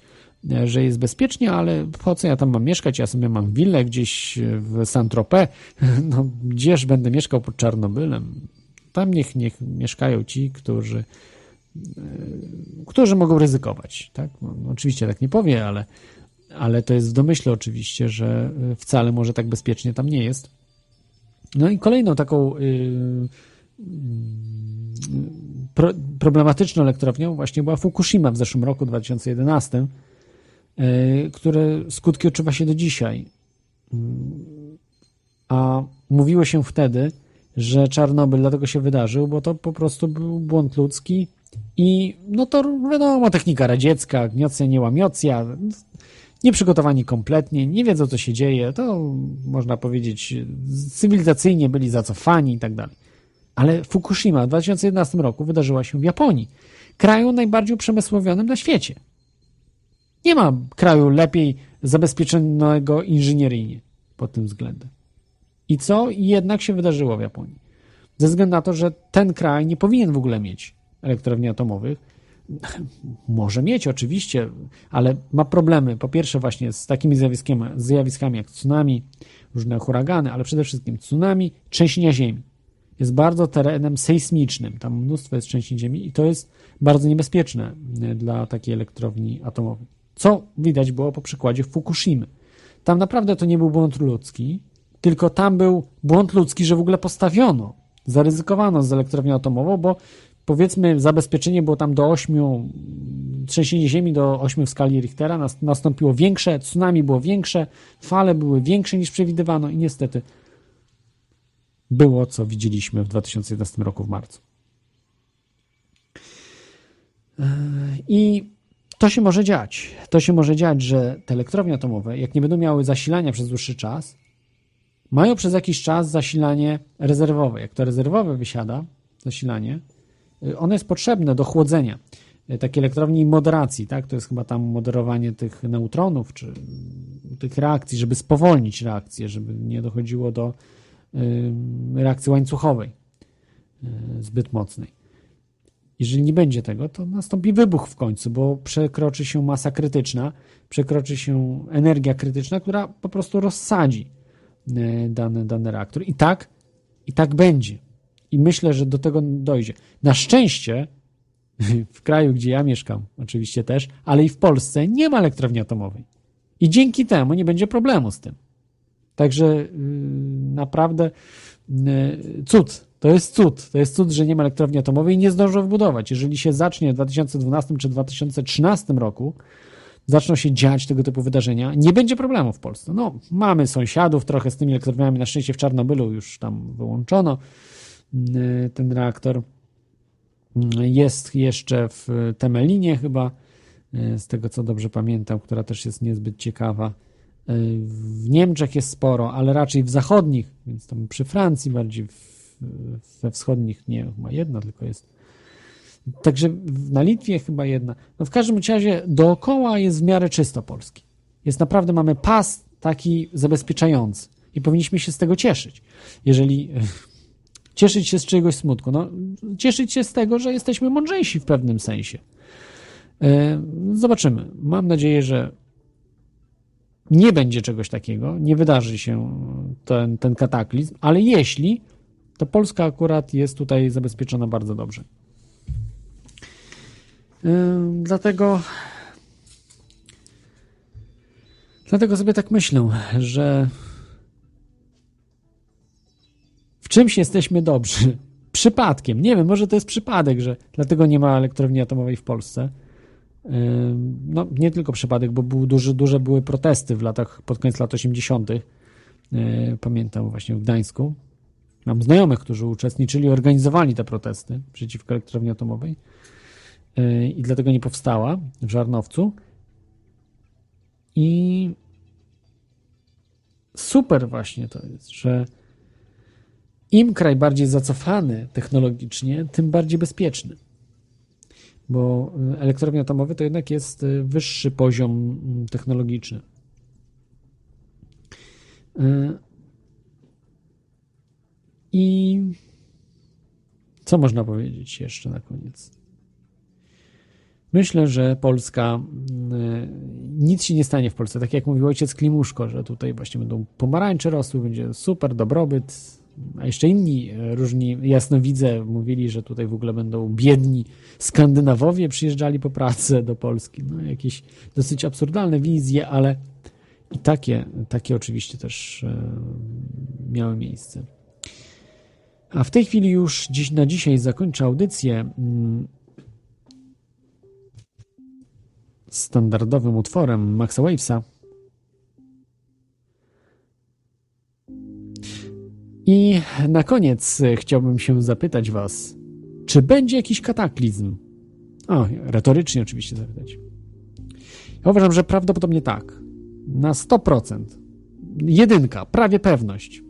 że jest bezpiecznie, ale po co ja tam mam mieszkać? Ja sobie mam willę gdzieś w Saint-Tropez. No, gdzież będę mieszkał pod Czarnobylem? Tam niech, niech mieszkają ci, którzy, e, którzy mogą ryzykować. Tak? No, oczywiście tak nie powie, ale, ale to jest w domyśle oczywiście, że wcale może tak bezpiecznie tam nie jest. No i kolejną taką yy, pro, problematyczną elektrownią właśnie była Fukushima w zeszłym roku 2011 E, które skutki odczuwa się do dzisiaj. A mówiło się wtedy, że Czarnobyl dlatego się wydarzył, bo to po prostu był błąd ludzki i no to wiadomo, technika radziecka, gniocja, nie łamiocja, nieprzygotowani kompletnie, nie wiedzą co się dzieje, to można powiedzieć cywilizacyjnie byli zacofani i tak dalej. Ale Fukushima w 2011 roku wydarzyła się w Japonii, kraju najbardziej uprzemysłowionym na świecie. Nie ma kraju lepiej zabezpieczonego inżynieryjnie pod tym względem. I co jednak się wydarzyło w Japonii? Ze względu na to, że ten kraj nie powinien w ogóle mieć elektrowni atomowych. Może mieć oczywiście, ale ma problemy. Po pierwsze właśnie z takimi zjawiskami, zjawiskami jak tsunami, różne huragany, ale przede wszystkim tsunami, trzęsienia ziemi. Jest bardzo terenem sejsmicznym. Tam mnóstwo jest trzęsień ziemi i to jest bardzo niebezpieczne dla takiej elektrowni atomowej. Co widać było po przykładzie Fukushimy. Tam naprawdę to nie był błąd ludzki, tylko tam był błąd ludzki, że w ogóle postawiono, zaryzykowano z elektrownią atomową, bo powiedzmy zabezpieczenie było tam do 8, trzęsienie ziemi do 8 w skali Richtera, nastąpiło większe, tsunami było większe, fale były większe niż przewidywano i niestety było, co widzieliśmy w 2011 roku w marcu. I to się może dziać. To się może dziać, że te elektrownie atomowe, jak nie będą miały zasilania przez dłuższy czas, mają przez jakiś czas zasilanie rezerwowe. Jak to rezerwowe wysiada, zasilanie, ono jest potrzebne do chłodzenia takiej elektrowni moderacji, tak? To jest chyba tam moderowanie tych neutronów, czy tych reakcji, żeby spowolnić reakcję, żeby nie dochodziło do reakcji łańcuchowej zbyt mocnej. Jeżeli nie będzie tego, to nastąpi wybuch w końcu, bo przekroczy się masa krytyczna, przekroczy się energia krytyczna, która po prostu rozsadzi dany, dany reaktor. I tak, i tak będzie. I myślę, że do tego dojdzie. Na szczęście w kraju, gdzie ja mieszkam, oczywiście też, ale i w Polsce nie ma elektrowni atomowej. I dzięki temu nie będzie problemu z tym. Także yy, naprawdę yy, cud. To jest cud. To jest cud, że nie ma elektrowni atomowej i nie zdążą wybudować. Jeżeli się zacznie w 2012 czy 2013 roku, zaczną się dziać tego typu wydarzenia, nie będzie problemu w Polsce. No, mamy sąsiadów trochę z tymi elektrowniami. Na szczęście w Czarnobylu już tam wyłączono yy, ten reaktor. Jest jeszcze w Temelinie chyba, z tego co dobrze pamiętam, która też jest niezbyt ciekawa. W Niemczech jest sporo, ale raczej w zachodnich, więc tam przy Francji bardziej, w, we wschodnich nie, ma jedna tylko jest. Także na Litwie chyba jedna. No w każdym razie dookoła jest w miarę czysto Polski. Jest naprawdę, mamy pas taki zabezpieczający i powinniśmy się z tego cieszyć. Jeżeli cieszyć się z czegoś smutku, no cieszyć się z tego, że jesteśmy mądrzejsi w pewnym sensie. Zobaczymy. Mam nadzieję, że nie będzie czegoś takiego, nie wydarzy się ten, ten kataklizm, ale jeśli, to Polska akurat jest tutaj zabezpieczona bardzo dobrze. Dlatego dlatego sobie tak myślę, że w czymś jesteśmy dobrzy. Przypadkiem. Nie wiem, może to jest przypadek, że dlatego nie ma elektrowni atomowej w Polsce no, nie tylko przypadek, bo był duży, duże były protesty w latach, pod koniec lat 80. Pamiętam właśnie w Gdańsku. Mam znajomych, którzy uczestniczyli, organizowali te protesty przeciwko elektrowni atomowej i dlatego nie powstała w Żarnowcu. I super właśnie to jest, że im kraj bardziej zacofany technologicznie, tym bardziej bezpieczny bo y, elektrownie atomowe to jednak jest y, wyższy poziom mm, technologiczny. Y, I co można powiedzieć jeszcze na koniec? Myślę, że Polska, nic się nie stanie w Polsce. Tak jak mówił ojciec Klimuszko, że tutaj właśnie będą pomarańcze rosły, będzie super dobrobyt, a jeszcze inni e, różni jasnowidze mówili, że tutaj w ogóle będą biedni Skandynawowie przyjeżdżali po pracę do Polski. No, jakieś dosyć absurdalne wizje, ale i takie, takie oczywiście też e, miały miejsce. A w tej chwili już dziś, na dzisiaj zakończę audycję mm, standardowym utworem Maxa Wavesa I na koniec e, chciałbym się zapytać Was, czy będzie jakiś kataklizm? O, retorycznie oczywiście zapytać. Ja uważam, że prawdopodobnie tak. Na 100%. Jedynka, prawie pewność.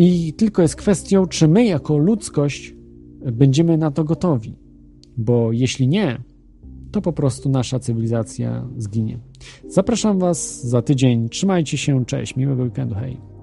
I tylko jest kwestią, czy my jako ludzkość będziemy na to gotowi. Bo jeśli nie, to po prostu nasza cywilizacja zginie. Zapraszam Was za tydzień. Trzymajcie się, cześć, miłego weekendu, hej.